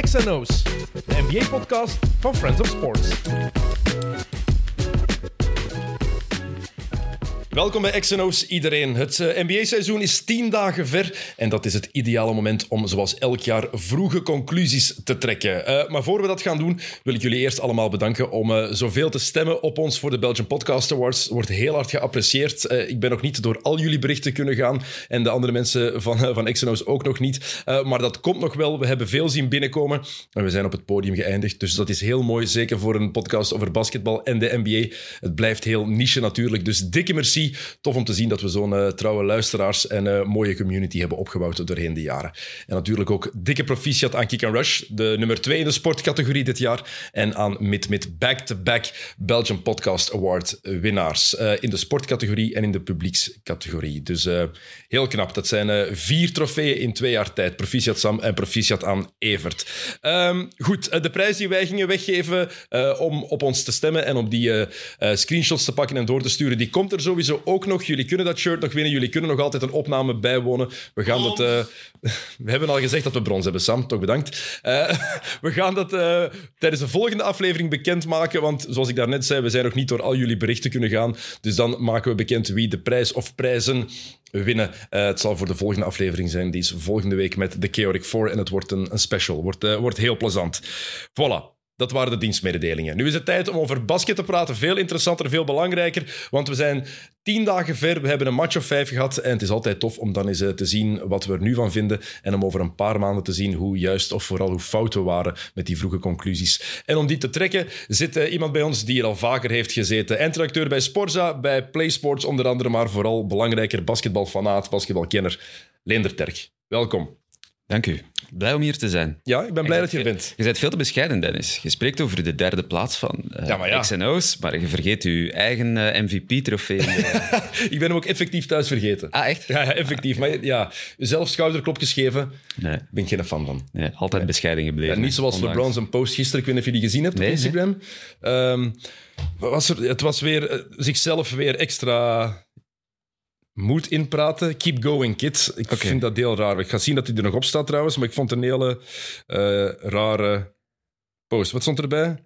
XNO's, de NBA-podcast van Friends of Sports. Welkom bij XNO's iedereen. Het eh, NBA-seizoen is tien dagen ver en dat is het ideale moment om zoals elk jaar vroege conclusies te trekken. Uh, maar voor we dat gaan doen, wil ik jullie eerst allemaal bedanken om uh, zoveel te stemmen op ons voor de Belgian Podcast Awards. Wordt heel hard geapprecieerd. ik ben nog niet door al jullie berichten kunnen gaan en de andere mensen van, van XNO's ook nog niet. maar dat komt nog wel. We hebben veel zien binnenkomen en we zijn op het podium geëindigd. Dus dat is heel mooi, zeker voor een podcast over basketbal en de NBA. Het blijft heel niche natuurlijk, dus dikke merci Tof om te zien dat we zo'n uh, trouwe luisteraars en uh, mooie community hebben opgebouwd doorheen de jaren. En natuurlijk ook dikke proficiat aan Kick Rush, de nummer 2 in de sportcategorie dit jaar. En aan Mid Mid back-to-back Belgian Podcast Award winnaars. Uh, in de sportcategorie en in de publiekscategorie. Dus heel knap. Dat zijn vier trofeeën in twee jaar tijd. Proficiat Sam en proficiat aan Evert. Um, goed, de prijs die wij gingen weggeven om op ons te stemmen en om die screenshots te pakken en door te sturen, die komt er sowieso ook nog. Jullie kunnen dat shirt nog winnen. Jullie kunnen nog altijd een opname bijwonen. We gaan dat... Uh, we hebben al gezegd dat we brons hebben, Sam. Toch bedankt. Uh, we gaan dat uh, tijdens de volgende aflevering bekendmaken. Want zoals ik daarnet zei, we zijn nog niet door al jullie berichten kunnen gaan. Dus dan maken we bekend wie de prijs of prijzen winnen. Uh, het zal voor de volgende aflevering zijn. Die is volgende week met de Chaotic 4. En het wordt een, een special. Wordt, wordt heel plezant. Voilà. Dat waren de dienstmededelingen. Nu is het tijd om over basket te praten. Veel interessanter, veel belangrijker. Want we zijn tien dagen ver. We hebben een match of vijf gehad. En het is altijd tof om dan eens eh, te zien wat we er nu van vinden. En om over een paar maanden te zien hoe juist of vooral hoe fout we waren met die vroege conclusies. En om die te trekken zit uh, iemand bij ons die er al vaker heeft gezeten. Eindredacteur bij Sporza, bij PlaySports onder andere. Maar vooral belangrijker basketbalfanaat, basketbalkenner. Leender Terk. Welkom. Dank u. Blij om hier te zijn. Ja, ik ben blij dat je er bent. Je bent veel te bescheiden, Dennis. Je spreekt over de derde plaats van uh, ja, maar ja. Maar je vergeet je eigen uh, eh, MVP-trofee. ik ben hem ook effectief thuis vergeten. Ah, echt? Ja, ja effectief. Maar ja, zelf schouderklopjes geven, nee. ben ik geen fan van. Nee, altijd bescheiden gebleven. Niet zoals ondanks. LeBron zijn post gisteren, ik weet niet of je die gezien hebt nee, op Instagram. Um, was er, het was weer uh, zichzelf weer extra moet inpraten. Keep going, kids. Ik vind dat heel raar. Ik ga zien dat hij er nog op staat trouwens, maar ik vond het een hele uh, rare post. Wat stond erbij?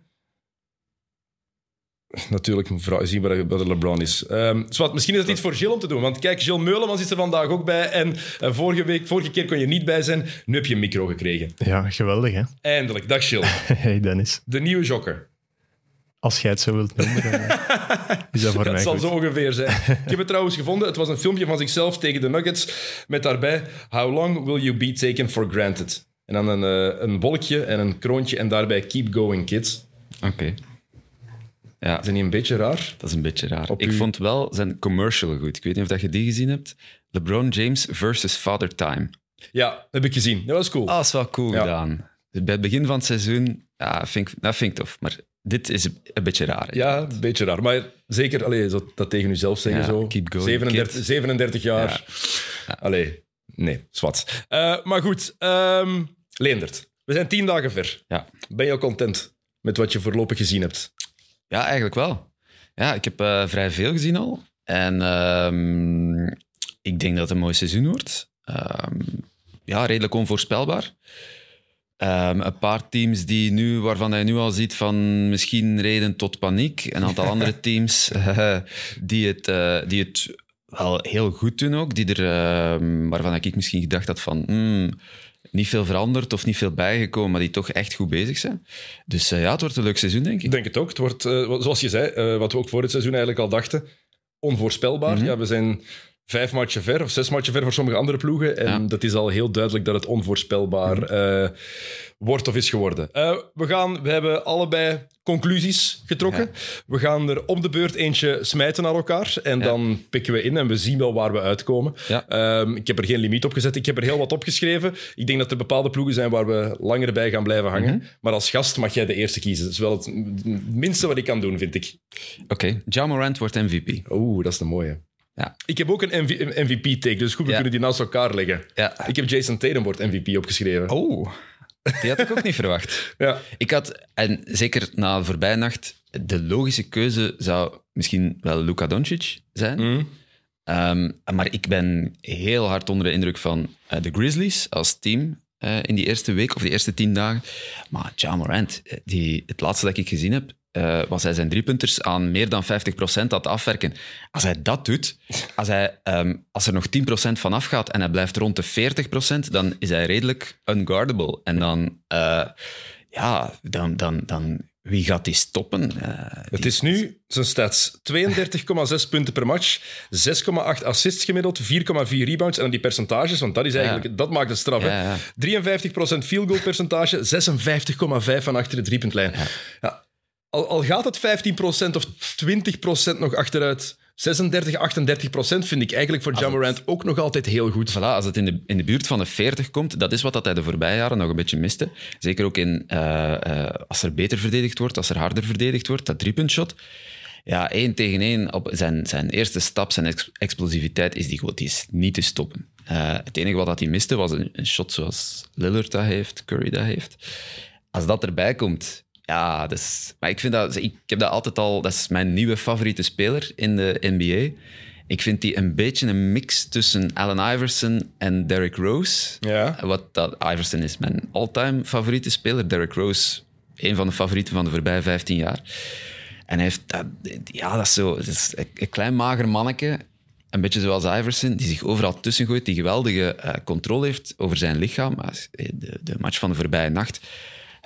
Natuurlijk zien waar de LeBron is. Um, zwart, misschien is het iets voor Gilles om te doen. Want kijk, Gilles Meulemans is er vandaag ook bij. En uh, vorige, week, vorige keer kon je niet bij zijn. Nu heb je een micro gekregen. Ja, geweldig hè. Eindelijk. Dag Gilles. hey Dennis. De nieuwe jokker. Als jij het zo wilt noemen, dan eh, is dat voor dat mij zal goed. zo ongeveer zijn. Ik heb het trouwens gevonden. Het was een filmpje van zichzelf tegen de Nuggets. Met daarbij, how long will you be taken for granted? En dan een, uh, een wolkje en een kroontje en daarbij keep going, kids. Oké. Okay. Ja. Is dat niet een beetje raar? Dat is een beetje raar. ik vond wel zijn commercial goed. Ik weet niet of je die gezien hebt. LeBron James versus Father Time. Ja, heb ik gezien. Dat was cool. Ah, dat is wel cool ja. gedaan. Bij het begin van het seizoen, ja, vind ik, dat vind ik tof. Maar dit is een beetje raar. Ja, een beetje raar. Maar zeker, allee, zo, dat tegen jezelf zeggen ja, zo. Keep going, 37, 37 jaar. Ja. Allee, nee, zwart. Uh, maar goed, um, Leendert. We zijn tien dagen ver. Ja. Ben je al content met wat je voorlopig gezien hebt? Ja, eigenlijk wel. Ja, ik heb uh, vrij veel gezien al. En uh, ik denk dat het een mooi seizoen wordt. ja, redelijk onvoorspelbaar. Um, een paar teams die nu, waarvan hij nu al ziet van misschien reden tot paniek. Een aantal andere teams uh, die, het, uh, die het wel heel goed doen ook. Die er, uh, waarvan ik misschien gedacht had van... Mm, niet veel veranderd of niet veel bijgekomen, maar die toch echt goed bezig zijn. Dus ja, het wordt een leuk seizoen, denk ik. Ik denk het ook. Het wordt, zoals je zei, wat we ook voor het seizoen eigenlijk al dachten, onvoorspelbaar. Mm -hmm. Ja, we zijn vijf matchen ver of zes matchen ver voor sommige andere ploegen. En ja. dat is al heel duidelijk dat het onvoorspelbaar uh, wordt of is geworden. Uh, we, gaan, we hebben allebei conclusies getrokken. Ja. We gaan er om de beurt eentje smijten naar elkaar. En ja. dan pikken we in en we zien wel waar we uitkomen. Um, ik heb er geen limiet op gezet. Ik heb er heel wat opgeschreven. Ik denk dat er bepaalde ploegen zijn waar we langer bij gaan blijven hangen. Mm -hmm. Maar als gast mag jij de eerste kiezen. Dat is wel het minste wat ik kan doen, vind ik. Oké, okay. Morant wordt MVP. Oeh, dat is een mooie. Ja. Ik heb ook een MVP-take, dus goed, we ja. kunnen die naast elkaar leggen. Ja. Ik heb Jason Tatum wordt MVP opgeschreven. Oh, die had ik ook niet verwacht. Ja. Ik had, en zeker na de voorbije nacht, de logische keuze zou misschien wel Luka Doncic zijn. Mm. Um, maar ik ben heel hard onder de indruk van uh, de Grizzlies als team. eh, in die eerste week of die eerste tien dagen. Maar Ja Morant, eh, die, het laatste dat ik gezien heb, eh, was hij zijn driepunters aan meer dan 50% aan het afwerken. Als hij dat doet, als, hij, ehm, als er nog 10% van afgaat en hij blijft rond de 40%, dan is hij redelijk unguardable. En dan, eh, ja, dan, dan, dan, wie gaat die stoppen? Eh, Het die- is nu zijn stats. 32,6 punten per match, 6,8 assists gemiddeld, 4,4 rebounds. En dan die percentages, want dat, is eigenlijk, dat maakt het straf. Ja. 53% field goal percentage, 56,5 van achter de driepuntlijn. Ja. Al, al gaat het 15% of 20% nog achteruit, 36, 38% vind ik eigenlijk voor Jamorant ook nog altijd heel goed. Voilà, als het in de, in de buurt van de 40 komt, dat is wat dat hij de voorbije jaren nog een beetje miste. Zeker ook in, eh, eh, als er beter verdedigd wordt, als er harder verdedigd wordt, dat driepuntshot. Ja, één tegen één op zijn, zijn eerste stap, zijn ex- explosiviteit, is die, gewoon- die is niet te stoppen. Eh, het enige wat dat hij miste was een, een shot zoals Lillard dat heeft, Curry dat heeft. Als dat erbij komt, ja, dat is, maar ik vind dat, ik heb dat altijd al, dat is mijn nieuwe favoriete speler in de NBA. Ik vind die een beetje een mix tussen Allen Iverson en Derrick Rose. Ja. Wat dat, Iverson is mijn all-time favoriete speler. Derrick Rose, een van de favorieten van de voorbije 15 jaar. En hij heeft dat, ja, dat is zo, dat is een, klein mager manneke, een beetje zoals Iverson, die zich overal tussen gooit, die geweldige eh, controle heeft over zijn lichaam. Maar De, de match van de voorbije nacht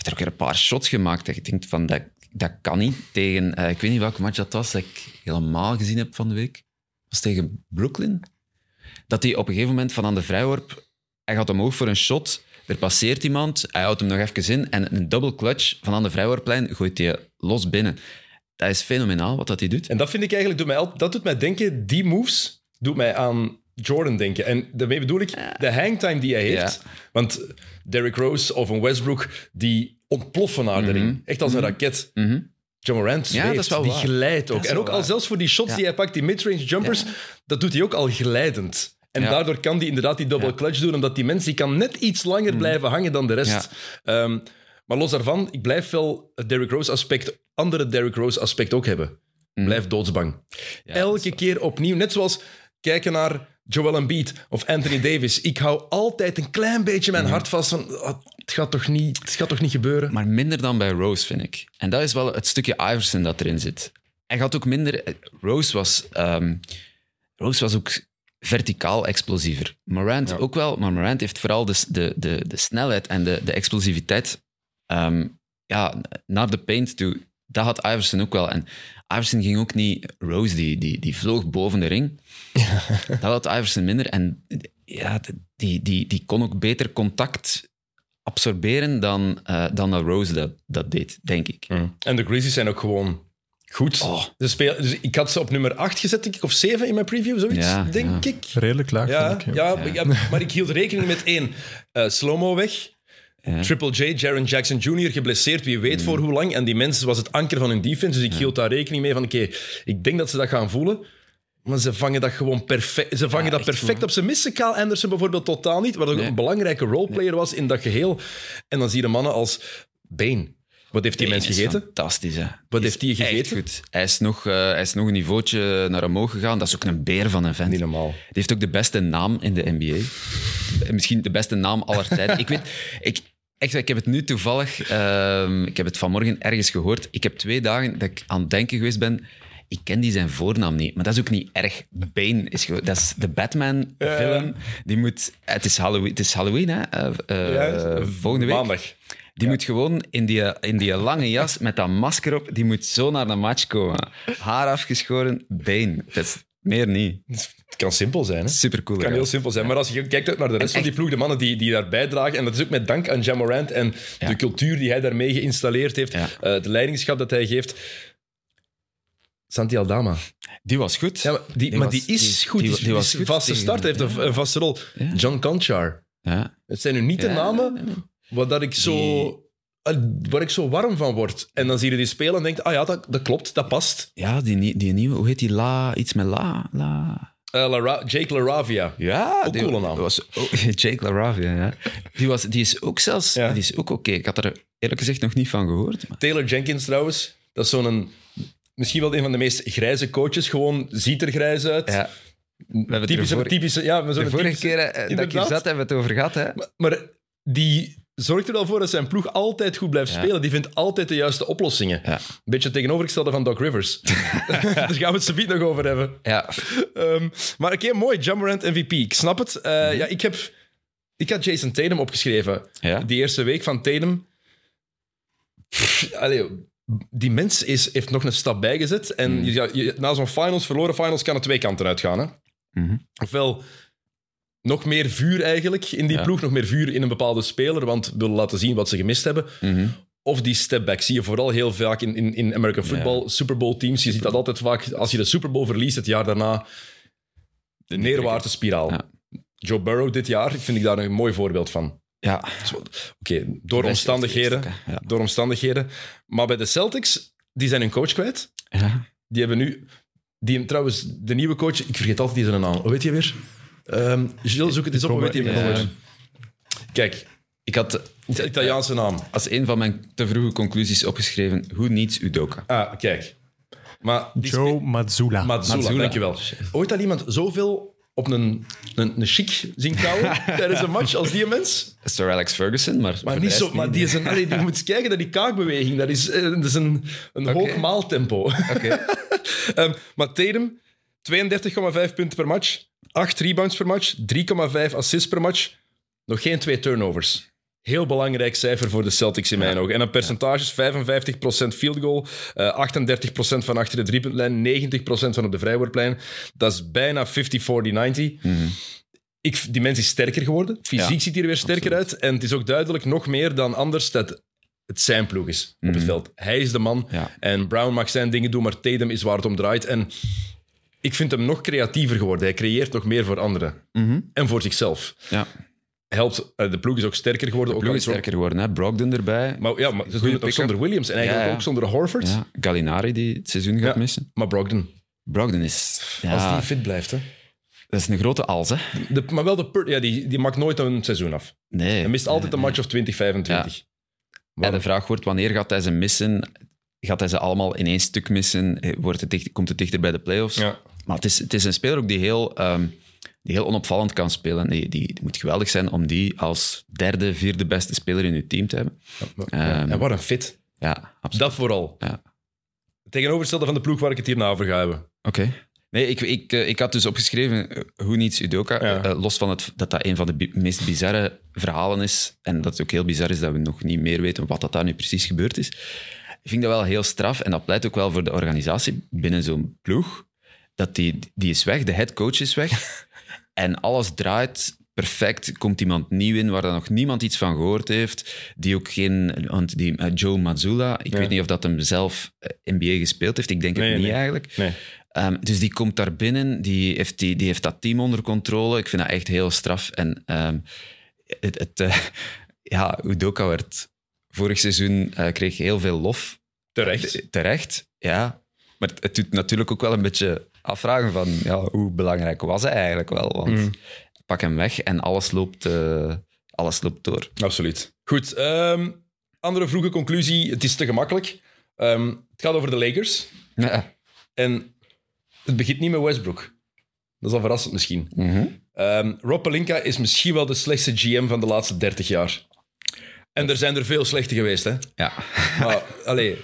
er ook weer een paar shots gemaakt. Dat je denkt van, dat, dat kan niet tegen, eh, ik weet niet welke match dat was, dat ik helemaal gezien heb van de week. Dat was tegen Brooklyn. Dat hij op een gegeven moment van aan de vrijworp, hij gaat omhoog voor een shot, er passeert iemand, hij houdt hem nog even in en een double clutch van aan de vrijworplijn gooit hij los binnen. Dat is fenomenaal wat dat hij doet. En dat vind ik eigenlijk, doet mij, dat doet mij denken, die moves doet mij aan Jordan denken. En daarmee bedoel ik de hangtime die hij heeft. Want Derrick Rose of een Westbrook, die ontploffen naar de ring. Echt als een raket. Mhm. John Morant Ja, zweeft, dat is wel die waar. glijdt ook. En ook al zelfs voor die shots Ja. die hij pakt, die midrange jumpers, dat doet hij ook al glijdend. En Ja. daardoor kan hij inderdaad die double clutch doen, omdat die mens die kan net iets langer blijven hangen dan de rest. Ehm, maar los daarvan, ik blijf wel het Derrick Rose aspect, andere Derrick Rose aspect ook hebben. Blijf doodsbang. Elke keer opnieuw. Net zoals kijken naar Joel Embiid of Anthony Davis. Ik hou altijd een klein beetje mijn hart vast van... "Ah, het, gaat toch niet, het gaat toch niet gebeuren? Maar minder dan bij Rose, vind ik. En dat is wel het stukje Iverson dat erin zit. Hij gaat ook minder... Rose was, ehm, Rose was ook verticaal explosiever. Morant ook wel, maar Morant heeft vooral de, de, de, de snelheid en de, de explosiviteit ehm, ja, naar de paint toe. Dat had Iverson ook wel. En Iverson ging ook niet... Rose, die, die, die vloog boven de ring. Dat had Iverson minder. En ja, die, die, die kon ook beter contact absorberen dan, eh, dan dat Rose dat, dat deed, denk ik. En de Grizzlies zijn ook gewoon goed. Oh. Ze spelen, dus ik had ze op nummer 8 gezet, denk ik, of 7 in mijn preview, zoiets, Ja, denk ja. ik. Redelijk laag, Ja, ik. ja, maar- ja, maar ik hield rekening met één. eh Slow-mo weg. Ja. Triple J, Jaron Jackson Jr. geblesseerd, wie weet voor hoe lang. En die mensen was het anker van hun defense. Dus ik hield daar rekening mee van, oké, ik denk dat ze dat gaan voelen. Maar ze vangen dat gewoon perfect. Ze vangen Ja, dat perfect goed. op. Ze missen Kyle Anderson bijvoorbeeld totaal niet, wat ook Nee. een belangrijke roleplayer was in dat geheel. En dan zie je mannen als Bane. Wat heeft die mens is gegeten? Fantastisch, hè. Wat Die heeft die echt gegeten? goed. Hij is, nog, eh, hij is nog een niveautje naar omhoog gegaan. Dat is ook een beer van een vent. Niet Die normaal. heeft ook de beste naam in de NBA. Misschien de beste naam aller tijden. ik weet... Ik, Echt, ik heb het nu toevallig... ehm, ik heb het vanmorgen ergens gehoord. Ik heb twee dagen dat ik aan het denken geweest ben... Ik ken die zijn voornaam niet, maar dat is ook niet erg. Bane is gewoon... Dat is de Batman-film. Die moet... Het is Halloween, het is Halloween hè? Ja, volgende week. Maandag. Die moet gewoon in die, in die lange jas met dat masker op, die moet zo naar de match komen. Haar afgeschoren, been. Dat is meer niet. Het kan simpel zijn, hè? Super cool. Het kan heel simpel zijn. Maar als je kijkt naar de rest van die ploeg, de mannen die, die daar bijdragen, en dat is ook met dank aan Jamorant en Ja. de cultuur die hij daarmee geïnstalleerd heeft, Ja. eh, de leidingschap dat hij geeft. Santi Aldama. Die was goed. Ja, maar die, maar was- die is die- goed. die- Die, die was een goed vaste tegen- start. Hij heeft een, een vaste rol. Ja. John Conchar. Ja. Het zijn nu niet de namen waar, dat ik zo, Die- waar ik zo warm van word. En dan zie je die spelen en denkt, ah ja, dat, dat klopt, dat past. Ja, die, die nieuwe, hoe heet die? La, iets met La. La. Lara- Jake LaRavia. Ja, Ook die coole naam. Was, oh, Jake LaRavia, ja. Die, was, die is ook zelfs... Ja. Die is ook oké. Ik had er eerlijk gezegd nog niet van gehoord. Maar, Taylor Jenkins trouwens, dat is zo'n... Misschien wel een van de meest grijze coaches. Gewoon ziet er grijs uit. ja. We typische, vorige- typische, ja, maar de vorige typische- keer eh, dat ik Inderdaad. zat, hebben we het over gehad. Hè? Maar die zorgt er wel voor dat zijn ploeg altijd goed blijft Ja. spelen. Die vindt altijd de juiste oplossingen. Ja. Een beetje het tegenovergestelde van Doc Rivers. Daar gaan we het zo nog over hebben. Ja, Ehm, maar oké, mooi. Jammerant MVP. Ik snap het. Eh, Mhm. ja, ik, heb, ik had Jason Tatum opgeschreven. ja. Die eerste week van Tatum. Pff, allee, die mens is, heeft nog een stap bijgezet. En Mm. je, ja, je- na zo'n finals, verloren finals, kan het twee kanten uitgaan. Hè? Mhm. Ofwel nog meer vuur eigenlijk in die Ja. ploeg, nog meer vuur in een bepaalde speler, want willen laten zien wat ze gemist hebben. Mhm. Of die step back zie je vooral heel vaak in, in, in American football, Super Bowl teams. Je ziet dat altijd vaak, als je de Super Bowl verliest het jaar daarna, de neerwaartse spiraal. Ja. Joe Burrow dit jaar vind ik daar een mooi voorbeeld van. ja. Oké, door omstandigheden. Ja. Door omstandigheden. Maar bij de Celtics, die zijn hun coach kwijt. Ja. Die hebben nu... Die, trouwens, de nieuwe coach, ik vergeet altijd die zijn naam. Hoe weet je weer? Ehm Gilles, zoek het eens op. Hoe weet Kijk, Ik had de Italiaanse naam. als een van mijn te vroege conclusies opgeschreven: Who needs Udoka? Ah, kijk. Maar die Joe Mazzula. Mazzula, Mazzula. dankjewel. Ooit al iemand zoveel op een, een, een chic tijdens een match als die mens? Sir Alex Ferguson, maar, Maar niet zo, maar die is een, allee, je moet eens kijken naar die kaakbeweging. Dat is, eh, dat is een, een hoog maaltempo. Oké. Ehm, maar Tatum, 32,5 punten per match, 8 rebounds per match, 3,5 assists per match, nog geen twee turnovers. Heel belangrijk cijfer voor de Celtics in mijn ogen. En dan percentages, 55% field goal, eh 38% van achter de driepuntlijn, 90% van op de vrijworplijn. Dat is bijna 50-40-90. Ik, die mens is sterker geworden. Fysiek Ja, ziet hij er weer sterker uit. En het is ook duidelijk nog meer dan anders dat het zijn ploeg is op het veld. Hij is de man. Ja. En Brown mag zijn dingen doen, maar Tatum is waar het om draait. En ik vind hem nog creatiever geworden. Hij creëert nog meer voor anderen. Mhm. En voor zichzelf. Ja. Helpt, eh, de ploeg is ook sterker geworden. De ook ploeg al is sterker geworden, hè? Brogdon erbij. Maar ja, maar ze doen het ook zonder Williams. En eigenlijk Ja, ja. ook zonder Horford. Ja, Gallinari die het seizoen gaat missen. Maar Brogdon, Brogdon is... Als die fit blijft. Hè. Dat is een grote als, hè? De, maar wel de per- ja, die, die maakt nooit een seizoen af. Nee. Hij mist altijd een match of 20, 25. En de vraag wordt, wanneer gaat hij ze missen? Gaat hij ze allemaal in één stuk missen? Eh, Wordt het dicht, komt het dichter bij de playoffs? Ja. Maar het is, het is een speler ook die heel, ehm, die heel onopvallend kan spelen. Die, die, die moet geweldig zijn om die als derde, vierde beste speler in je team te hebben. Ja, Ehm, en wat een fit. Ja, absoluut. Dat vooral. Ja. Tegenovergestelde van de ploeg waar ik het hierna over ga hebben. Oké. Nee, ik, ik, eh, ik had dus opgeschreven, eh, hoe niets Udoka, Ja. los van het, dat dat een van de bi- meest bizarre verhalen is, en dat het ook heel bizar is dat we nog niet meer weten wat dat daar nu precies gebeurd is, ik vind dat wel heel straf, en dat pleit ook wel voor de organisatie binnen zo'n ploeg, dat die, die is weg, de headcoach is weg, en alles draait perfect. Er komt iemand nieuw in waar dan nog niemand iets van gehoord heeft, die ook geen... Want die eh, Joe Mazzula, ik Ja. weet niet of dat hem zelf eh, NBA gespeeld heeft, ik denk Nee, het niet nee. eigenlijk. Nee. Ehm, dus die komt daar binnen, die heeft, die, die heeft dat team onder controle. Ik vind dat echt heel straf. En ehm, het, het, eh, ja, Udoka werd vorig seizoen eh, kreeg heel veel lof. Terecht. Eh, Terecht, ja. Maar het, het doet natuurlijk ook wel een beetje afvragen van ja, hoe belangrijk was hij eigenlijk wel? Want Mm. pak hem weg en alles loopt, eh, alles loopt door. Absoluut. Goed. ehm, andere vroege conclusie. Het is te gemakkelijk. Ehm, het gaat over de Lakers. Ja. En het begint niet met Westbrook. Dat is al verrassend misschien. Ehm, Rob Pelinka is misschien wel de slechtste GM van de laatste 30 jaar. En er zijn er veel slechte geweest, hè. ja. Maar, allee,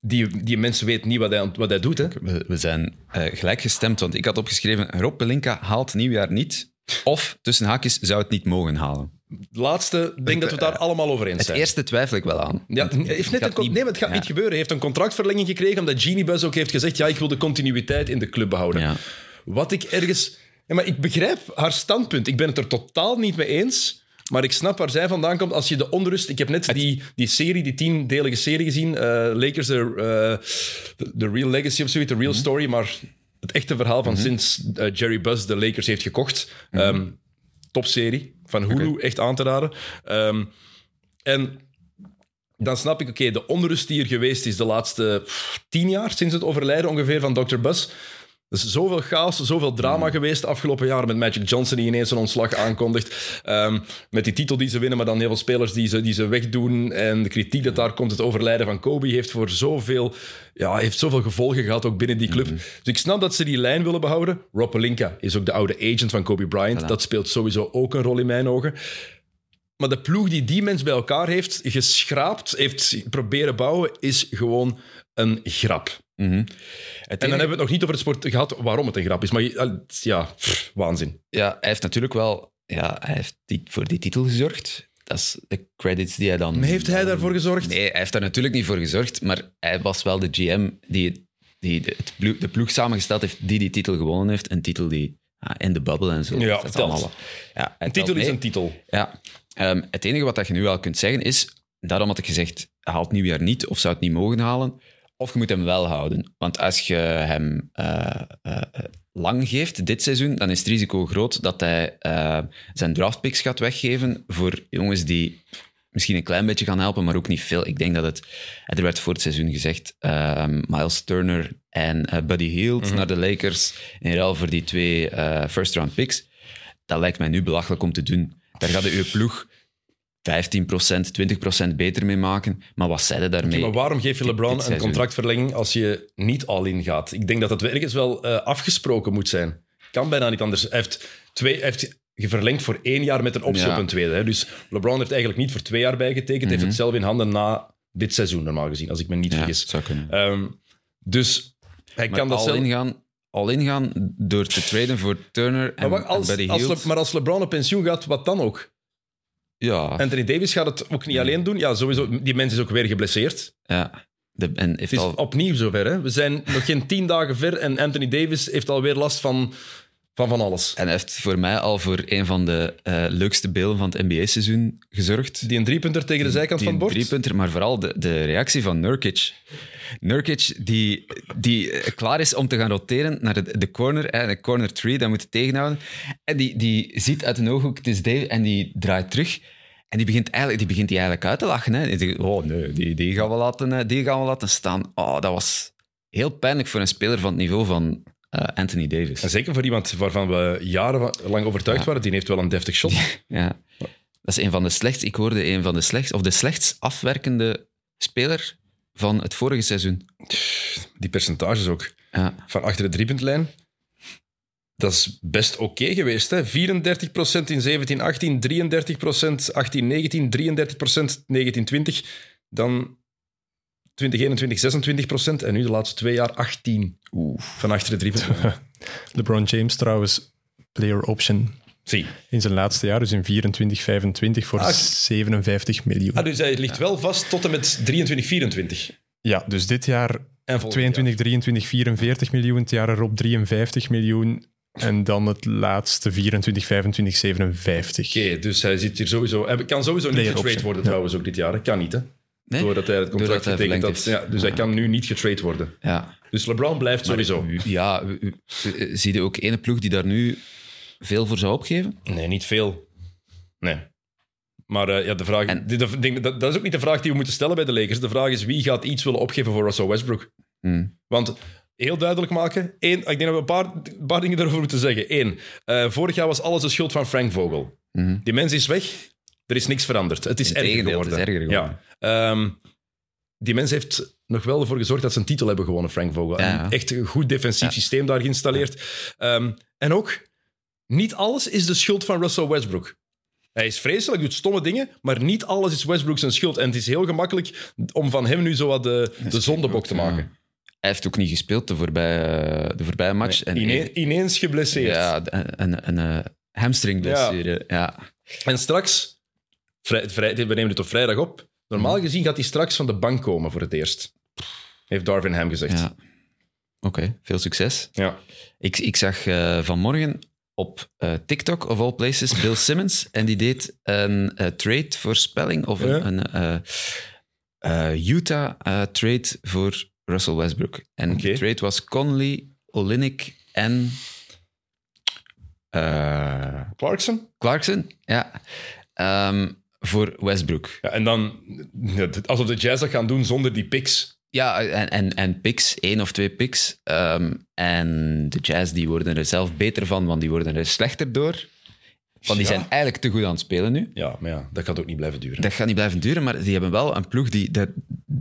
die, die mensen weten niet wat hij, wat hij doet, hè. We, we zijn eh, gelijk gestemd, want ik had opgeschreven Rob Pelinka haalt nieuwjaar niet. Of, tussen haakjes, zou het niet mogen halen. De laatste, denk dat we het daar allemaal over eens Het zijn. eerste twijfel ik wel aan. Ja, heeft net een, niet- nee, maar het gaat ja. niet gebeuren. Hij heeft een contractverlenging gekregen omdat Genie Buzz ook heeft gezegd ja, ik wil de continuïteit in de club behouden. Ja. Wat ik ergens... Ja, maar ik begrijp haar standpunt. Ik ben het er totaal niet mee eens. Maar ik snap waar zij vandaan komt. Als je de onrust... Ik heb net die, die serie, die tiendelige serie gezien. eh, Lakers, de, eh, the, The Real Legacy of zoiets, The Mhm. Real Story. Maar het echte verhaal van sinds eh, Jerry Buzz de Lakers heeft gekocht. Mhm. Ehm, topserie van Hulu, echt aan te raden. Ehm, en dan snap ik, oké, de onrust die er geweest is de laatste pff, tien jaar, sinds het overlijden ongeveer van Dr. Buzz. Er is zoveel chaos, zoveel drama geweest de afgelopen jaren met Magic Johnson die ineens een ontslag aankondigt. Ehm, met die titel die ze winnen, maar dan heel veel spelers die ze, die ze wegdoen. En de kritiek dat daar komt, het overlijden van Kobe, heeft voor zoveel, ja, heeft zoveel gevolgen gehad ook binnen die club. Dus ik snap dat ze die lijn willen behouden. Rob Pelinka is ook de oude agent van Kobe Bryant. Voilà. Dat speelt sowieso ook een rol in mijn ogen. Maar de ploeg die die mens bij elkaar heeft geschraapt, heeft proberen bouwen, is gewoon een grap. Mhm. Het En dan hebben we het nog niet over het sport gehad waarom het een grap is. Maar ja, pff, waanzin. Ja, hij heeft natuurlijk wel ja, hij heeft die, voor die titel gezorgd. Dat is de credits die hij dan... Maar heeft hij daarvoor gezorgd? Nee, hij heeft daar natuurlijk niet voor gezorgd, maar hij was wel de GM die, die de, het ploeg, de ploeg samengesteld heeft die die titel gewonnen heeft. Een titel die ja, in de bubble en zo. Ja, dat allemaal- ja, Een titel is een titel. Ja. Ehm, het enige wat dat je nu wel kunt zeggen is, daarom had ik gezegd, haalt nieuwjaar niet of zou het niet mogen halen, of je moet hem wel houden. Want als je hem eh, eh, lang geeft dit seizoen, dan is het risico groot dat hij eh, zijn draftpicks gaat weggeven voor jongens die misschien een klein beetje gaan helpen, maar ook niet veel. Ik denk dat het, er werd voor het seizoen gezegd, ehm, Miles Turner en Buddy Hield naar de Lakers in ruil voor die twee first-round picks. Dat lijkt mij nu belachelijk om te doen. Daar gaat de uw ploeg 15%, 20% beter mee maken. Maar wat zei je daarmee? Maar waarom geef je dit LeBron een contractverlenging als je niet all-in gaat? Ik denk dat dat ergens wel eh, afgesproken moet zijn. Kan bijna niet anders. Hij heeft, twee, hij heeft verlengd voor één jaar met een optie Ja. op een tweede. Hè. Dus LeBron heeft eigenlijk niet voor twee jaar bijgetekend. heeft het zelf in handen na dit seizoen, normaal gezien, als ik me niet Mhm. Ja, vergis. zou kunnen. Ehm, dus hij Maar kan dat al zelf... ingaan, al ingaan door te traden voor Turner en, Maar, als, Buddy als Le- Hield. maar als LeBron op pensioen gaat, wat dan ook? Ja, Anthony Davis gaat het ook niet alleen doen. Ja, sowieso. Die mens is ook weer geblesseerd. ja. De, en heeft Het is al, opnieuw zover. Hè? We zijn nog geen tien dagen ver en Anthony Davis heeft alweer last van van, van alles. en hij heeft voor mij al voor een van de eh, leukste beelden van het NBA-seizoen gezorgd. Die een driepunter tegen de zijkant die van het bord. driepunter, maar vooral de, de reactie van Nurkic. Nurkic, die, die eh, klaar is om te gaan roteren naar de, de corner, hè, de corner three, dat moet hij tegenhouden. En die, die ziet uit een ooghoek, het is Dave, en die draait terug. En die begint, eigenlijk, die begint die eigenlijk uit te lachen. Hè. Die oh nee, die, die, gaan we laten, eh, die gaan we laten staan. Oh, dat was heel pijnlijk voor een speler van het niveau van eh, Anthony Davis. En zeker voor iemand waarvan we jarenlang overtuigd Ja. waren, die heeft wel een deftig shot. Ja. Dat is een van de slechts, ik hoorde een van de slechts, of de slechts afwerkende speler van het vorige seizoen. Die percentages ook. Ja. Van achter de driepuntlijn. Dat is best oké geweest. Hè? 34% in 17-18, 33% 18-19, 33% 19-20. Dan 2021 26% en nu de laatste twee jaar 18 van achter de driepuntlijn. LeBron James trouwens, player option Zie. in zijn laatste jaar, dus in 24, 25 voor Ah, ik- 57 miljoen. Ah, dus hij ligt wel vast tot en met 23, 24. Ja, dus dit jaar En volgend 22, 23, 44 miljoen, het jaar erop 53 miljoen en dan het laatste 24, 25, 57. Oké, dus hij zit hier sowieso... Hij kan sowieso niet getrade worden ja. trouwens ook dit jaar. Dat kan niet, hè? Nee? Doordat hij het contract hij getekend had. Ja, dus hij kan nu niet getrade worden. Ja. Dus LeBron blijft sowieso. Ja, u- u- u- zie je ook ene ploeg die daar nu veel voor zou opgeven? Nee, niet veel. Nee. Maar eh, ja, de vraag, En- die- de- denk- dat, dat is ook niet de vraag die we moeten stellen bij de Lakers. De vraag is wie gaat iets willen opgeven voor Russell Westbrook? Hmm. Want heel duidelijk maken. Één, ik denk dat we een paar, een paar dingen erover moeten zeggen. Eén, eh, vorig jaar was alles de schuld van Frank Vogel. Mhm. Die mens is weg. Er is niks veranderd. Het is erger geworden. het is erger geworden. Ja. Ehm, die mens heeft nog wel ervoor gezorgd dat ze een titel hebben gewonnen, Frank Vogel. Ja, En echt een goed defensief Ja. systeem daar geïnstalleerd. Ehm, en ook, niet alles is de schuld van Russell Westbrook. Hij is vreselijk, doet stomme dingen, maar niet alles is Westbrook zijn schuld. En het is heel gemakkelijk om van hem nu zo wat de, de zondebok te Ja. maken. Hij heeft ook niet gespeeld de voorbije, de voorbije match. en Ine- ineens geblesseerd. ja, een, een, een, eh, hamstringblessure. Ja. En straks, vrij, vrij, we nemen het op vrijdag op. Normaal Mhm. gezien gaat hij straks van de bank komen voor het eerst. Heeft Darvin Ham gezegd. Ja. Oké, veel succes. Ja. Ik, ik zag eh, vanmorgen op eh, TikTok, of all places, Bill Simmons. En die deed een eh, trade-voorspelling of een, Ja. een eh, Utah-trade voor Russell Westbrook. En de trade was Conley, Olinik en Clarkson? Clarkson. Ja. Ehm, voor Westbrook. Ja, en dan, alsof de Jazz dat gaan doen zonder die picks. Ja, en, en, en picks, één of twee picks. Ehm, en de Jazz die worden er zelf beter van, want die worden er slechter door. Want die Ja. zijn eigenlijk te goed aan het spelen nu. Ja, maar ja, dat gaat ook niet blijven duren. Dat gaat niet blijven duren, maar die hebben wel een ploeg die... Dat,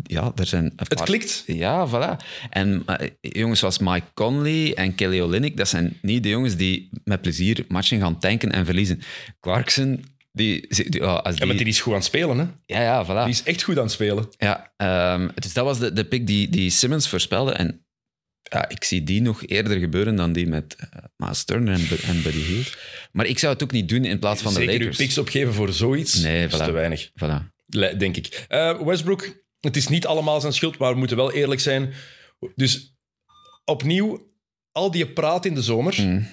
ja, er zijn een Het paar- klikt. Ja, voilà. En eh, jongens zoals Mike Conley en Kelly Olynyk, dat zijn niet de jongens die met plezier matchen gaan tanken en verliezen. Clarkson Die, die, ja, als Ja, maar die, die is goed aan het spelen, hè? ja, ja, voilà. Die is echt goed aan het spelen. Ja, dus dat was de, de pick die, die Simmons voorspelde. En ja, ik zie die nog eerder gebeuren dan die met uh, Miles Turner en, Bu- en Buddy Hield. Maar ik zou het ook niet doen in plaats van de Zeker Lakers. picks opgeven voor zoiets, Nee, is voilà. te weinig. Voilà. Le- denk ik. Eh, Westbrook, het is niet allemaal zijn schuld, maar we moeten wel eerlijk zijn. Dus opnieuw, al die praat in de zomer. Mm.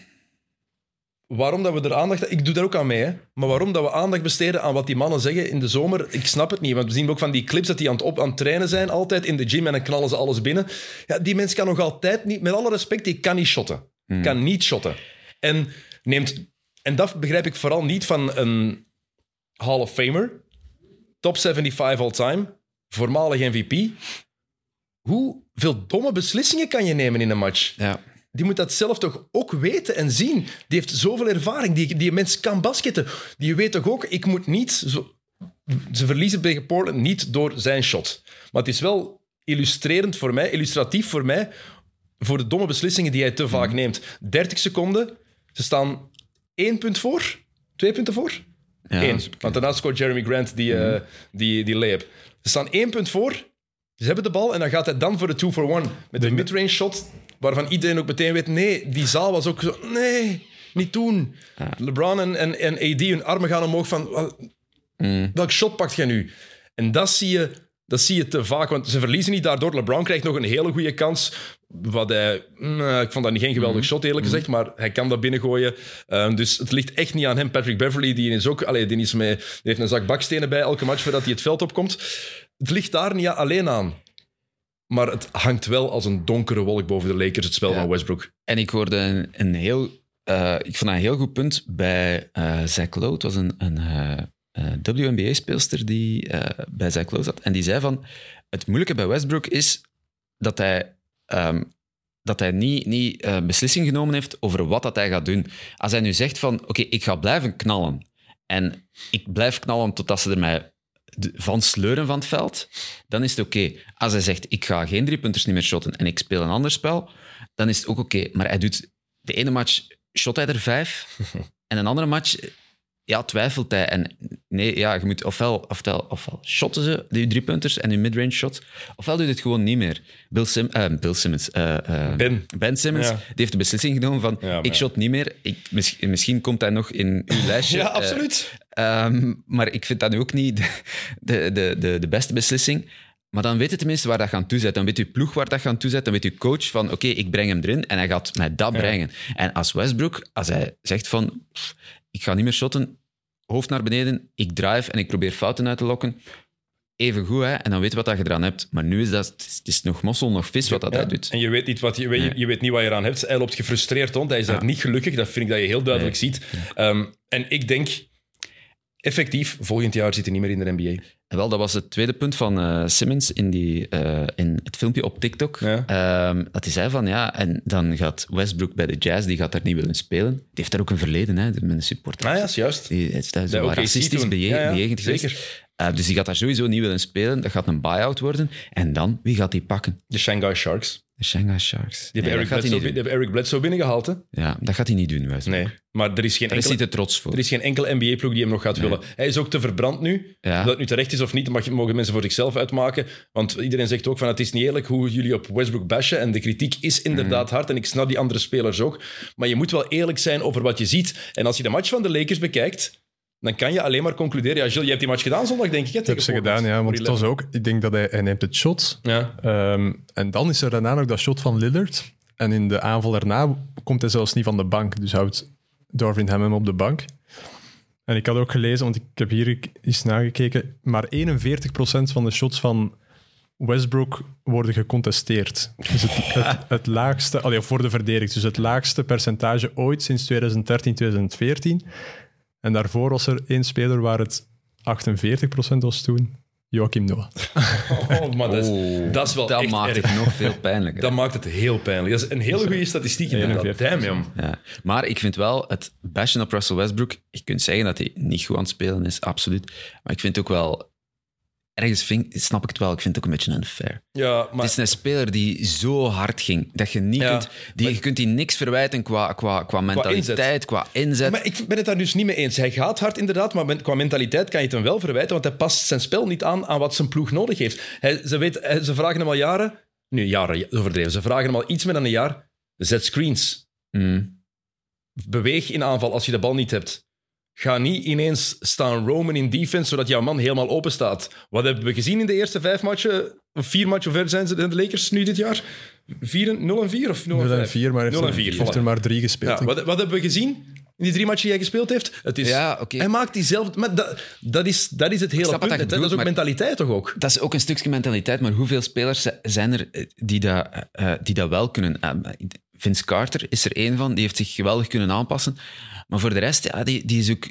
Waarom dat we er aandacht... Ik doe daar ook aan mee, hè. Maar waarom dat we aandacht besteden aan wat die mannen zeggen in de zomer, ik snap het niet. Want we zien ook van die clips dat die aan het, op, aan het trainen zijn, altijd in de gym, en dan knallen ze alles binnen. Ja, die mens kan nog altijd niet... Met alle respect, die kan niet shotten. Mm. Kan niet shotten. En neemt... En dat begrijp ik vooral niet van een Hall of Famer, top 75 all-time, voormalig MVP. Hoeveel domme beslissingen kan je nemen in een match? Ja. Die moet dat zelf toch ook weten en zien. Die heeft zoveel ervaring. Die, die mens kan basketten. Die weet toch ook, ik moet niet... Zo, ze verliezen tegen Portland niet door zijn shot. Maar het is wel illustrerend voor mij, illustratief voor mij, voor de domme beslissingen die hij te vaak neemt. 30 seconden, ze staan één punt voor, twee punten voor. Ja, Eén. Want daarna scoort Jeremy Grant die, eh, die, die layup. Ze staan één punt voor. Ze hebben de bal en dan gaat hij dan voor de two for one. Met een midrange shot, waarvan iedereen ook meteen weet... Nee, die zaal was ook zo... Nee, niet doen. LeBron en, en, en AD, hun armen gaan omhoog van... wel, Mm. Welk shot pakt jij nu? En dat zie je... Dat zie je te vaak, want ze verliezen niet daardoor. LeBron krijgt nog een hele goede kans. Wat hij, mm, ik vond dat niet geen geweldig shot, eerlijk gezegd, maar hij kan dat binnengooien. Um, dus het ligt echt niet aan hem. Patrick Beverly, die, is ook, allee, die, is mee, die heeft een zak bakstenen bij elke match voordat hij het veld opkomt. Het ligt daar niet alleen aan. Maar het hangt wel als een donkere wolk boven de Lakers, het spel Ja. van Westbrook. En ik hoorde een, een heel... eh, ik vond dat een heel goed punt bij eh Zach Lowe. Het was een, een eh, WNBA-speelster die bij Zach Lowe zat. En die zei van... Het moeilijke bij Westbrook is dat hij... ehm, dat hij niet, niet beslissing genomen heeft over wat dat hij gaat doen. Als hij nu zegt van, oké, ik ga blijven knallen. En ik blijf knallen totdat ze er mij van sleuren van het veld, dan is het oké. Als hij zegt, ik ga geen driepunters niet meer shotten en ik speel een ander spel, dan is het ook oké. Maar hij doet de ene match, shot hij er vijf, en een andere match, ja, twijfelt hij. En nee, ja, je moet ofwel, ofwel, ofwel shotten ze, die driepunters en die midrange shot, ofwel doe je het gewoon niet meer. Bill, Sim, eh, Bill Simmons. eh, eh, Ben. Simmons, Ja. die heeft de beslissing genomen van, Ja, ik shot niet meer. Ik, misschien, misschien komt hij nog in uw lijstje. Ja, absoluut. Ehm, maar ik vind dat nu ook niet de, de, de, de, beste beslissing. Maar dan weet je tenminste waar dat gaan toezetten. Dan weet je ploeg waar dat gaan toezetten. Dan weet je coach van, oké, ik breng hem erin en hij gaat mij dat brengen. En als Westbrook, als hij zegt van, pff, ik ga niet meer shotten, hoofd naar beneden, ik drive en ik probeer fouten uit te lokken, even goed, hè, en dan weet je wat dat je eraan hebt. Maar nu is dat, het is, nog mossel, nog vis wat dat Ja, hij doet. En je weet, niet wat je, weet, je weet niet wat je eraan hebt. Hij loopt gefrustreerd rond. Hij is daar niet gelukkig. Dat vind ik dat je heel duidelijk ziet. Ehm, en ik denk, effectief, volgend jaar zit hij niet meer in de NBA. En wel, dat was het tweede punt van eh, Simmons in, die, eh, in het filmpje op TikTok. Ja. Ehm, dat hij zei van, ja, en dan gaat Westbrook bij de Jazz, die gaat daar niet willen spelen. Die heeft daar ook een verleden, hè, met een supporter. Ah ja, is juist. Die is daar zo racistisch bejegend zeker. Eh, dus die gaat daar sowieso niet willen spelen. Dat gaat een buy-out worden. En dan, wie gaat die pakken? De Shanghai Sharks. De Shanghai Sharks. Die hebben, Eric Bledsoe, die hebben Eric Bledsoe binnengehaald. Hè? Ja, dat gaat hij niet doen. Nee. Maar er is geen Daar is enkele, hij te trots voor. er is geen enkele NBA-ploeg die hem nog gaat willen. Hij is ook te verbrand nu. Ja. Of dat nu terecht is of niet, dat mag, mogen mensen voor zichzelf uitmaken. Want iedereen zegt ook van het is niet eerlijk hoe jullie op Westbrook bashen. En de kritiek is inderdaad Mhm. hard. En ik snap die andere spelers ook. Maar je moet wel eerlijk zijn over wat je ziet. En als je de match van de Lakers bekijkt, dan kan je alleen maar concluderen. Ja, Gilles, je hebt die match gedaan zondag, denk ik. Hè, Dat hebben ze gedaan, ja. Want het was ook... Ik denk dat hij, hij neemt het shot. 11. Ja. Ehm, en dan is er daarna nog dat shot van Lillard. En in de aanval daarna komt hij zelfs niet van de bank. Dus houdt Darvin Ham hem op de bank. En ik had ook gelezen, want ik heb hier eens nagekeken, maar 41% van de shots van Westbrook worden gecontesteerd. Dus het, het, het laagste, allee, voor de verdediging, dus het laagste percentage ooit sinds 2013, 2014. En daarvoor was er één speler waar het 48% was toen, Joachim Noah. Oh, maar dat is, Oh, dat is wel dat echt maakt erg. het nog veel pijnlijker. Dat maakt het heel pijnlijk. Dat is een hele goede statistiek inderdaad. 41%. Damn, jong. Ja. Maar ik vind wel, het bashen op Russell Westbrook, je kunt zeggen dat hij niet goed aan het spelen is, absoluut. Maar ik vind ook wel, ergens vind, snap ik het wel. Ik vind het ook een beetje unfair. Ja, maar Het is een speler die zo hard ging, dat je niet Ja, kunt... Die, maar- Je kunt die niks verwijten qua, qua, qua mentaliteit, qua inzet. Maar ik ben het daar dus niet mee eens. Hij gaat hard inderdaad, maar qua mentaliteit kan je het hem wel verwijten, want hij past zijn spel niet aan aan wat zijn ploeg nodig heeft. Hij, ze, weet, hij- ze vragen hem al jaren, nu jaren overdreven, ze vragen hem al iets meer dan een jaar, zet screens, Mm. beweeg in aanval als je de bal niet hebt. Ga niet ineens staan roamen in defense, zodat jouw man helemaal open staat. Wat hebben we gezien in de eerste vijf matchen? Of vier matchen, hoe ver zijn ze de Lakers nu dit jaar? 4, 0 en 4 of 0 en 0 5? en 4, maar heeft, 0 en er- 4, heeft er maar drie gespeeld. Ja, wat, wat hebben we gezien in die drie matchen die hij gespeeld heeft? Het is, Ja, oké. Hij maakt diezelfde... Maar dat, dat, is, dat is het hele punt. dat dat is ook mentaliteit toch ook? Dat is ook een stukje mentaliteit, maar hoeveel spelers zi- zijn er eh, die dat, eh, die dat wel kunnen? Eh, Vince Carter is er één van, die heeft zich geweldig kunnen aanpassen. Maar voor de rest, ja, die, die, is ook,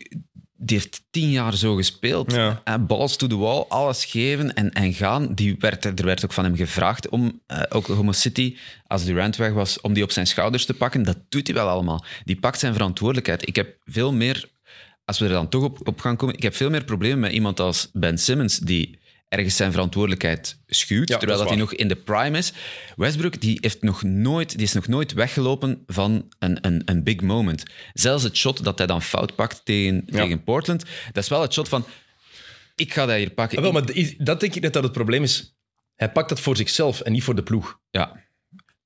die heeft tien jaar zo gespeeld. Ja. Balls to the wall, alles geven en, en gaan. Die werd, er werd ook van hem gevraagd om eh Oklahoma City, als Durant weg was, om die op zijn schouders te pakken. Dat doet hij wel allemaal. Die pakt zijn verantwoordelijkheid. Ik heb veel meer als we er dan toch op, op gaan komen, ik heb veel meer problemen met iemand als Ben Simmons, die ergens zijn verantwoordelijkheid schuwt, Ja, terwijl dat hij nog in de prime is. Westbrook die heeft nog nooit, die is nog nooit weggelopen van een, een, een big moment. Zelfs het shot dat hij dan fout pakt tegen, Ja. tegen Portland, dat is wel het shot van, ik ga dat hier pakken. Ah, wel, maar dat denk ik net dat het probleem is. Hij pakt dat voor zichzelf en niet voor de ploeg. Ja,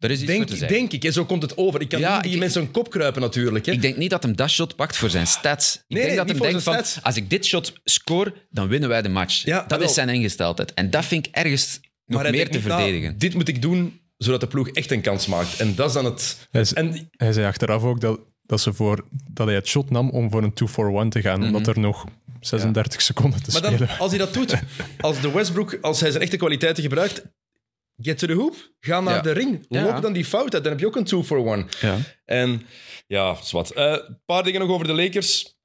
daar is iets voor Denk, te zeggen. denk ik, hè, zo komt het over. Ik kan Ja, niet die ik- mensen een kop kruipen natuurlijk. Hè. Ik denk niet dat hem dat shot pakt voor zijn stats. Ik Nee, denk dat hem voor denkt zijn van, stats. als ik dit shot score, dan winnen wij de match. Ja, dat wel. is zijn ingesteldheid. En dat vind ik ergens nog Maar hij meer te nou, verdedigen. dit moet ik doen zodat de ploeg echt een kans maakt. En dat is dan het... Hij, En hij zei achteraf ook dat, dat, ze voor, dat hij het shot nam om voor een 2-for-1 te gaan, omdat er nog 36 seconden te Mhm. Maar dan, spelen. als hij dat doet, als de Westbrook, als hij zijn echte kwaliteiten gebruikt, get to the hoop, ga naar Ja. de ring, Ja. loop dan die fout uit, dan heb je ook een two for one. Ja. En ja, zwart. Eh, Een paar dingen nog over de Lakers.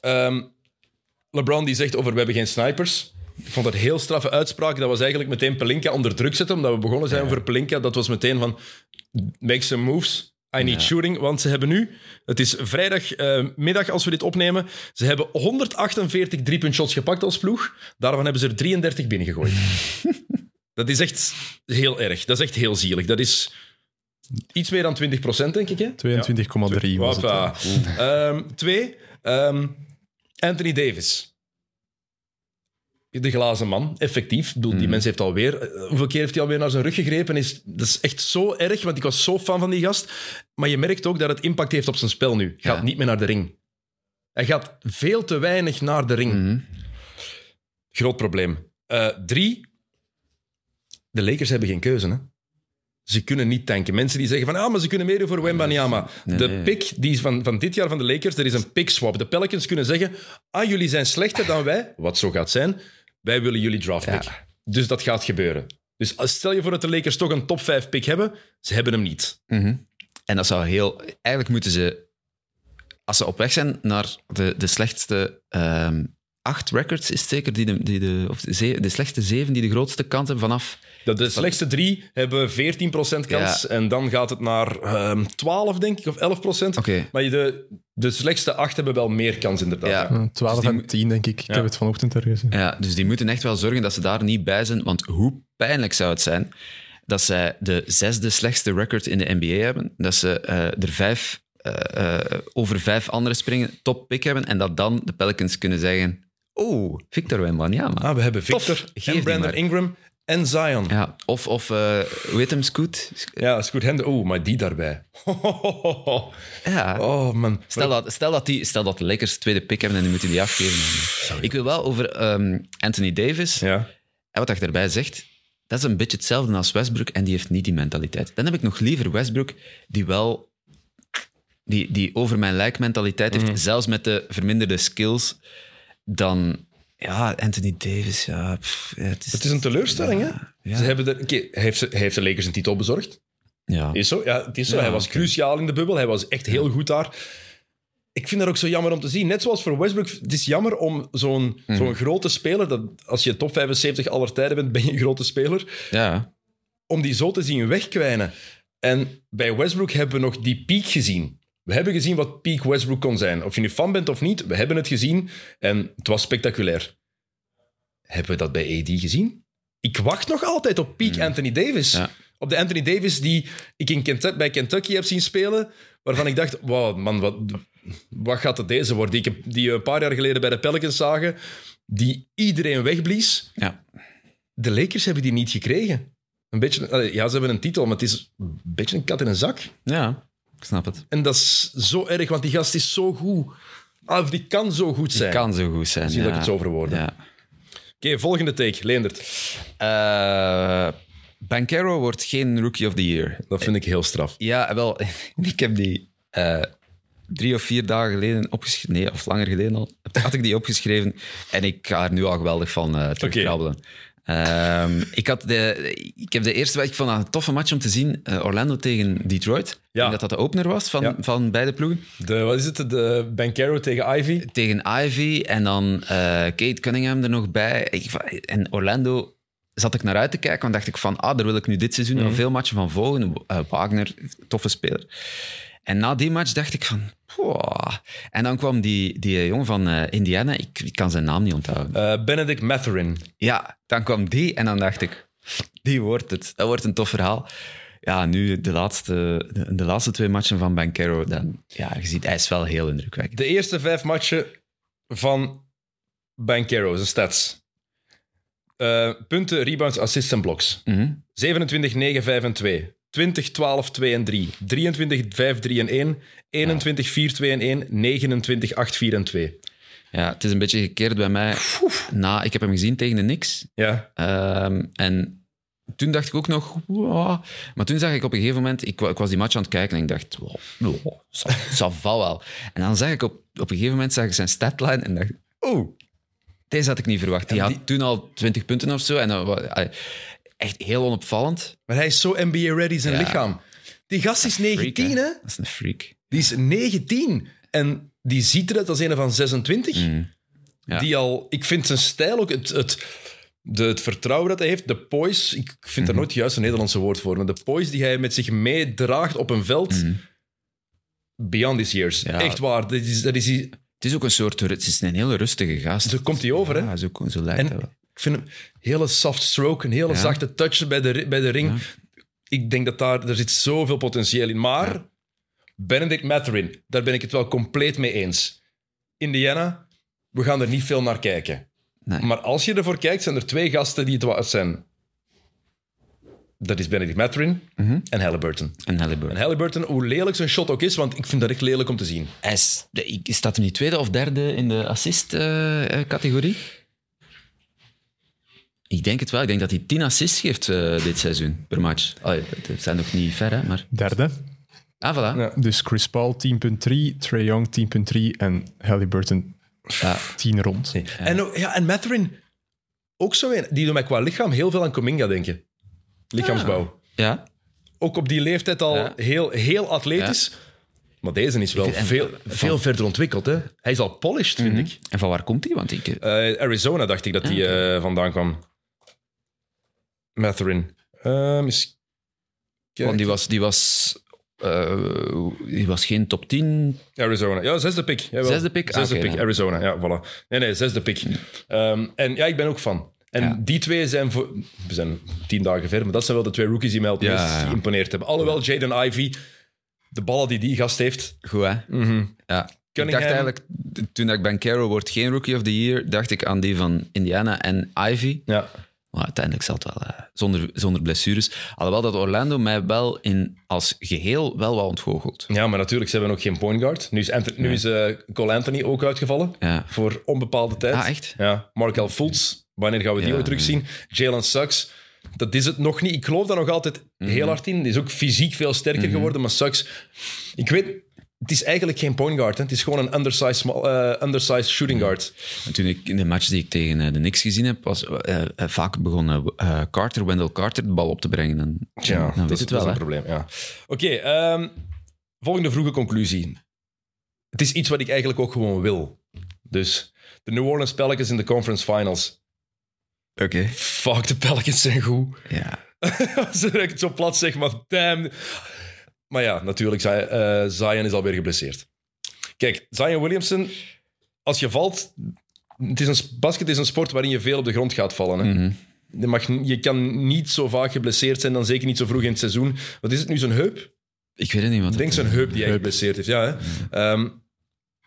Ehm, LeBron die zegt over we hebben geen snipers. Ik vond dat een heel straffe uitspraak. Dat was eigenlijk meteen Pelinka onder druk zetten, omdat we begonnen zijn over Pelinka. Dat was meteen van, make some moves. I need Ja. shooting, want ze hebben nu... Het is vrijdagmiddag middag als we dit opnemen. Ze hebben 148 driepuntshots gepakt als ploeg. Daarvan hebben ze er 33 binnengegooid. dat is echt heel erg. Dat is echt heel zielig. Dat is iets meer dan 20 procent, denk ik. Hè? 22,3 was het. Ehm, twee, ehm, Anthony Davis. De glazen man, effectief. Bedoel. Die mens heeft alweer... eh, hoeveel keer heeft hij alweer naar zijn rug gegrepen? Is, dat is echt zo erg, want ik was zo fan van die gast. Maar je merkt ook dat het impact heeft op zijn spel nu. Gaat Ja. niet meer naar de ring. Hij gaat veel te weinig naar de ring. Mhm. Groot probleem. Eh, drie, de Lakers hebben geen keuze. Hè? Ze kunnen niet tanken. Mensen die zeggen van, ah, maar ze kunnen meedoen voor Wembanyama. Nee, de nee. pick die is van, van dit jaar van de Lakers, er is een pick swap. De Pelicans kunnen zeggen, ah, jullie zijn slechter dan wij, wat zo gaat zijn. Wij willen jullie draft pick. Ja. Dus dat gaat gebeuren. Dus stel je voor dat de Lakers toch een top 5 pick hebben, ze hebben hem niet. Mhm. En dat zou heel... Eigenlijk moeten ze, als ze op weg zijn naar de, de slechtste ehm, acht records, is het zeker, die de, die de, of de, ze- de slechtste zeven die de grootste kant hebben vanaf... Dat de slechtste drie hebben 14% kans. Ja. En dan gaat het naar ehm 12, denk ik, of 11%. Oké. Maar de, de slechtste acht hebben wel meer kans, inderdaad. Ja. Ja. Eh, 12 Dus die en moet- 10, denk ik. Ik Ja. heb het vanochtend ergens gezien. Ja, dus die moeten echt wel zorgen dat ze daar niet bij zijn. Want hoe pijnlijk zou het zijn dat zij de zesde slechtste record in de NBA hebben. Dat ze eh, er vijf, eh, eh, over vijf andere springen, top pick hebben. En dat dan de Pelicans kunnen zeggen... Oh, Victor Wembanyama. Ah, we hebben Tof. Victor Geef en Brandon. Ingram en Zion. Ja, Ja, of, of eh hoe heet hem, Scoot? is goed. Hende. Oeh, maar die daarbij. Ja. Oh, man. Stel dat, stel, dat die, stel dat de Lakers tweede pick hebben en die moeten die afgeven. Ik wil wel over ehm, Anthony Davis... Ja. En wat hij erbij zegt, dat is een beetje hetzelfde als Westbrook en die heeft niet die mentaliteit. Dan heb ik nog liever Westbrook die wel die, die over mijn lijk mentaliteit heeft, Mhm. zelfs met de verminderde skills, dan ja, Anthony Davis. Ja, pff, ja, het, is, Het is een teleurstelling, hè? Ja. Ze hebben er, oké, hij heeft, ze- hij heeft de Lakers een titel bezorgd. ja. Is zo? Ja, het is zo. Hij was cruciaal in de bubbel. Hij was echt heel goed daar. Ik vind dat ook zo jammer om te zien. Net zoals voor Westbrook. Het is jammer om zo'n Mhm. zo'n grote speler... Dat, als je top 75 aller tijden bent, ben je een grote speler. ja. om die zo te zien wegkwijnen. En bij Westbrook hebben we nog die piek gezien. We hebben gezien wat piek Westbrook kon zijn. Of je nu fan bent of niet, we hebben het gezien en het was spectaculair. hebben we dat bij AD gezien? Ik wacht nog altijd op peak Anthony Davis. Ja. Op de Anthony Davis die ik in Kentucky, bij Kentucky heb zien spelen, waarvan ik dacht, wow, man, wat, wat gaat het deze worden? Die, ik die we een paar jaar geleden bij de Pelicans zagen, die iedereen wegblies. Ja. De Lakers hebben die niet gekregen. Een beetje, ja, ze hebben een titel, maar het is een beetje een kat in een zak. ja, ik snap het. En dat is zo erg, want die gast is zo goed. Ah, Of die kan zo goed zijn. Kan zo goed zijn. Zie ja. dat ik het zo verwoorden. Ja. Oké, volgende take. Leendert. Eh, Bankero wordt geen Rookie of the Year. Dat vind ik heel straf. Ja, wel, ik heb die eh, drie of vier dagen geleden opgeschreven. Nee, of langer geleden al. Had ik die opgeschreven. En ik ga er nu al geweldig van eh terugkrabbelen. Ehm, ik, had de, ik heb de eerste week van een toffe match om te zien. eh, Orlando tegen Detroit. Ik denk dat dat de opener was van, Ja. van beide ploegen. De, wat is het? De Bankero tegen Ivy. Tegen Ivy en dan eh, Kate Cunningham er nog bij. Ik, en Orlando zat ik naar uit te kijken, want dacht ik van, ah, daar wil ik nu dit seizoen al veel matchen van volgen. Eh, Wagner, toffe speler. En na die match dacht ik van, En dan kwam die, die jongen van eh, Indiana, ik, ik kan zijn naam niet onthouden. Eh, Benedict Matherin. Ja, dan kwam die en dan dacht ik, die wordt het. Dat wordt een tof verhaal. Ja, nu de laatste, de, de laatste twee matchen van Bankero, dan, ja, je ziet, hij is wel heel indrukwekkend. De eerste vijf matchen van Bankero, zijn stats. Eh, punten, rebounds, assists en blocks. Mhm. 27, 9, 5 en 2. 20, 12, 2 en 3. 23, 5, 3 en 1. 21, 4, 2 en 1. 29, 8, 4 en 2. Ja, het is een beetje gekeerd bij mij. Na, ik heb hem gezien tegen de Knicks. Ja. Ehm, en toen dacht ik ook nog... wow. Maar toen zag ik op een gegeven moment... Ik, ik was die match aan het kijken en ik dacht... Wow, wow, wel. En dan zag ik op, op een gegeven moment zag ik zijn statline en dacht... Oh, deze had ik niet verwacht. Die had toen al 20 punten of zo. En allee, echt heel onopvallend. Maar hij is zo NBA-ready, zijn Ja. lichaam. Die gast is Freak, 19, hè? Dat is een freak. Die is 19. En die ziet eruit als een van 26. Mm. Ja. Die al... Ik vind zijn stijl ook... Het, het, de, het vertrouwen dat hij heeft, de poise... Ik vind daar nooit juist een Nederlandse woord voor, maar de poise die hij met zich meedraagt op een veld... Beyond his years. Ja. Echt waar. Dat is, dat is, Het is ook een soort... Het is een hele rustige gast. zo komt hij over, hè? Ja, zo, zo lijkt En hij wel. Ik vind hem hele soft stroke, een hele Ja. zachte touch bij de, bij de ring. Ja. Ik denk dat daar, er zit zoveel potentieel in. Maar Benedict Matherin, daar ben ik het wel compleet mee eens. Indiana, we gaan er niet veel naar kijken. Nee. Maar als je ervoor kijkt, zijn er twee gasten die het waard zijn. Dat is Benedict Matherin Mhm. en Halliburton. En Halliburton. En Halliburton, hoe lelijk zijn shot ook is, want ik vind dat echt lelijk om te zien. Hij is, staat hem niet tweede of derde in de assist-categorie? Ik denk het wel. Ik denk dat hij 10 assists geeft eh, dit seizoen per match. Allee, het zijn nog niet ver, hè, maar... Derde. Ah, voilà. Ja. Dus Chris Paul 10.3, Trae Young 10.3 en Halliburton Ja. 10 rond. En, ja, en Matherin, ook zo een. Die doet mij qua lichaam heel veel aan Cominga denken. Lichaamsbouw. Ja. Ook op die leeftijd al Ja. heel, heel atletisch. Maar deze is wel vind- veel, veel verder ontwikkeld. Hè? Hij is al polished, vind ik. En van waar komt hij? Want ik... eh, Eh, Arizona dacht ik dat hij eh, vandaan kwam. Matherin. Eens want die was, die, was, eh, die was geen top 10. Arizona. Ja, zesde pick. Jawel. Zesde pick? Zesde Ah, oké, pick. Arizona. Ja, voilà. Nee, nee, zesde pick. Ehm, en ja, ik ben ook fan. En Ja. die twee zijn voor... We zijn tien dagen ver, maar dat zijn wel de twee rookies die mij het meest ja. geïmponeerd hebben. Alhoewel Jaden Ivey, de ballen die die gast heeft... Goed, hè? mhm. Ja. Ik dacht eigenlijk, toen ik Bankero wordt geen Rookie of the Year, dacht ik aan die van Indiana en Ivy. Ja. Maar uiteindelijk zal het wel eh, zonder, zonder blessures. Alhoewel dat Orlando mij wel in, als geheel wel wat ontgoochelt. ja, maar natuurlijk, ze hebben ook geen point guard. Nu is, Anthony, nu is eh, Cole Anthony ook uitgevallen. Ja. Voor onbepaalde tijd. Ah, echt? Ja. Markel Fultz, wanneer gaan we die Ja, ooit terugzien? Jalen Suggs, dat is het nog niet. Ik geloof daar nog altijd Mhm. heel hard in. Die is ook fysiek veel sterker geworden, maar Suggs... Ik weet, het is eigenlijk geen point guard. Hè. Het is gewoon een undersized, small, eh, undersized shooting guard. En toen ik in de match die ik tegen eh, de Knicks gezien heb, was eh, eh, vaak begonnen eh, Carter, Wendell Carter, de bal op te brengen. En, Ja, dan dat, is, het dat wel. is een probleem. Ja. Oké, ehm, volgende vroege conclusie. Het is iets wat ik eigenlijk ook gewoon wil. Dus de New Orleans Pelicans in de conference finals. Oké. Fuck, de Pelicans zijn goed. Ja. Als ik het zo plat zeg, maar damn. Maar ja, natuurlijk, Zion, eh, Zion is alweer geblesseerd. Kijk, Zion Williamson, als je valt, het is een, basket is een sport waarin je veel op de grond gaat vallen. Hè? Mhm. je, mag, je kan niet zo vaak geblesseerd zijn, dan zeker niet zo vroeg in het seizoen. Wat is het nu, zijn heup? Ik weet het niet wat Ik denk zijn heup die hij geblesseerd heeft, ja. Hè? Ehm,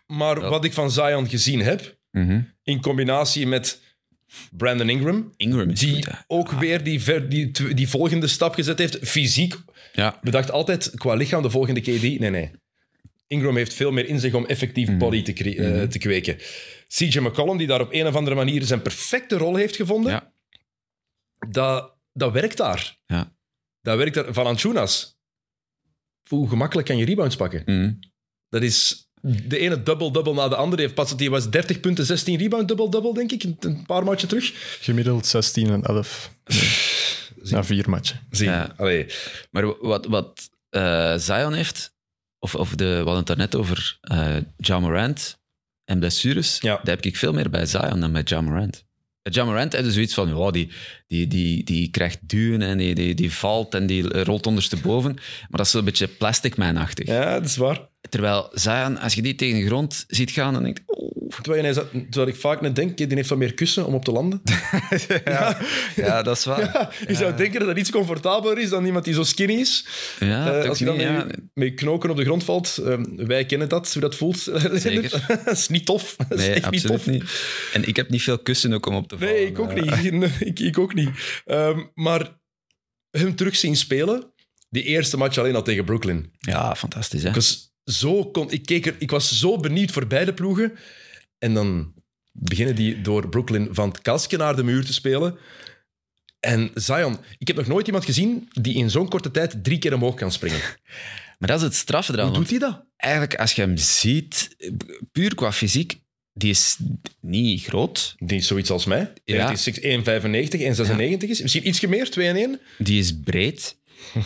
maar Ja. wat ik van Zion gezien heb, Mhm. in combinatie met Brandon Ingram, Ingram is die goed, ook weer die, ver- die, die volgende stap gezet heeft, fysiek. Ja. Bedacht altijd qua lichaam de volgende KD. Nee, nee. Ingram heeft veel meer in zich om effectief Mhm. body te, eh, te kweken. CJ McCollum, die daar op een of andere manier zijn perfecte rol heeft gevonden, Ja. dat, dat werkt daar. Ja. Dat werkt daar. Valanciunas. Hoe gemakkelijk kan je rebounds pakken? Mhm. Dat is de ene double-double na de andere. Heeft pas, die was 30 punten, 16 rebound, double-double, denk ik. Een- paar matchen terug. Gemiddeld 16 en 11. Na vier matchen. Zie. Ja. Allee. Maar wat, wat eh, Zion heeft, of, of de, we hadden het daarnet over eh Ja Morant en blessures, Ja. daar heb ik veel meer bij Zion dan bij Ja Morant. Bij Ja Morant heb je zoiets van, ja, die, die, die, die krijgt duwen en die, die, die valt en die rolt ondersteboven. Maar dat is zo'n beetje plastic man-achtig. Ja, dat is waar. Terwijl Zion, als je die tegen de grond ziet gaan, dan denk je, oh, Terwijl, je, terwijl ik vaak net denk, die heeft wat meer kussen om op te landen. ja, ja, dat is waar. Ja, je zou denken dat dat iets comfortabeler is dan iemand die zo skinny is. Ja, toch als je dan niet, met, knoken op de grond valt. eh, wij kennen dat, hoe dat voelt. Zeker. dat is niet tof. Dat is Nee, echt niet absoluut tof. niet, En ik heb niet veel kussen ook om op te vallen. Nee, ik ook niet. Ik, ik ook niet. Ehm, maar hem terug zien spelen, die eerste match alleen al tegen Brooklyn. Ja, fantastisch, hè? Ik was zo, kon, ik, keek er, ik was zo benieuwd voor beide ploegen. En dan beginnen die door Brooklyn van het kastje naar de muur te spelen. En Zion, ik heb nog nooit iemand gezien die in zo'n korte tijd drie keer omhoog kan springen. Maar dat is het straffe eraan. Hoe doet hij dat? eigenlijk, als je hem ziet, puur qua fysiek, die is niet groot. Die is zoiets als mij. Dat hij 1,95, 1,96 is. Misschien ietsje meer, 2 en 1. Die is breed.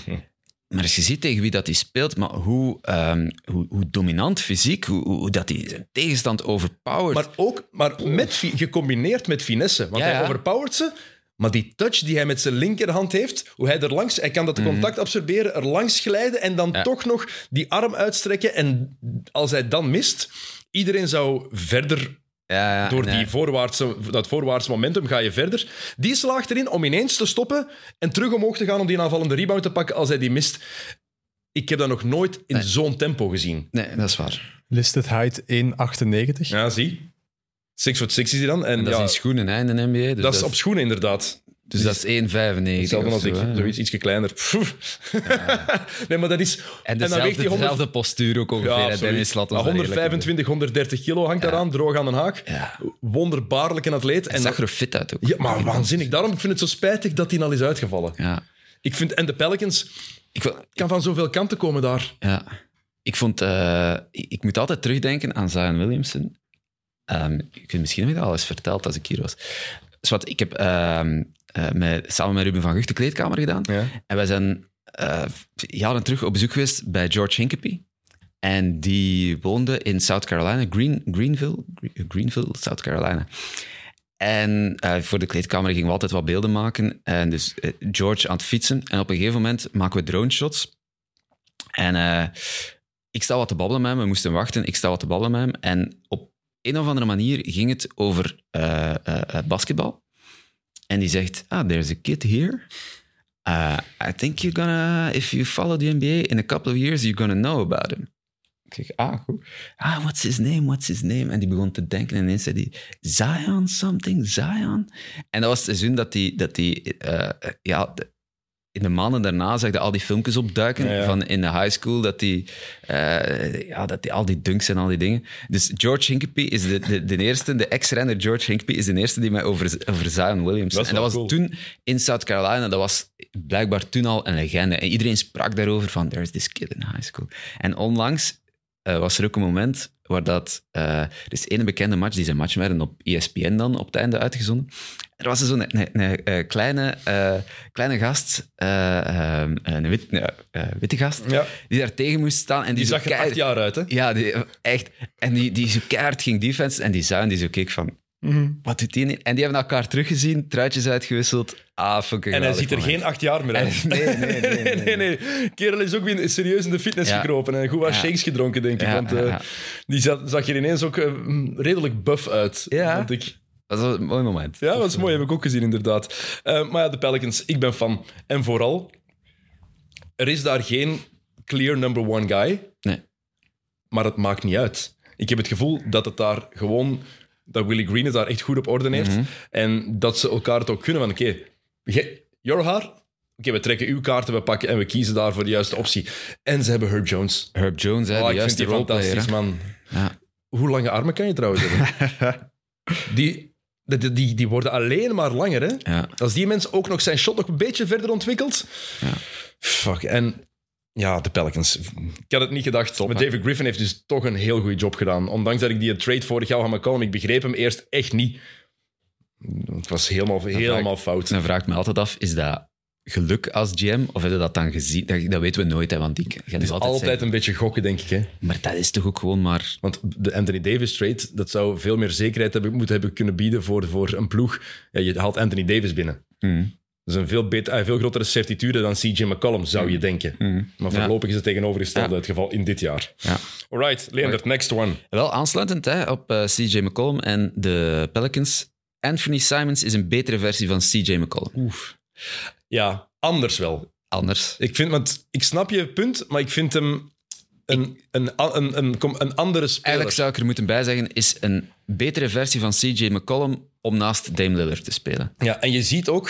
maar als je ziet tegen wie dat hij speelt, maar hoe, ehm, hoe, hoe dominant fysiek, hoe, dat hij zijn tegenstand overpowert. Maar ook maar met, gecombineerd met finesse. Want Ja, hij overpowert ze. Maar die touch die hij met zijn linkerhand heeft, hoe hij er langs, hij kan dat contact absorberen, er langs glijden en dan Mhm. Ja. toch nog die arm uitstrekken. En als hij dan mist, iedereen zou verder ja, ja, door nee. die voorwaartse, dat voorwaartse momentum ga je verder. Die slaagt erin om ineens te stoppen en terug omhoog te gaan om die aanvallende rebound te pakken als hij die mist. Ik heb dat nog nooit in Nee. zo'n tempo gezien. Nee, dat is waar. Listed height 1,98. Ja, zie. 6 foot 6 is hij dan. En, En dat ja, is in schoenen hè, in de NBA. Dus dat is op schoenen inderdaad. Dus dat is 1,95. Hetzelfde of als zo, ik, hè. zoiets ietsje kleiner. nee, maar dat is... En dan dezelfde, weegt hij 100 dezelfde postuur ook ongeveer. Ja. Dennis, laat ons Maar daar eerlijk 125, 130 kilo hangt daaraan, droog aan de haak. Ja. Wonderbaarlijk een atleet. Hij En zag er fit uit ook. ja, maar waanzinnig. Daarom ik vind ik het zo spijtig dat hij al is uitgevallen. Ja. Ik vind, en de Pelicans Ik, wil, kan van zoveel kanten komen daar. Ja. Ik vond... eh, ik, moet altijd terugdenken aan Zion Williamson. Ehm, ik weet misschien heb ik dat al eens verteld als ik hier was. Dus wat, ik heb ehm, eh, met, samen met Ruben van Gucht de kleedkamer gedaan. Ja. En wij zijn eh, jaren terug op bezoek geweest bij George Hinkepie. En die woonde in South Carolina, Green, Greenville, Gre- Greenville, South Carolina. En eh, voor de kleedkamer gingen we altijd wat beelden maken. En dus eh, George aan het fietsen. En op een gegeven moment maken we drone shots. En eh, ik sta wat te babbelen met hem. We moesten wachten. Ik sta wat te babbelen met hem. En op een of andere manier ging het over eh, basketbal. En die zegt, ah, there's a kid here. Uh, I think you're gonna, if you follow the NBA in a couple of years, you're gonna know about him. Ik zeg, ah, goed. Ah, what's his name, what's his name? En die begon te denken en ineens zei hij, Zion something, Zion? En dat was het seizoen dat hij, dat eh, ja, in de maanden daarna zag je al die filmpjes opduiken Ja, ja. van in de high school, dat hij, eh, ja, dat hij al die dunks en al die dingen. Dus George Hinkepie is de, de, de eerste, de ex-renner George Hinkepie is de eerste die mij over, over Zion Williams. Dat en dat was cool. toen in South Carolina, dat was blijkbaar toen al een legende. En iedereen sprak daarover van, there's this kid in high school. En onlangs eh, was er ook een moment waar dat... eh, er is één bekende match, die zijn match werden op ESPN dan op het einde uitgezonden. Er was zo'n een, eh, kleine, eh, kleine gast, eh, eh, een wit, witte gast, Ja. die daar tegen moest staan. En die, zag er keihard- acht jaar uit, hè? Ja, die, echt. En die, die zo keihard ging defense. En die Zion die zo keek van... Wat doet die? En die hebben elkaar teruggezien, truitjes uitgewisseld. Ah, fucking En hij ziet er moment. geen acht jaar meer uit. Nee, nee, nee, nee, nee, nee. Kerel is ook weer serieus in de fitness Ja. gekropen en goed wat Ja. shakes gedronken, denk ik. Ja, want die zag, zag er ineens ook redelijk buff uit. Ja. vond ik. Dat was een mooi moment. Ja, dat is mooi, heb ik ook gezien, inderdaad. Eh, maar ja, de Pelicans, ik ben fan. En vooral, er is daar geen clear number one guy, Nee. maar het maakt niet uit. Ik heb het gevoel dat het daar gewoon, dat Willie Green het daar echt goed op orde heeft. Mhm. En dat ze elkaar het ook kunnen van, oké, okay, your haar, oké, we trekken uw kaarten, we pakken en we kiezen daar voor de juiste optie. En ze hebben Herb Jones. Herb Jones, hè, Oh, de ik vind die fantastisch, man. Ja. Hoe lange armen kan je trouwens hebben? die, die, die, die worden alleen maar langer, hè? Ja. Als die mens ook nog zijn shot nog een beetje verder ontwikkelt. Ja. Fuck. En ja, de Pelicans. Ik had het niet gedacht. maar? David Griffin heeft dus toch een heel goede job gedaan. Ondanks dat ik die trade vorig jaar van McCollum, ik begreep hem eerst echt niet. Het was helemaal, helemaal fout. Dan vraag ik me altijd af, is dat geluk als GM? Of heb je dat dan gezien? Dat, dat weten we nooit, hè, want ik ga Het is altijd, een beetje gokken, denk ik. Hè? Maar dat is toch ook gewoon maar... Want de Anthony Davis trade, dat zou veel meer zekerheid hebben, moeten hebben kunnen bieden voor, voor een ploeg. Ja, je haalt Anthony Davis binnen. Mm. Dat is een veel, beter, eh, veel grotere certitude dan CJ McCollum, zou je denken. Mm. Maar Ja. voorlopig is het tegenovergestelde Ja. het geval in dit jaar. Ja. Alright, Leendert, next one. Wel aansluitend hè, op eh, CJ McCollum en de Pelicans. Anthony Simons is een betere versie van CJ McCollum. Oef. Ja, anders wel. Anders. Ik, vind, want ik snap je punt, maar ik vind hem een, een, een, een, een, andere speler. Eigenlijk zou ik er moeten bijzeggen, is een betere versie van CJ McCollum om naast Dame Lillard te spelen. Ja, en je ziet ook,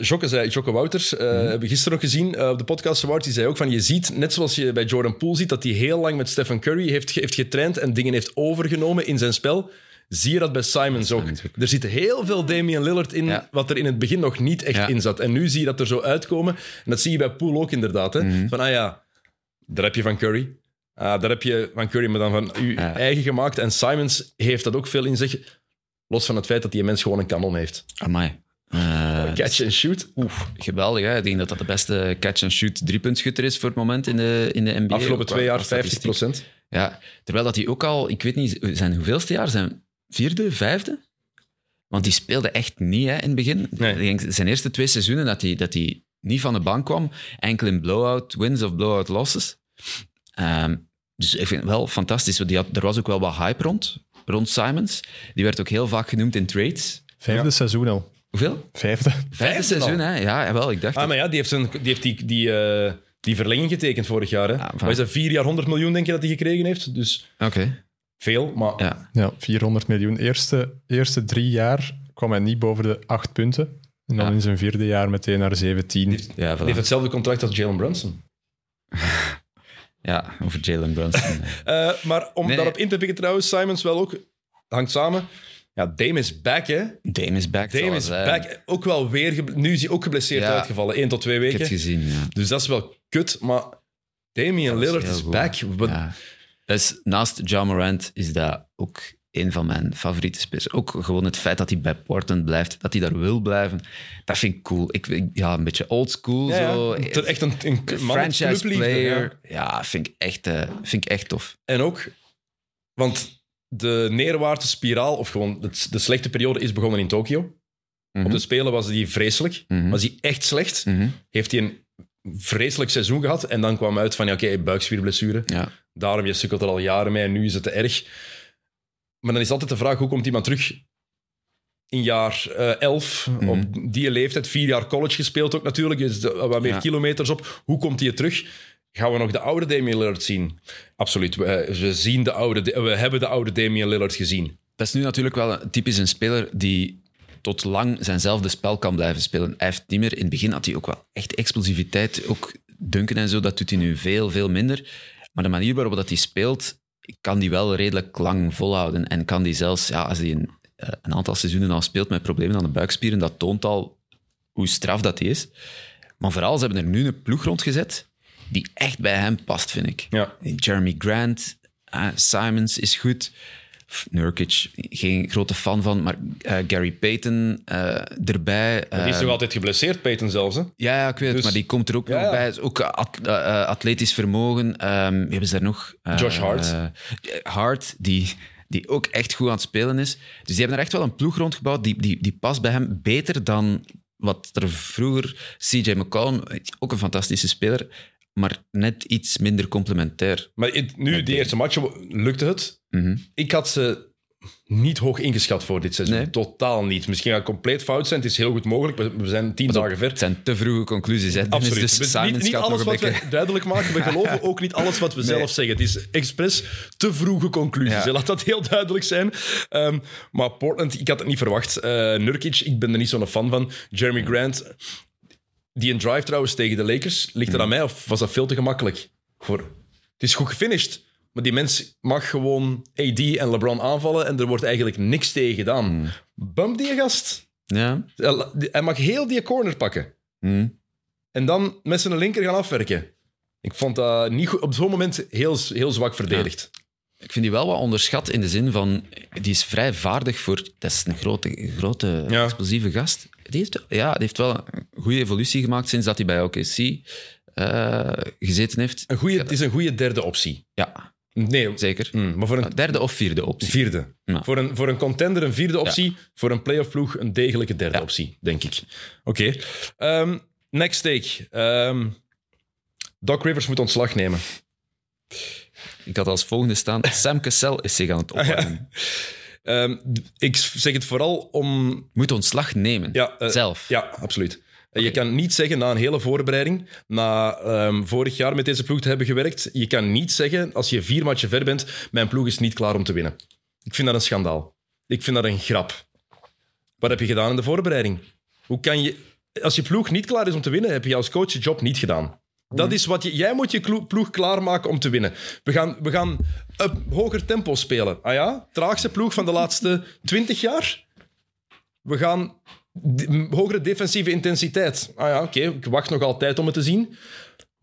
Jocke, zei, Jocke Wouters, eh, Mhm. hebben we gisteren nog gezien eh, op de podcast Award, die zei ook van, je ziet, net zoals je bij Jordan Poole ziet, dat hij heel lang met Stephen Curry heeft, heeft getraind en dingen heeft overgenomen in zijn spel. Zie je dat bij Simons ook. Er zit heel veel Damian Lillard in, Ja. wat er in het begin nog niet echt Ja. in zat. En nu zie je dat er zo uitkomen. En dat zie je bij Poole ook inderdaad. Hè? Mhm. Van, ah ja, daar heb je van Curry. Ah, daar heb je van Curry, maar dan van je Ja. eigen gemaakt. En Simons heeft dat ook veel in zich. Los van het feit dat die mens gewoon een kanon heeft. Amai. Eh, Catch and shoot. Oef, geweldig. Hè? Ik denk dat dat de beste catch-and-shoot driepuntschutter is voor het moment in de, in de NBA. Afgelopen twee jaar qua 50 statistiek. procent. Ja, terwijl dat hij ook al, ik weet niet, zijn hoeveelste jaar? Zijn vierde, vijfde? Want die speelde echt niet hè, in het begin. Nee. Ik denk zijn eerste twee seizoenen dat hij, dat hij niet van de bank kwam, enkel in blowout wins of blowout losses. Ehm, dus ik vind het wel fantastisch. want Die had, er was ook wel wat hype rond, rond Simons. Die werd ook heel vaak genoemd in trades. Vijfde Ja. seizoen al. Hoeveel? Vijfde. Vijfde Vijfde seizoen, al. hè? Ja, wel, ik dacht... Ah, dat- maar ja, die heeft, een, die, heeft die, die, eh, die verlenging getekend vorig jaar. Hè? Ja, van- Wat is dat, vier jaar 100 miljoen, denk je, dat hij gekregen heeft? Dus Oké, veel, maar... ja. Ja, 400 miljoen. Eerste, eerste drie jaar kwam hij niet boven de acht punten. En dan Ja. in zijn vierde jaar meteen naar 17. Die heeft, Ja, die voilà. heeft hetzelfde contract als Jalen Brunson. ja, over Jalen Brunson. Eh, maar om Nee, daarop in te pikken trouwens, Simons wel ook, hangt samen. Ja, Dame is back, hè? Dame is back. Dame is zijn. back. Ook wel weer, nu is hij ook geblesseerd Ja. uitgevallen, één tot twee Ik heb weken. het gezien, ja. Dus dat is wel kut, maar Damian Lillard is goed. back. Wat- Ja. Dus naast John Morant is dat ook een van mijn favoriete spelers. Ook gewoon het feit dat hij bij Portland blijft, dat hij daar wil blijven. Dat vind ik cool. Ik, ik- ja, een beetje old school. Ja, ja. zo. Ter- Echt een, een franchise player. ja. Ja, vind, ik echt, eh, vind ik echt tof. En ook, want de neerwaartse spiraal, of gewoon het- de slechte periode, is begonnen in Tokio. Op de Spelen was die vreselijk. Mhm. Was hij echt slecht. Mhm. Heeft hij een vreselijk seizoen gehad. En dan kwam uit van, ja, oké, buikspierblessure. Ja. Daarom, je sukkelt er al jaren mee en nu is het te erg. Maar dan is altijd de vraag, hoe komt iemand terug in jaar eh 11, Mhm. op die leeftijd, vier jaar college gespeeld ook natuurlijk, dus wat meer Ja. kilometers op. Hoe komt hij terug? Gaan we nog de oude Damian Lillard zien? Absoluut. We, we zien de oude, we hebben de oude Damian Lillard gezien. Dat is nu natuurlijk wel een, typisch een speler die tot lang zijnzelfde spel kan blijven spelen. Hij heeft niet meer... In het begin had hij ook wel echt explosiviteit. Ook dunken en zo, dat doet hij nu veel, veel minder. Maar de manier waarop dat hij speelt, kan hij wel redelijk lang volhouden. En kan hij zelfs, ja, als hij een, eh, een aantal seizoenen al speelt met problemen aan de buikspieren, dat toont al hoe straf dat hij is. Maar vooral, ze hebben er nu een ploeg rondgezet die echt bij hem past, vind ik. Ja. Jeremy Grant, eh, Simons is goed. Nurkic, geen grote fan van, maar eh, Gary Payton eh, erbij. die is nog altijd geblesseerd, Peyton zelfs. Hè? ja, ja, ik weet het, Dus- maar die komt er ook Ja, nog bij. Is Ook at- eh, atletisch vermogen. Ehm, wie hebben ze daar nog? Josh Hart. Hart, die die ook echt goed aan het spelen is. Dus die hebben er echt wel een ploeg rondgebouwd die, die, die past bij hem beter dan wat er vroeger... CJ McCollum, ook een fantastische speler, maar net iets minder complementair. Maar het- nu, die eerste match, lukte het. Mhm. Ik had ze niet hoog ingeschat voor dit seizoen. Nee. Totaal niet. Misschien gaat het compleet fout zijn. Het is heel goed mogelijk. We, zijn tien dagen ver. Het zijn te vroege conclusies. Hè. Absoluut. Dus niet, niet alles wat we duidelijk maken. We geloven ook niet alles wat we Nee. zelf zeggen. Het is expres te vroege conclusies. Ja. Laat dat heel duidelijk zijn. Ehm, maar Portland, ik had het niet verwacht. Eh Nurkic, ik ben er niet zo'n fan van. Jeremy Grant, die een drive trouwens tegen de Lakers, ligt Hmm. er aan mij of was dat veel te gemakkelijk? Voor... Het is goed gefinished. Maar die mens mag gewoon AD en LeBron aanvallen en er wordt eigenlijk niks tegen gedaan. Hmm. Bump die gast. Ja. Hij mag heel die corner pakken. Mhm. En dan met zijn linker gaan afwerken. Ik vond dat niet goed, op zo'n moment heel, heel zwak verdedigd. Ik vind die wel wat onderschat in de zin van... Die is vrij vaardig voor... Dat is een grote, grote Ja. explosieve gast. Die heeft, ja, die heeft wel een goede evolutie gemaakt sinds dat hij bij OKC eh, gezeten heeft. Een goeie, het is een goede derde optie. Ja, Nee, zeker. mm, maar voor een Derde of vierde optie. vierde. Ja. Voor, een, voor een contender een vierde optie. Voor een playoff ploeg een degelijke derde optie, denk ik. Oké. Ehm, next take. Ehm, Doc Rivers moet ontslag nemen. Ik had als volgende staan... Sam Cassell is zich aan het opwarmen. Ehm, ik zeg het vooral om Moet ontslag nemen. Ja, eh, Zelf. Ja, absoluut. Eh, Je kan niet zeggen na een hele voorbereiding, na ehm, vorig jaar met deze ploeg te hebben gewerkt, je kan niet zeggen als je vier matchen ver bent, mijn ploeg is niet klaar om te winnen. Ik vind dat een schandaal. Ik vind dat een grap. Wat heb je gedaan in de voorbereiding? Hoe kan je, als je ploeg niet klaar is om te winnen, heb je als coach je job niet gedaan. Dat is wat je, jij moet je ploeg klaarmaken om te winnen. We gaan, we gaan hoger tempo spelen. Ah ja? Traagste ploeg van de laatste twintig jaar? We gaan hogere defensieve intensiteit. Ah ja, oké, ik wacht nog altijd om het te zien.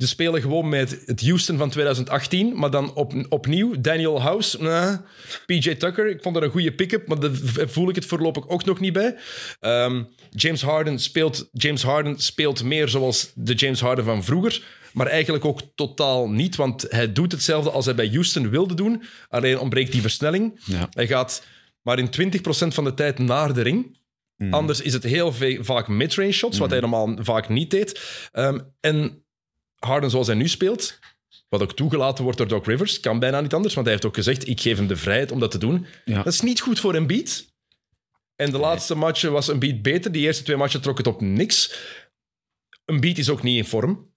Ze spelen gewoon met het Houston van 2018, maar dan op, opnieuw. Daniel House, nah. PJ Tucker, ik vond dat een goede pick-up, maar daar voel ik het voorlopig ook nog niet bij. Ehm, James, Harden speelt, James Harden speelt meer zoals de James Harden van vroeger, maar eigenlijk ook totaal niet, want hij doet hetzelfde als hij bij Houston wilde doen, alleen ontbreekt die versnelling. Ja. Hij gaat maar in 20% van de tijd naar de ring. Anders is het heel vaak mid-range shots, wat hij normaal vaak niet deed. Ehm, en Harden zoals hij nu speelt, wat ook toegelaten wordt door Doc Rivers, kan bijna niet anders, want hij heeft ook gezegd, ik geef hem de vrijheid om dat te doen. Ja. Dat is niet goed voor Embiid. En de laatste matchen was Embiid beter. Die eerste twee matchen trok het op niks. Embiid is ook niet in vorm.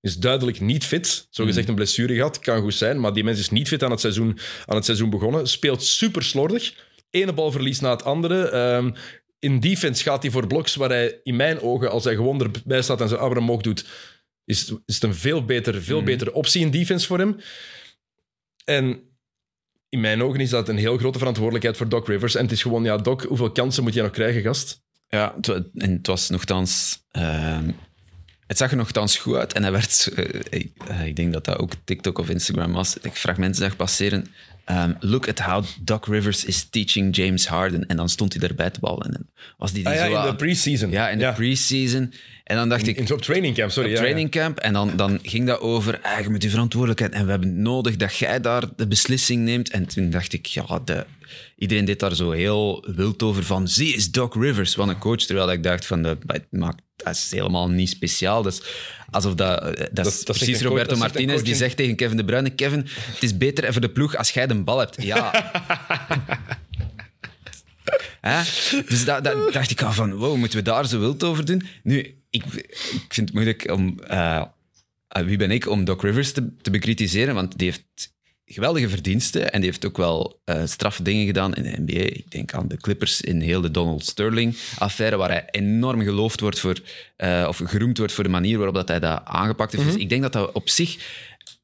Is duidelijk niet fit. Zo gezegd een blessure gehad, kan goed zijn. Maar die mens is niet fit aan het seizoen, aan het seizoen begonnen. Speelt super slordig. Ene balverlies na het andere. Ehm, in defense gaat hij voor bloks waar hij in mijn ogen, als hij gewoon erbij staat en zijn omhoog doet, is, is het een veel, beter, veel betere optie in defense voor hem. En in mijn ogen is dat een heel grote verantwoordelijkheid voor Doc Rivers. En het is gewoon, ja, Doc, hoeveel kansen moet jij nog krijgen, gast? Ja, en het was nogthans... ehm, het zag er nogthans goed uit en hij werd... eh, ik, eh, ik denk dat dat ook TikTok of Instagram was. Ik fragmenten zag passeren. Ehm, look at how Doc Rivers is teaching James Harden. En dan stond hij erbij te ballen. En was die, die Ah ja, zo in de pre-season. Ja, in de pre-season. En dan dacht ik... In, op training camp, sorry. op ja, ja. training camp. En dan, dan ging dat over, ah, je moet die verantwoordelijkheid en we hebben nodig dat jij daar de beslissing neemt. En toen dacht ik, ja, de, iedereen deed daar zo heel wild over van, zie is Doc Rivers, wat een coach. Terwijl ik dacht van, het maakt- dat is helemaal niet speciaal. Dat is alsof dat, eh, dat, is dat zegt precies coach- Roberto Martinez die zegt tegen Kevin De Bruyne, Kevin, het is beter voor de ploeg als jij de bal hebt. Ja. Hè? Dus da, da- dacht ik al van, wow, moeten we daar zo wild over doen? Nu, ik, ik vind het moeilijk om... eh, eh, wie ben ik om Doc Rivers te, te bekritiseren? Want die heeft geweldige verdiensten en die heeft ook wel eh straffe dingen gedaan in de NBA. Ik denk aan de Clippers in heel de Donald Sterling-affaire, waar hij enorm geloofd wordt voor, eh, of geroemd wordt voor de manier waarop dat hij dat aangepakt heeft. Dus ik denk dat dat op zich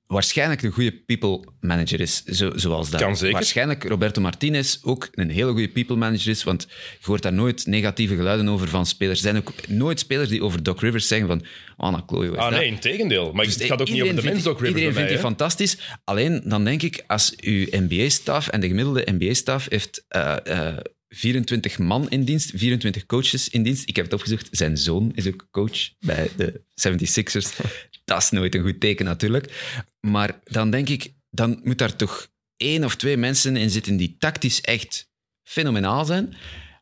waarschijnlijk een goede people manager is, zo, zoals dat. Kan zeker. Waarschijnlijk Roberto Martinez ook een hele goede people manager is, want je hoort daar nooit negatieve geluiden over van spelers. Er zijn ook nooit spelers die over Doc Rivers zeggen van, oh, nou, Chloe, Ah dat? nee, in tegendeel. Maar Dus het gaat ook niet over de mens Doc Rivers Iedereen vindt die fantastisch. Alleen dan denk ik, als uw NBA-staf en de gemiddelde NBA-staf heeft eh, eh, 24 man in dienst, 24 coaches in dienst. Ik heb het opgezocht, zijn zoon is ook coach bij de 76ers. Dat is nooit een goed teken natuurlijk. Maar dan denk ik, dan moet daar toch één of twee mensen in zitten die tactisch echt fenomenaal zijn.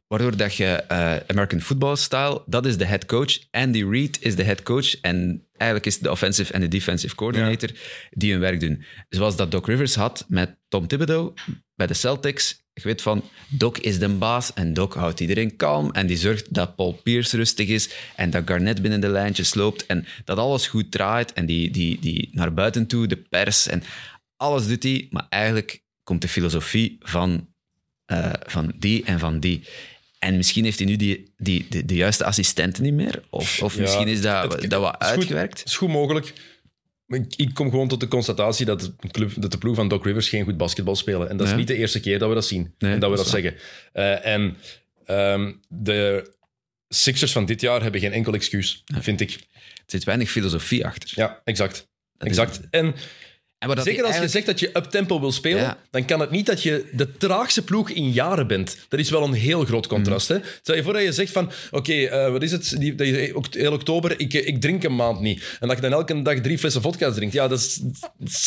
Waardoor dat je eh, American Football Style, dat is de head coach. Andy Reid is de head coach. En eigenlijk is het de offensive en de defensive coordinator die hun werk doen. Zoals dat Doc Rivers had met Tom Thibodeau bij de Celtics. Je weet van, Doc is de baas en Doc houdt iedereen kalm. En die zorgt dat Paul Pierce rustig is en dat Garnett binnen de lijntjes loopt. En dat alles goed draait en die, die, die naar buiten toe, de pers en alles doet hij. Maar eigenlijk komt de filosofie van, eh, van die en van die. En misschien heeft hij nu die, die, de, de juiste assistenten niet meer. Of, of Ja, misschien is dat, het- dat wat uitgewerkt. Het is goed mogelijk. Ik, kom gewoon tot de constatatie dat, de club, dat de ploeg van Doc Rivers geen goed basketbal spelen. En dat is Ja. niet de eerste keer dat we dat zien. Nee, en dat we dat zeggen. Eh, en ehm, de Sixers van dit jaar hebben geen enkel excuus, vind ik. Er zit weinig filosofie achter. Ja, exact. Dat exact. En zeker als je zegt dat je up-tempo wil spelen, Ja. dan kan het niet dat je de traagste ploeg in jaren bent. Dat is wel een heel groot contrast. Mhm. Hè? Stel je voor dat je zegt van, oké, eh, wat is het? Die, dat je, heel oktober, ik, ik drink een maand niet. En dat je dan elke dag drie flessen vodka drinkt. Ja, dat is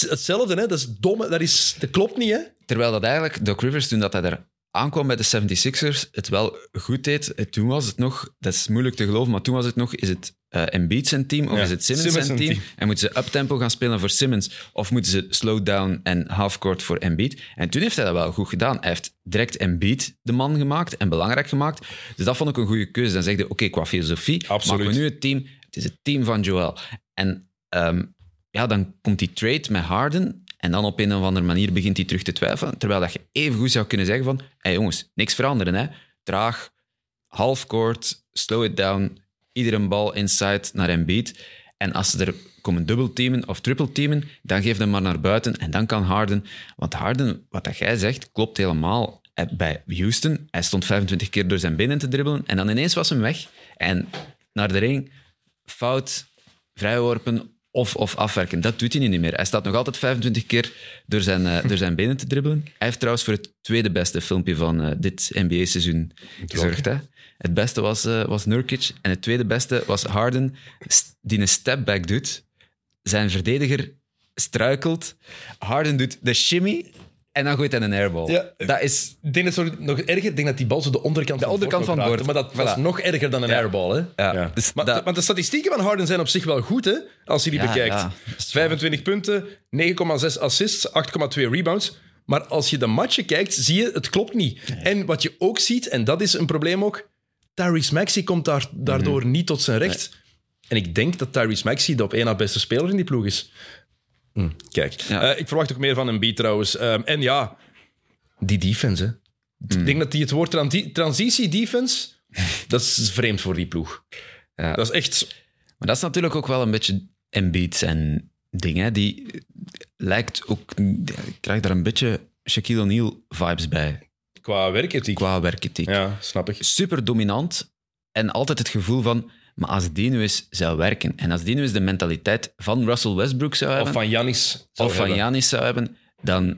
hetzelfde. Hè? Dat is domme. Dat, is, dat klopt niet, hè? Terwijl dat eigenlijk Doc Rivers, toen dat hij er aankwam bij de 76ers, het wel goed deed. Eh, Toen was het nog, dat is moeilijk te geloven, maar toen was het nog, is het eh Embiid zijn team of Ja, is het Simmons, Simmons zijn team? En moeten ze uptempo gaan spelen voor Simmons of moeten ze slow down en halfcourt voor Embiid? En toen heeft hij dat wel goed gedaan. Hij heeft direct Embiid de man gemaakt en belangrijk gemaakt. Dus dat vond ik een goede keuze. Dan zeg je, oké, qua filosofie Absoluut. maken we nu het team. Het is het team van Joel. En ehm, ja, dan komt die trade met Harden en dan op een of andere manier begint hij terug te twijfelen. Terwijl dat je even goed zou kunnen zeggen van, hé hey jongens, niks veranderen. Hè? Traag, half court, slow it down, iedere bal inside naar Embiid. En als ze er komen dubbelteamen of trippelteamen, dan geef hem maar naar buiten en dan kan Harden... Want Harden, wat dat jij zegt, klopt helemaal. Eh, Bij Houston, hij stond 25 keer door zijn benen te dribbelen en dan ineens was hem weg. En naar de ring, fout, vrijworpen of, of afwerken. Dat doet hij niet meer. Hij staat nog altijd 25 keer door zijn, eh, zijn benen te dribbelen. Hij heeft trouwens voor het tweede beste filmpje van eh, dit NBA-seizoen gezorgd. Hè? Het beste was, eh, was Nurkic en het tweede beste was Harden, die een stepback doet. Zijn verdediger struikelt. Harden doet de shimmy en dan gooit hij een airball. Ja. Dat is... Ik denk dat het nog erger. Ik denk dat die bal zo de onderkant De van onderkant van raakte. Maar dat, Voilà. nog erger dan een Ja. airball, hè? Ja. Dus Maar, dat- want de statistieken van Harden zijn op zich wel goed, hè? Als je die Ja, bekijkt. ja, dat is 25 punten, 9,6 assists, 8,2 rebounds. Maar als je de matchen kijkt, zie je, het klopt niet. En wat je ook ziet, en dat is een probleem ook, Tyrese Maxey komt daar, daardoor Mhm. niet tot zijn recht. En ik denk dat Tyrese Maxey de op één na beste speler in die ploeg is. Hm, kijk, Ja. Eh, ik verwacht ook meer van een beat trouwens. Ehm, en ja, die defense, hè. Ik denk dat die het woord transi- transitie-defense, dat is vreemd voor die ploeg. Ja. Dat is echt... Maar dat is natuurlijk ook wel een beetje Embiid en dingen. Die lijkt ook... Ik krijg daar een beetje Shaquille O'Neal vibes bij. Qua werkethiek. Qua werkethiek. Ja, snap ik. Super dominant. En altijd het gevoel van... Maar als die nu eens zou werken... En als die nu eens de mentaliteit van Russell Westbrook zou Of hebben... van Janis. of van. Janis zou hebben... Dan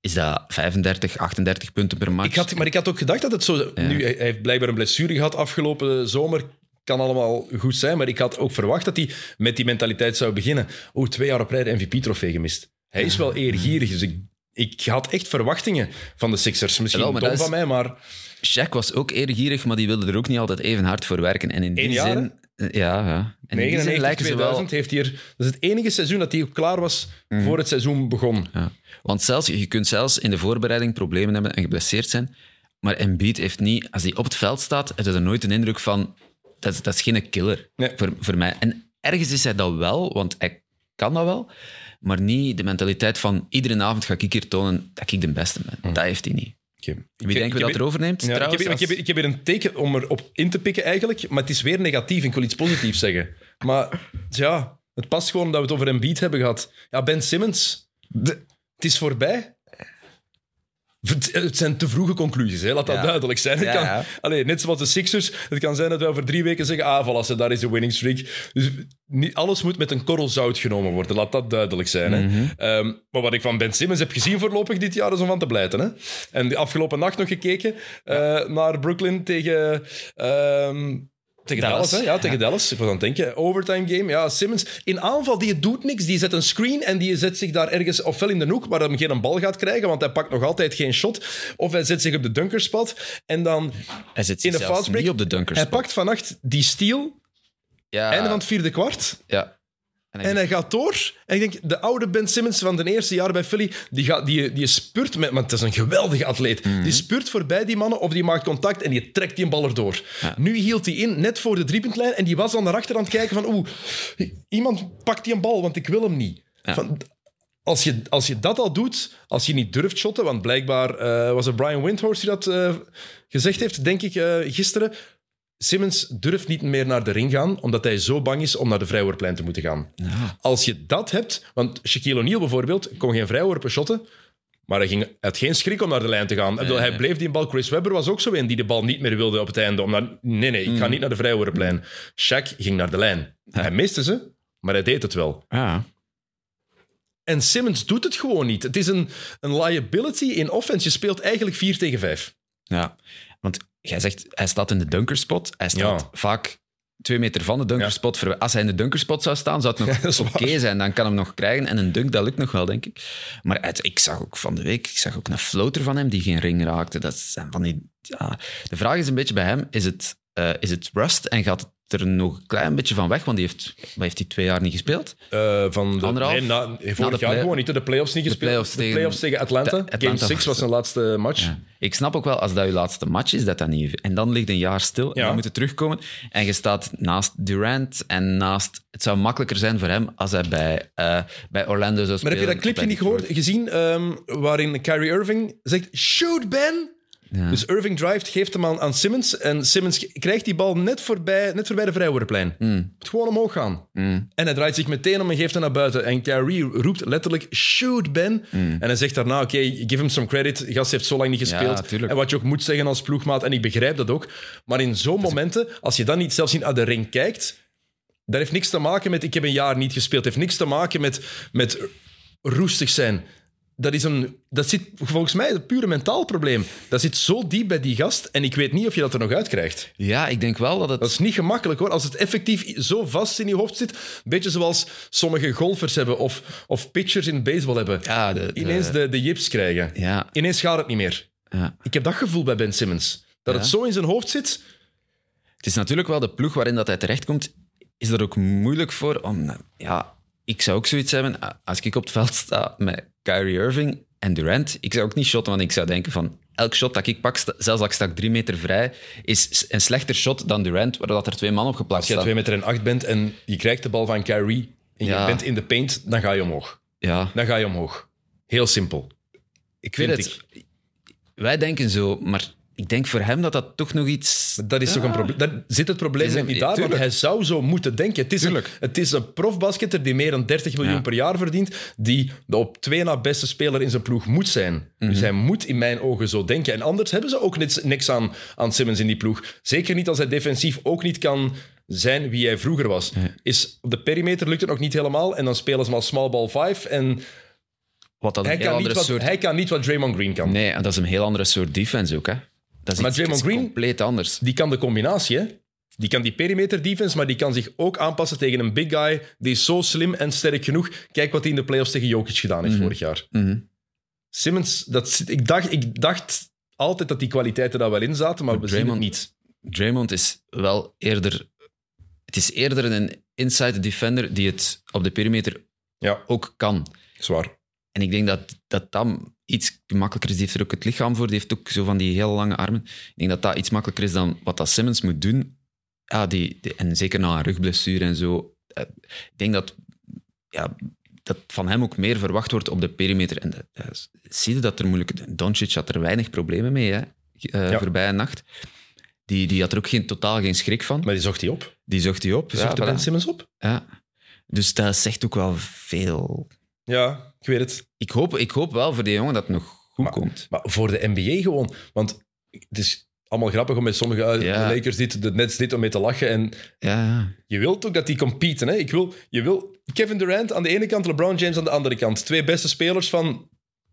is dat 35, 38 punten per match. Ik had, maar ik had ook gedacht dat het zo... Nu, hij hij heeft blijkbaar een blessure gehad afgelopen zomer. Kan allemaal goed zijn, maar ik had ook verwacht dat hij met die mentaliteit zou beginnen. Oeh, twee jaar op rij de MVP-trofee gemist. Hij is wel eergierig, dus ik, ik had echt verwachtingen van de Sixers. Misschien Wel, dom van mij, maar... Shaq was ook eergierig, maar die wilde er ook niet altijd even hard voor werken. En in die jaar, zin... Ja, ja. En in die zin 99, lijken ze 2000 wel... heeft hij er... Dat is het enige seizoen dat hij ook klaar was Mhm. voor het seizoen begon. Ja. Want zelfs, je kunt zelfs in de voorbereiding problemen hebben en geblesseerd zijn. Maar Embiid heeft niet... Als hij op het veld staat, heeft hij er nooit een indruk van... Dat, is- dat is geen killer Nee. voor, voor mij. En ergens is hij dat wel, want hij kan dat wel. Maar niet de mentaliteit van... Iedere avond ga ik hier tonen dat ik de beste ben. Dat heeft hij niet. Wie denken we dat erover neemt, Ja, ik, trouwens? heb, ik, heb, als- ik heb hier een teken om erop in te pikken eigenlijk, maar het is weer negatief. Ik wil iets positiefs zeggen. Maar ja, het past gewoon dat we het over een beat hebben gehad. Ja, Ben Simmons, de- het is voorbij. Het zijn te vroege conclusies, hè? laat dat Ja. duidelijk zijn. Het Ja, kan. Allee, net zoals de Sixers, het kan zijn dat we over drie weken zeggen, ah, voilà, daar is de winning streak. Dus niet, alles moet met een korrel zout genomen worden, laat dat duidelijk zijn. Hè? Mhm. Ehm, maar wat ik van Ben Simmons heb gezien voorlopig dit jaar, is om van te blijten. Hè? En de afgelopen nacht nog gekeken eh, naar Brooklyn tegen... ehm, Tegen Dallas. Dallas, hè? ja, tegen Dallas. Ik was aan het denken. Overtime game. Ja, Simmons in aanval, die doet niks. Die zet een screen en die zet zich daar ergens ofwel in de hoek waar hij geen bal gaat krijgen, want hij pakt nog altijd geen shot. Of hij zet zich op de dunkerspot en dan Hij zit in de fastbreak. op de dunkers. Hij pakt vannacht die steal, ja, einde van het vierde kwart. ja. En hij En hij gaat door. En ik denk, de oude Ben Simmons van de eerste jaar bij Philly, die, gaat, die, die spurt met... Want het is een geweldige atleet. Mhm. Die spurt voorbij die mannen of die maakt contact en die trekt die een bal erdoor. Nu hield hij in, net voor de driepuntlijn, en die was dan naar achter aan het kijken van oeh, iemand pakt die een bal, want ik wil hem niet. Van, als, je, als je dat al doet, als je niet durft shotten, want blijkbaar eh, was het Brian Windhorst die dat eh, gezegd heeft, denk ik, eh, gisteren. Simmons durft niet meer naar de ring gaan, omdat hij zo bang is om naar de vrijworplijn te moeten gaan. Als je dat hebt, want Shaquille O'Neal bijvoorbeeld kon geen vrijworpen shotten, maar hij ging, had geen schrik om naar de lijn te gaan. Bedoel, hij nee. bleef die bal. Chris Webber was ook zo een die de bal niet meer wilde op het einde. Om naar, nee, nee, ik Mm. ga niet naar de vrijworplijn. Shaq ging naar de lijn. Hij miste ze, maar hij deed het wel. Ja. En Simmons doet het gewoon niet. Het is een, een liability in offense. Je speelt eigenlijk 4 tegen 5. Ja, want jij zegt, hij staat in de dunkerspot. Hij staat Ja. vaak twee meter van de dunkerspot. Als hij in de dunkerspot zou staan, zou het nog oké zijn. Dan kan hem nog krijgen. En een dunk, dat lukt nog wel, denk ik. Maar ik zag ook van de week ik zag ook een floater van hem die geen ring raakte. Dat zijn van die, ja. De vraag is een beetje bij hem, is het, eh, is het rust en gaat het er nog een klein beetje van weg? Want die heeft, wat heeft hij twee jaar niet gespeeld? Eh, van de, Anderhalf? nee, na, vorig jaar gewoon niet. De playoffs niet gespeeld. playoffs de tegen- playoffs tegen Atlanta. Game 6 was- zijn laatste match. Ja. Ik snap ook wel, als dat je laatste match is, dat dat niet... En dan ligt een jaar stil en Ja. dan moet je terugkomen. En je staat naast Durant en naast... Het zou makkelijker zijn voor hem als hij bij, eh, bij Orlando zou Maar spelen. heb je dat clipje niet gehoord, gezien ehm, waarin Kyrie Irving zegt, shoot Ben! Ja. Dus Irving drivet, geeft hem aan, aan Simmons en Simmons krijgt die bal net voorbij, net voorbij de vrijworplijn. Mm, Moet gewoon omhoog gaan. mm, En hij draait zich meteen om en geeft hem naar buiten. En Kyrie roept letterlijk, shoot Ben. mm. En hij zegt daarna, oké, give him some credit. Gast heeft zo lang niet gespeeld. Ja, en wat je ook moet zeggen als ploegmaat, en ik begrijp dat ook. Maar in zo'n momenten, als je dan niet zelfs niet naar de ring kijkt, dat heeft niks te maken met ik heb een jaar niet gespeeld. Het heeft niks te maken met, met roestig zijn. Dat, is een, dat zit volgens mij een pure mentaal probleem. Dat zit zo diep bij die gast en ik weet niet of je dat er nog uitkrijgt. Ja, ik denk wel dat het... Dat is niet gemakkelijk hoor. Als het effectief zo vast in je hoofd zit. Een beetje zoals sommige golfers hebben of, of pitchers in baseball hebben. Ja, de, de- Ineens de, de jips krijgen. Ja, Ineens gaat het niet meer. ja. Ik heb dat gevoel bij Ben Simmons. Dat het zo in zijn hoofd zit. Het is natuurlijk wel de ploeg waarin dat hij terechtkomt, is er ook moeilijk voor om... Ja, ik zou ook zoiets hebben, als ik op het veld sta met Kyrie Irving en Durant, ik zou ook niet shotten, want ik zou denken van, elk shot dat ik pak, zelfs als ik sta drie meter vrij, is een slechter shot dan Durant, waar dat er twee man op geplaatst Als je staan. 2 meter en 8 bent en je krijgt de bal van Kyrie en Ja. je bent in de paint, dan ga je omhoog. Ja, Dan ga je omhoog. Heel simpel. ik weet het. Wij denken zo, maar ik denk voor hem dat dat toch nog iets... Dat is toch een probleem. Daar zit het probleem niet daar, want hij zou zo moeten denken. Het is, een, het is een profbasketter die meer dan 30 miljoen Ja. per jaar verdient, die de op twee na beste speler in zijn ploeg moet zijn. Mhm. Dus hij moet in mijn ogen zo denken. En anders hebben ze ook niks, niks aan, aan Simmons in die ploeg. Zeker niet als hij defensief ook niet kan zijn wie hij vroeger was. Is, op de perimeter lukt het nog niet helemaal en dan spelen ze maar small ball 5 en Wat dat een hij heel kan, niet andere wat, soort... hij kan niet wat Draymond Green kan. Nee, en dat is een heel andere soort defense ook, hè. Dat is Maar iets, Draymond Green- compleet anders. Die kan de combinatie, hè? Die kan die perimeter defense, maar die kan zich ook aanpassen tegen een big guy. Die is zo slim en sterk genoeg. Kijk wat hij in de playoffs tegen Jokic gedaan heeft vorig jaar. Mhm. Simmons, dat, ik, dacht, ik dacht altijd dat die kwaliteiten daar wel in zaten, maar we zien het niet. Draymond is wel eerder... Het is eerder een inside defender die het op de perimeter Ja, ook kan. zwaar. En ik denk dat dat dan iets makkelijker is. Die heeft er ook het lichaam voor. Die heeft ook zo van die heel lange armen. Ik denk dat dat iets makkelijker is dan wat dat Simmons moet doen. Ja, die, die- en zeker na een rugblessure en zo. Eh, Ik denk dat, ja, dat van hem ook meer verwacht wordt op de perimeter. En dat, dat- zie je dat er moeilijk... Doncic had er weinig problemen mee, hè, eh, Ja. voorbij een nacht. Die, die had er ook geen, totaal geen schrik van. Maar die zocht hij op. Die zocht hij op. Die Ja, zocht de voilà. Ben Simmons op. ja. Dus dat zegt ook wel veel. Ja, ik weet het. Ik hoop, ik hoop wel voor die jongen dat het nog goed Maar- komt. Maar voor de NBA gewoon. Want het is allemaal grappig om met sommige uh, Ja. Lakers dit, de Nets dit, om mee te lachen. En Ja. Je wilt ook dat die competen. Hè? Ik wil, je wil Kevin Durant aan de ene kant, LeBron James aan de andere kant. Twee beste spelers van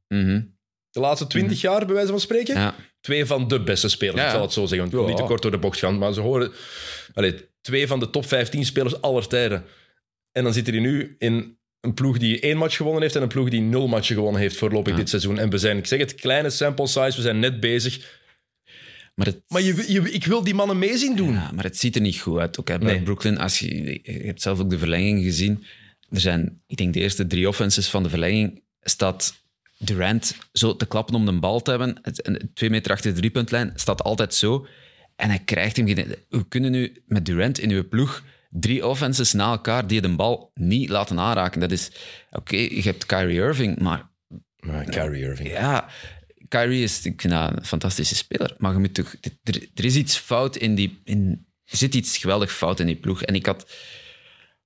Mhm. De laatste twintig jaar, bij wijze van spreken. Ja. Twee van de beste spelers, ik zal het zo zeggen. Want ik wil niet te kort door de bocht gaan. Maar ze horen... Allee, twee van de top 15 spelers aller tijden. En dan zit hij nu in een ploeg die één match gewonnen heeft en een ploeg die nul matchen gewonnen heeft voorlopig Ja. dit seizoen. En we zijn, ik zeg het, kleine sample size, we zijn net bezig. Maar het, Maar je, je, ik wil die mannen mee zien doen. Ja, maar het ziet er niet goed uit. Ook bij Nee. Brooklyn, als je, je hebt zelf ook de verlenging gezien. Er zijn, ik denk, de eerste drie offenses van de verlenging staat Durant zo te klappen om de bal te hebben. En Twee meter achter de driepuntlijn staat altijd zo. En hij krijgt hem. We kunnen nu met Durant in uw ploeg drie offenses na elkaar die de bal niet laten aanraken. Dat is, oké, je hebt Kyrie Irving, maar Maar Kyrie Irving. ja, Kyrie is ik vind dat een fantastische speler. Maar je moet toch, er, er is iets fout in die. In, er zit iets geweldig fout in die ploeg. En ik had.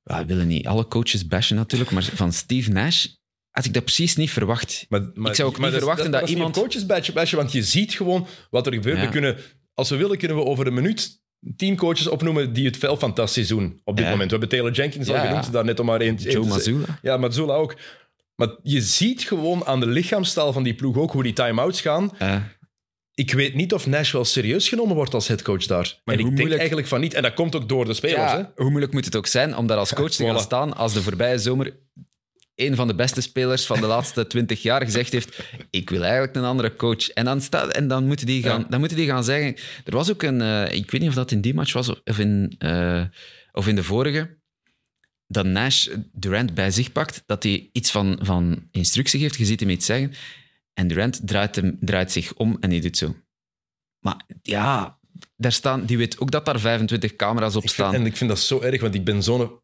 we willen niet alle coaches bashen natuurlijk, maar van Steve Nash had ik dat precies niet verwacht. Maar, maar- Ik zou ook maar niet verwachten dat was niet iemand- een coachesbadge, badge, want je ziet gewoon wat er gebeurt. Ja. We kunnen, als we willen, kunnen we over een minuut tien coaches opnoemen die het wel fantastisch doen op dit Ja. moment. We hebben Taylor Jenkins al genoemd, daar net om maar één... Joe te-. Ja, Mazzulla ook. Maar je ziet gewoon aan de lichaamstaal van die ploeg ook hoe die time-outs gaan. Ik weet niet of Nash wel serieus genomen wordt als headcoach daar. Maar en ik denk moeilijk- eigenlijk van niet. En dat komt ook door de spelers. Hè? hoe moeilijk moet het ook zijn om daar als coach te gaan voilà. staan als de voorbije zomer een van de beste spelers van de laatste twintig jaar gezegd heeft ik wil eigenlijk een andere coach. En dan, staat, en dan, moeten, die gaan, Ja. dan moeten die gaan zeggen... Er was ook een... eh, ik weet niet of dat in die match was of in, eh, of in de vorige, dat Nash Durant bij zich pakt, dat hij iets van, van instructie geeft, je ziet hem iets zeggen, en Durant draait, hem, draait zich om en die doet zo. Maar ja, daar staan, die weet ook dat daar 25 camera's op Ik staan. vind, en ik vind dat zo erg, want ik ben zo'n...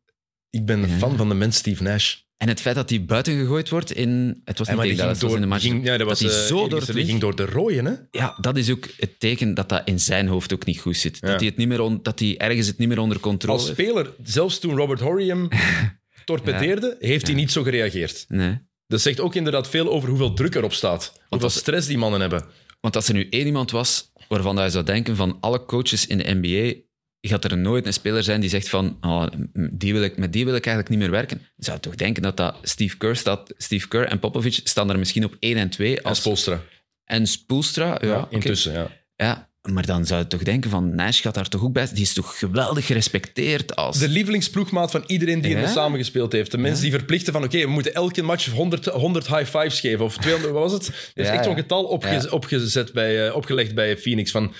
Ik ben een Ja. fan van de mens Steve Nash. En het feit dat hij buiten gegooid wordt in... Het was niet tegen Dallas, was door, in de match. ging, ja, dat was, hij eh, zo door het ging door de rooien, hè? Ja, dat is ook het teken dat dat in zijn hoofd ook niet goed zit. Ja. Dat, hij het niet meer on- dat hij ergens het niet meer onder controle Als heeft. speler, zelfs toen Robert Horry hem torpedeerde, heeft hij niet zo gereageerd. Nee. Dat zegt ook inderdaad veel over hoeveel druk erop staat. Hoeveel als- stress die mannen hebben. Want als er nu één iemand was waarvan je zou denken van alle coaches in de NBA gaat er nooit een speler zijn die zegt van oh, die wil ik, met die wil ik eigenlijk niet meer werken. Je zou toch denken dat dat Steve Kerr staat. Steve Kerr en Popovich staan er misschien op 1 en 2 Als als, Spolstra. en Spoelstra. Ja, Ja, intussen, ja. Ja, maar dan zou je toch denken van Nash gaat daar toch ook bij. Die is toch geweldig gerespecteerd als... De lievelingsploegmaat van iedereen die Ja? er samengespeeld heeft. De mensen die verplichten van, oké, we moeten elke match 100, 100 high fives geven. Of 200, wat was het? Er is Ja, echt zo'n getal opge- opgezet bij, eh, opgelegd bij Phoenix. Van,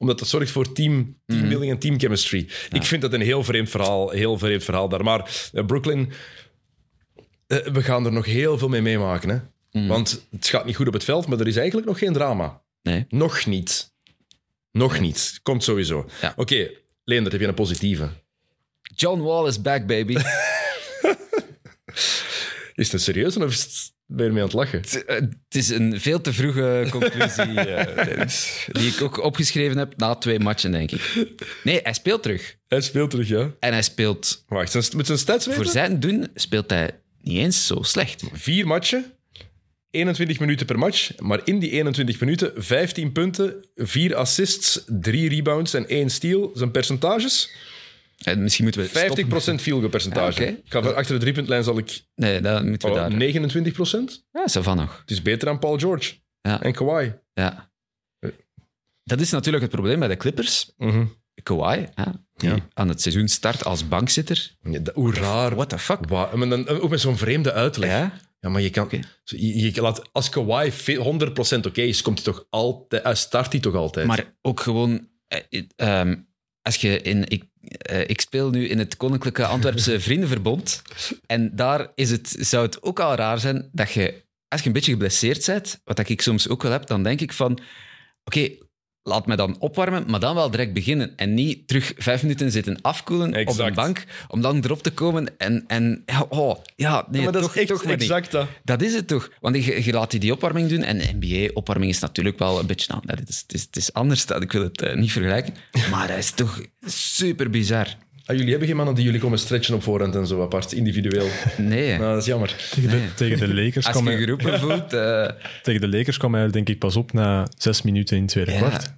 omdat dat zorgt voor team, teambuilding en teamchemistry. Ik vind dat een heel vreemd verhaal, heel vreemd verhaal daar. Maar eh, Brooklyn, eh, we gaan er nog heel veel mee meemaken. Hè? Want het gaat niet goed op het veld, maar er is eigenlijk nog geen drama. Nee. Nog niet. Nog niet. Komt sowieso. Ja. Oké, Leender, heb je een positieve? John Wall is back, baby. Is het een serieus of is het- ben je ermee aan het lachen? Het eh, het is een veel te vroege conclusie, eh, Dennis, die ik ook opgeschreven heb na twee matchen, denk ik. Nee, hij speelt terug. Hij speelt terug, ja. En hij speelt, Wacht, met zijn stats weten? voor zijn doen, speelt hij niet eens zo slecht. Vier matchen, 21 minuten per match. Maar in die 21 minuten 15 punten, 4 assists, 3 rebounds en 1 steal. Zijn percentages? En misschien moeten we 50% field goal percentage. Ah, ga achter de driepuntlijn zal ik Nee, dat moeten we oh, daar... 29%. Ja, zo van nog. Het is beter dan Paul George Ja, en Kawhi. ja. Dat is natuurlijk het probleem bij de Clippers. Mhm. Kawhi, hè, die Ja. aan het seizoen start als bankzitter. Ja, dat- hoe raar. What the fuck? Dan, ook met zo'n vreemde uitleg. Ja? Ja, maar je kan... Je, je laat, als Kawhi ve- 100% oké is, komt hij toch altijd... Hij start hij toch altijd? Maar ook gewoon, eh, ehm, als je in. Ik, eh, ik speel nu in het Koninklijke Antwerpse Vriendenverbond. En daar is het, zou het ook al raar zijn dat je, als je een beetje geblesseerd bent, wat ik soms ook wel heb, dan denk ik van: oké, laat me dan opwarmen, maar dan wel direct beginnen. En niet terug vijf minuten zitten afkoelen op Exact. een bank, om dan erop te komen en. en oh, ja, nee, maar dat toch, is echt toch maar niet. exact dat. Dat is het toch? Want je, je laat die, die opwarming doen. En NBA-opwarming is natuurlijk wel een beetje... Nou, het, is, het, is, het is anders, dat, ik wil het eh, niet vergelijken. Maar dat is toch super bizar. Ah, jullie hebben geen mannen die jullie komen stretchen op voorhand en zo apart, individueel. Nee. nou, dat is jammer. Tegen de, Nee. tegen de Lakers Als kwam je hij, geroepen voelt... eh, tegen de Lakers kwam hij denk ik pas op na zes minuten in het tweede Ja. kwart.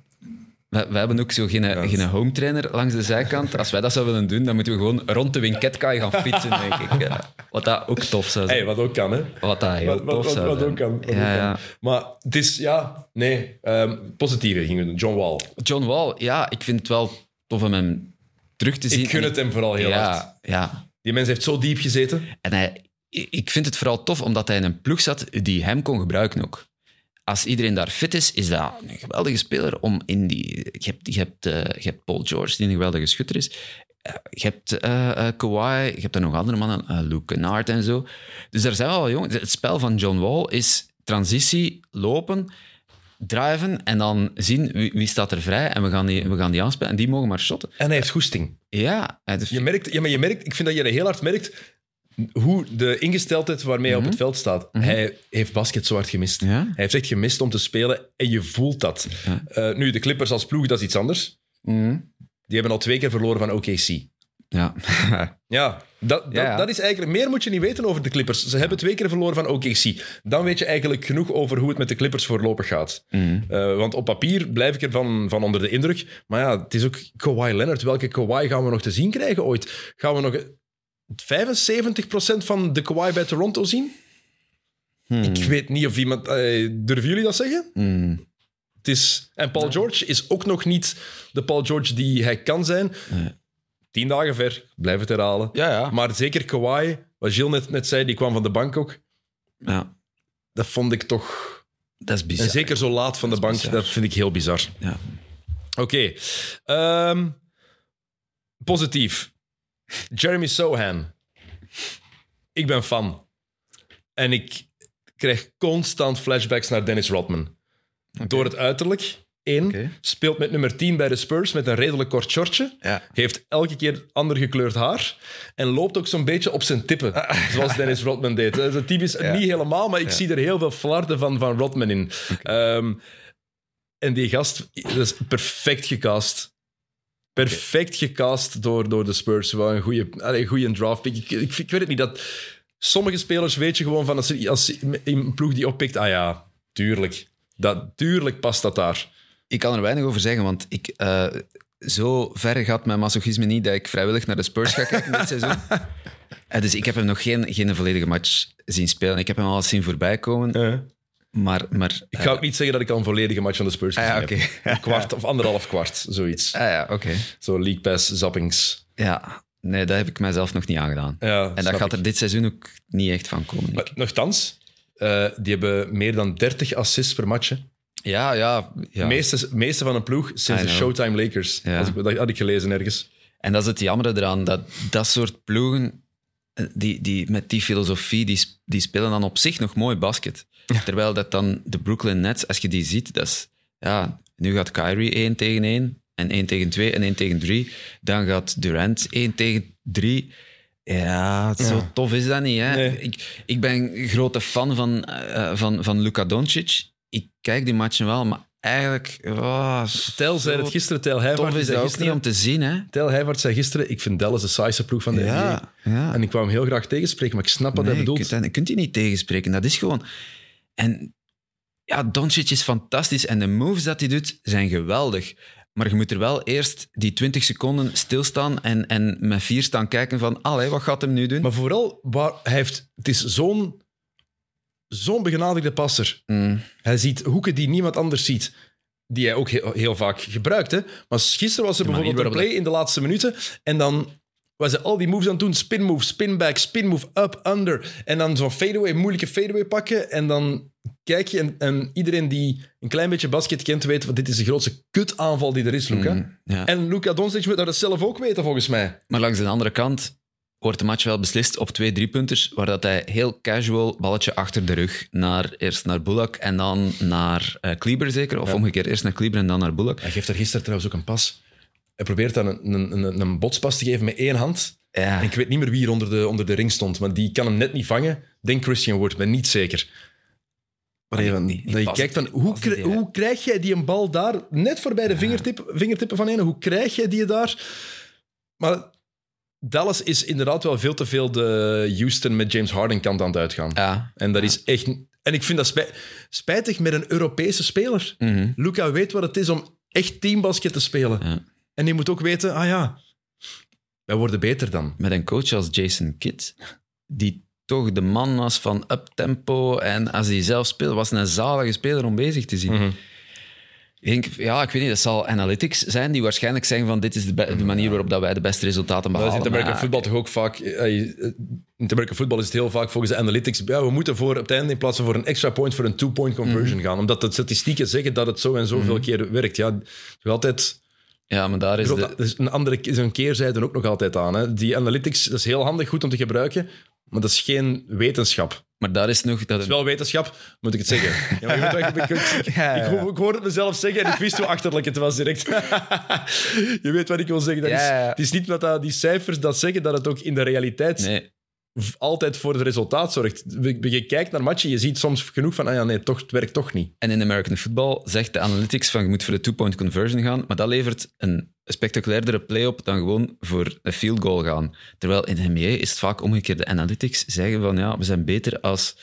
wij, wij hebben ook zo geen, geen home trainer langs de zijkant. Als wij dat zouden willen doen, dan moeten we gewoon rond de Winketkaai gaan fietsen, denk ik. Ja. Wat dat ook tof zou zijn. Hey, wat ook kan, hè? Wat dat heel Wat, tof wat, zou wat zijn. ook kan. wat ook Ja, kan. ja. Maar het is, ja, nee. ehm, positieve gingen we doen. John Wall. John Wall, ja, ik vind het wel tof om hem terug te zien. Ik gun het hem vooral heel hard. ja, ja, Die mens heeft zo diep gezeten. En hij, ik vind het vooral tof omdat hij in een ploeg zat die hem kon gebruiken ook. Als iedereen daar fit is, is dat een geweldige speler om in die... Je hebt, je hebt, eh, je hebt Paul George, die een geweldige schutter is. Eh, je hebt eh, Kawhi, je hebt daar nog andere mannen, Luke Kennard en zo. Dus daar zijn wel jongens. Het spel van John Wall is transitie, lopen, driven en dan zien wie, wie staat er vrij en we gaan, die, we gaan die aanspelen. En die mogen maar shotten. En hij heeft goesting. Ja, Je merkt, ja, maar je merkt, ik vind dat je heel hard merkt hoe de ingesteldheid waarmee hij op het veld staat. Hij heeft basket zo hard gemist. Ja? Hij heeft echt gemist om te spelen en je voelt dat. Ja. Eh, nu, de Clippers als ploeg, dat is iets anders. Mhm. Die hebben al twee keer verloren van OKC. Ja. Ja, dat, dat, Ja, ja. dat is eigenlijk... Meer moet je niet weten over de Clippers. Ze hebben twee keer verloren van OKC. Dan weet je eigenlijk genoeg over hoe het met de Clippers voorlopig gaat. Mhm. Eh, want op papier blijf ik ervan van onder de indruk. Maar ja, het is ook Kawhi Leonard. Welke Kawhi gaan we nog te zien krijgen ooit? Gaan we nog 75% van de Kawhi bij Toronto zien? Hmm. Ik weet niet of iemand... eh, durven jullie dat zeggen? Mhm. Het is, en Paul George is ook nog niet de Paul George die hij kan zijn. Nee. Tien dagen ver, ik blijf het herhalen. Ja, ja. Maar zeker Kawhi, wat Gilles net, net zei, die kwam van de bank ook. ja. Dat vond ik toch... Dat is bizar. En zeker zo laat van de Dat bank, bizar. dat vind ik heel bizar. Ja. Oké. Ehm, positief. Jeremy Sohan. Ik ben fan. En ik krijg constant flashbacks naar Dennis Rodman. Door het uiterlijk. Speelt met nummer 10 bij de Spurs met een redelijk kort shortje. Ja. Heeft elke keer ander gekleurd haar. En loopt ook zo'n beetje op zijn tippen. Zoals Dennis Rodman deed. Dat is typisch, Ja. niet helemaal, maar ik zie er heel veel flarden van, van Rodman in. Ehm, en die gast, dat is perfect gecast. Perfect gecast door, door de Spurs. Wel een goede, een goede draft pick. Ik, ik, ik weet het niet. Dat, sommige spelers weet je gewoon van als, als een ploeg die oppikt. Ah ja, tuurlijk. Dat, tuurlijk past dat daar. Ik kan er weinig over zeggen, want ik, eh, zo ver gaat mijn masochisme niet dat ik vrijwillig naar de Spurs ga kijken dit seizoen. Eh, dus ik heb hem nog geen, geen volledige match zien spelen. Ik heb hem al eens zien voorbij komen, maar... maar Ik ga ook niet zeggen dat ik al een volledige match van de Spurs Ah, gezien heb. Een kwart of anderhalf kwart, zoiets. Ah ja, oké. Zo League Pass zappings. Ja, nee, dat heb ik mijzelf nog niet aangedaan. Ja, en dat gaat ik. er dit seizoen ook niet echt van komen. Maar eh, die hebben meer dan 30 assists per match. Ja, ja. ja. Meeste, meeste van een ploeg sinds de. Showtime Lakers. Ja. Als ik, dat had ik gelezen ergens. En dat is het jammer eraan, dat dat soort ploegen, eh, die, die, met die filosofie, die, die spelen dan op zich nog mooi basket. Terwijl dat dan de Brooklyn Nets, als je die ziet, dat is, ja, nu gaat Kyrie 1 tegen 1 en 1 tegen 2 en 1 tegen 3. Dan gaat Durant 1 tegen 3. Ja, zo Ja. tof is dat niet. Hè? Nee. Ik, ik ben een grote fan van, eh, van, van Luka Doncic. Ik kijk die matchen wel, maar eigenlijk... Oh, Tel zei het gisteren, Tel Tof Heijvaart is zei dat ook niet gisteren, om te zien, hè? Tel Heijvaart zei gisteren, ik vind Dallas de saaiste ploeg van de. Ja, ja. En ik wou hem heel graag tegenspreken, maar ik snap wat Nee, hij bedoelt. je kunt die niet tegenspreken. Dat is gewoon... En ja, Doncic is fantastisch en de moves dat hij doet zijn geweldig. Maar je moet er wel eerst die 20 seconden stilstaan en, en met vier staan kijken van, allee, wat gaat hem nu doen? Maar vooral, waar hij heeft, het is zo'n zo'n begenadigde passer. Mm, Hij ziet hoeken die niemand anders ziet. Die hij ook heel, heel vaak gebruikt. Hè? Maar gisteren was er De bijvoorbeeld een play in de laatste minuten. En dan was hij al die moves aan het doen. Spin move, spin back, spin move, up, under. En dan zo'n fadeaway, moeilijke fadeaway pakken. En dan kijk je en, en iedereen die een klein beetje basket kent, weet van dit is de grootste kutaanval die er is, Luca. mm, ja. En Luca Doncic moet dat zelf ook weten, volgens mij. Maar langs de andere kant wordt de match wel beslist op twee driepunters, waar dat hij heel casual balletje achter de rug naar, eerst naar Bullock en dan naar eh Kleber zeker, of Ja. omgekeerd eerst naar Kleber en dan naar Bullock. Hij geeft er gisteren trouwens ook een pas. Hij probeert dan een, een, een, een botspas te geven met één hand. Ja. En ik weet niet meer wie hier onder de, onder de ring stond, maar die kan hem net niet vangen. Denk Christian Wood, ben niet zeker. Maar even, die- die dat je kijkt van, hoe, die hoe krijg jij die een bal daar, net voorbij de vingertip, vingertippen van ene, hoe krijg jij die daar? Maar Dallas is inderdaad wel veel te veel de Houston met James Harden kant aan het uitgaan. Ja. En dat is echt... En ik vind dat spij- spijtig met een Europese speler. Mhm. Luca weet wat het is om echt teambasket te spelen. Ja. En die moet ook weten, ah ja, wij worden beter dan. Met een coach als Jason Kidd, die toch de man was van uptempo en als hij zelf speelde, was een zalige speler om bezig te zien. Mhm. Denk, ja, ik weet niet, dat zal analytics zijn die waarschijnlijk zeggen van dit is de, manier waarop dat wij de beste resultaten Dat is in behalen. het voetbal toch ook vaak... eh, In het American voetbal is het heel vaak volgens de analytics... Ja, we moeten voor, op het einde in plaats van voor een extra point voor een two-point conversion gaan. Omdat de statistieken zeggen dat het zo en zoveel keer werkt. Ja, altijd... Ja, maar daar is de... dat is een andere is een keerzijde ook nog altijd aan. Hè. Die analytics, dat is heel handig, goed om te gebruiken, maar dat is geen wetenschap. Maar daar is nog... Dat Het is wel wetenschap, moet ik het zeggen. Ja, maar je weet wat ik, ik, ik, Ja, ja. ik, ik hoorde het mezelf zeggen en ik wist hoe achterlijk het was direct. je weet wat ik wil zeggen. Dat is. Het is niet dat, dat die cijfers dat zeggen, dat het ook in de realiteit Nee, altijd voor het resultaat zorgt. Je kijkt naar matchen, je ziet soms genoeg van, ah ja, nee, toch, het werkt toch niet. En in American football zegt de analytics van je moet voor de two-point conversion gaan, maar dat levert een spectaculairdere play op dan gewoon voor een field goal gaan. Terwijl in de NBA is het vaak omgekeerd. De analytics zeggen van ja, we zijn beter als,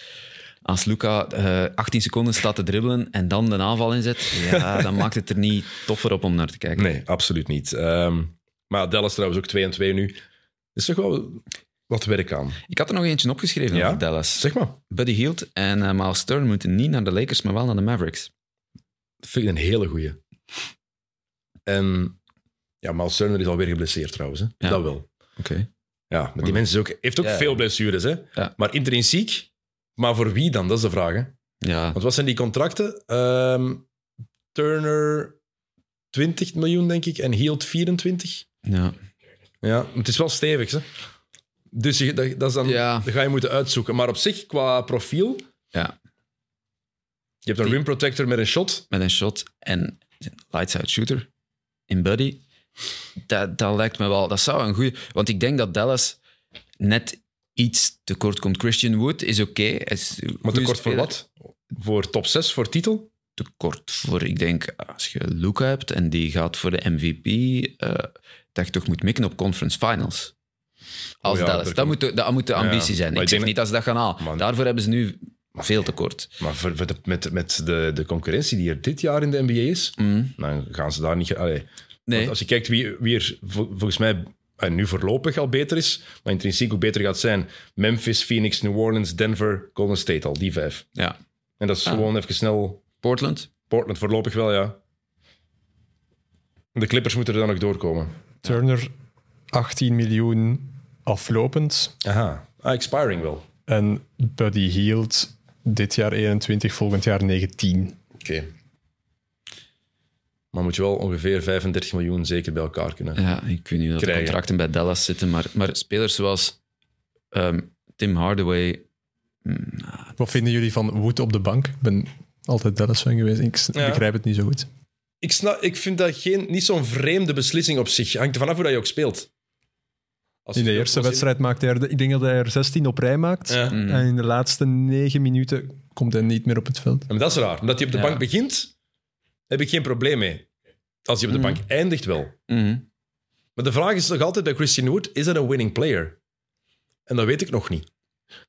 als Luca eh 18 seconden staat te dribbelen en dan de aanval inzet. Ja, dan maakt het er niet toffer op om naar te kijken. Nee, absoluut niet. Ehm, maar Dallas trouwens ook 2 en 2 nu. Is toch wel wat werk aan. Ik had er nog eentje opgeschreven Ja? over Dallas. Zeg maar. Buddy Hield en eh, Miles Stern moeten niet naar de Lakers, maar wel naar de Mavericks. Dat vind ik een hele goeie. En ja, Miles Turner is alweer geblesseerd trouwens. Hè? Ja. Dat wel. Oké. Ja, maar die mens is ook, heeft ook Ja. veel blessures. Hè? Ja. Maar intrinsiek, maar voor wie dan? Dat is de vraag. Hè? Ja, Want wat zijn die contracten? Ehm, Turner 20 miljoen, denk ik, en Hield 24. ja. Ja, het is wel stevig. Hè? Dus je, dat, dat is dan, Ja. dat ga je moeten uitzoeken. Maar op zich, qua profiel, ja. je hebt een rim protector met een shot. met een shot en lights out shooter in Buddy. Dat, dat lijkt me wel, dat zou een goede. Want ik denk dat Dallas net iets tekort komt. Christian Wood is oké. een Maar tekort voor wat? Voor top 6, voor titel? Tekort voor, ik denk, als je Luca hebt en die gaat voor de MVP, eh, dat je toch moet mikken op conference finals. Als Oh ja, Dallas. daar Dat moet, de, dat moet de ambitie Ja, zijn. Ik ik zeg niet dat ze dat gaan halen. Daarvoor hebben ze nu veel tekort. Maar voor, voor de, met, met de, de concurrentie die er dit jaar in de NBA is, Mm. dan gaan ze daar niet... Allee, Nee. want Als je kijkt wie, wie er vol- volgens mij en nu voorlopig al beter is, maar intrinsiek ook beter gaat zijn. Memphis, Phoenix, New Orleans, Denver, Golden State al, die vijf. Ja. En dat is Ah. gewoon even snel... Portland? Portland voorlopig wel, ja. De Clippers moeten er dan nog doorkomen. Turner 18 miljoen aflopend. Aha. Ah, expiring wel. En Buddy Hield dit jaar 21, volgend jaar 19. Oké. Maar moet je wel ongeveer 35 miljoen zeker bij elkaar kunnen. Ja, ik weet niet dat de contracten bij Dallas zitten, maar, maar spelers zoals ehm, Tim Hardaway. Wat vinden jullie van Wood op de bank? Ik ben altijd Dallas fan geweest. Ik Ja. begrijp het niet zo goed. Ik, snap, ik vind dat geen, niet zo'n vreemde beslissing op zich. Hangt er vanaf hoe dat je ook speelt. Als In de eerste wedstrijd maakt hij er, ik denk dat hij er 16 op rij maakt. Ja. Mm. En in de laatste negen minuten komt hij niet meer op het veld. Maar dat is raar. Omdat hij op de Ja. bank begint, heb ik geen probleem mee. Als hij op de Mm. bank eindigt wel. Mhm. Maar de vraag is toch altijd bij Christian Wood, is dat een winning player? En dat weet ik nog niet.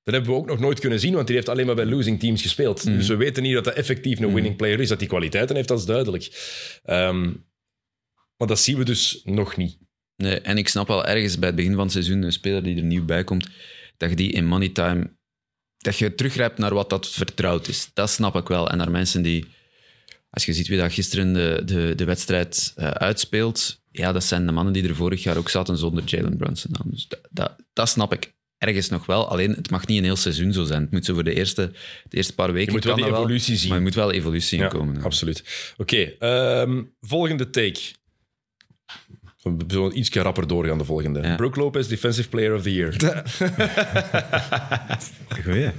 Dat hebben we ook nog nooit kunnen zien, want hij heeft alleen maar bij losing teams gespeeld. Dus we weten niet dat hij effectief een winning player is. Dat hij kwaliteiten heeft, dat is duidelijk. Ehm, maar dat zien we dus nog niet. Nee, en ik snap wel ergens bij het begin van het seizoen een speler die er nieuw bij komt, dat je die in money time, dat je teruggrijpt naar wat dat vertrouwd is. Dat snap ik wel. En naar mensen die, als je ziet wie dat gisteren de, de, de wedstrijd eh, uitspeelt, ja, dat zijn de mannen die er vorig jaar ook zaten zonder Jalen Brunson. dan. Dus dat, dat, dat snap ik ergens nog wel. Alleen, het mag niet een heel seizoen zo zijn. Het moet zo voor de eerste, de eerste paar weken Je moet wel die evolutie zien. Maar je moet wel evolutie in komen. absoluut. Oké, ehm, volgende take. We zullen iets rapper doorgaan, de volgende. Ja. Brook Lopez, Defensive Player of the Year. Goeie.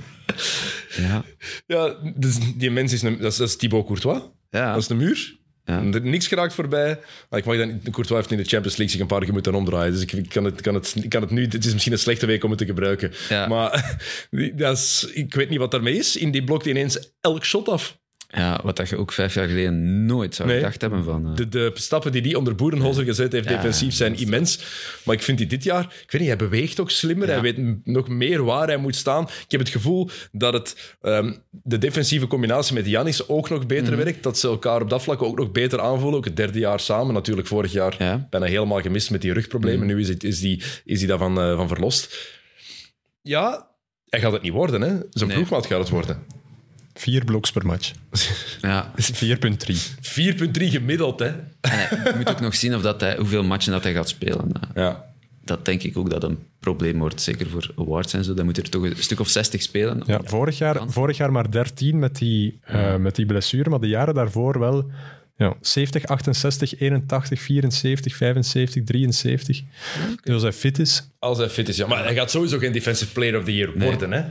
Ja. ja, dus die mens is, een, dat is, dat is Thibaut Courtois. Ja. Dat is een muur. Ja. Er niks geraakt voorbij. Maar ik mag dan, Courtois heeft in de Champions League zich een paar keer moeten omdraaien. Dus ik, ik kan, het, kan, het, ik kan het nu... Het is misschien een slechte week om het te gebruiken. Ja. Maar dat is, ik weet niet wat daarmee is. In die blokt ineens elk shot af. Ja, wat dat je ook vijf jaar geleden nooit zou Nee. gedacht hebben van... eh, De, de stappen die hij onder Boerenholzer gezet heeft Ja, defensief zijn immens. Maar ik vind die dit jaar... Ik weet niet, hij beweegt ook slimmer. Ja. Hij weet nog meer waar hij moet staan. Ik heb het gevoel dat het, ehm, de defensieve combinatie met Janis ook nog beter Mhm. werkt. Dat ze elkaar op dat vlak ook nog beter aanvoelen. Ook het derde jaar samen. Natuurlijk vorig jaar Ja. Mhm. bijna helemaal gemist met die rugproblemen. Nu is, het, is, die, is die daarvan eh, van verlost. Ja, hij gaat het niet worden. Hè. Zijn Nee. ploegmaat gaat het worden. Vier bloks per match. ja. 4,3. 4,3 gemiddeld. Hè. En hij- je moet ook nog zien of dat hij, hoeveel matchen dat hij gaat spelen. Ja. Dat denk ik ook dat een probleem wordt, zeker voor awards en zo. Dan moet er toch een stuk of 60 spelen. Ja, vorig, jaar, vorig jaar maar 13 met die, eh, met die blessure, maar de jaren daarvoor wel ja, 70, 68, 81, 74, 75, 73. Dus als hij fit is, Als hij fit is, ja. Maar hij gaat sowieso geen Defensive Player of the Year Nee. worden, hè.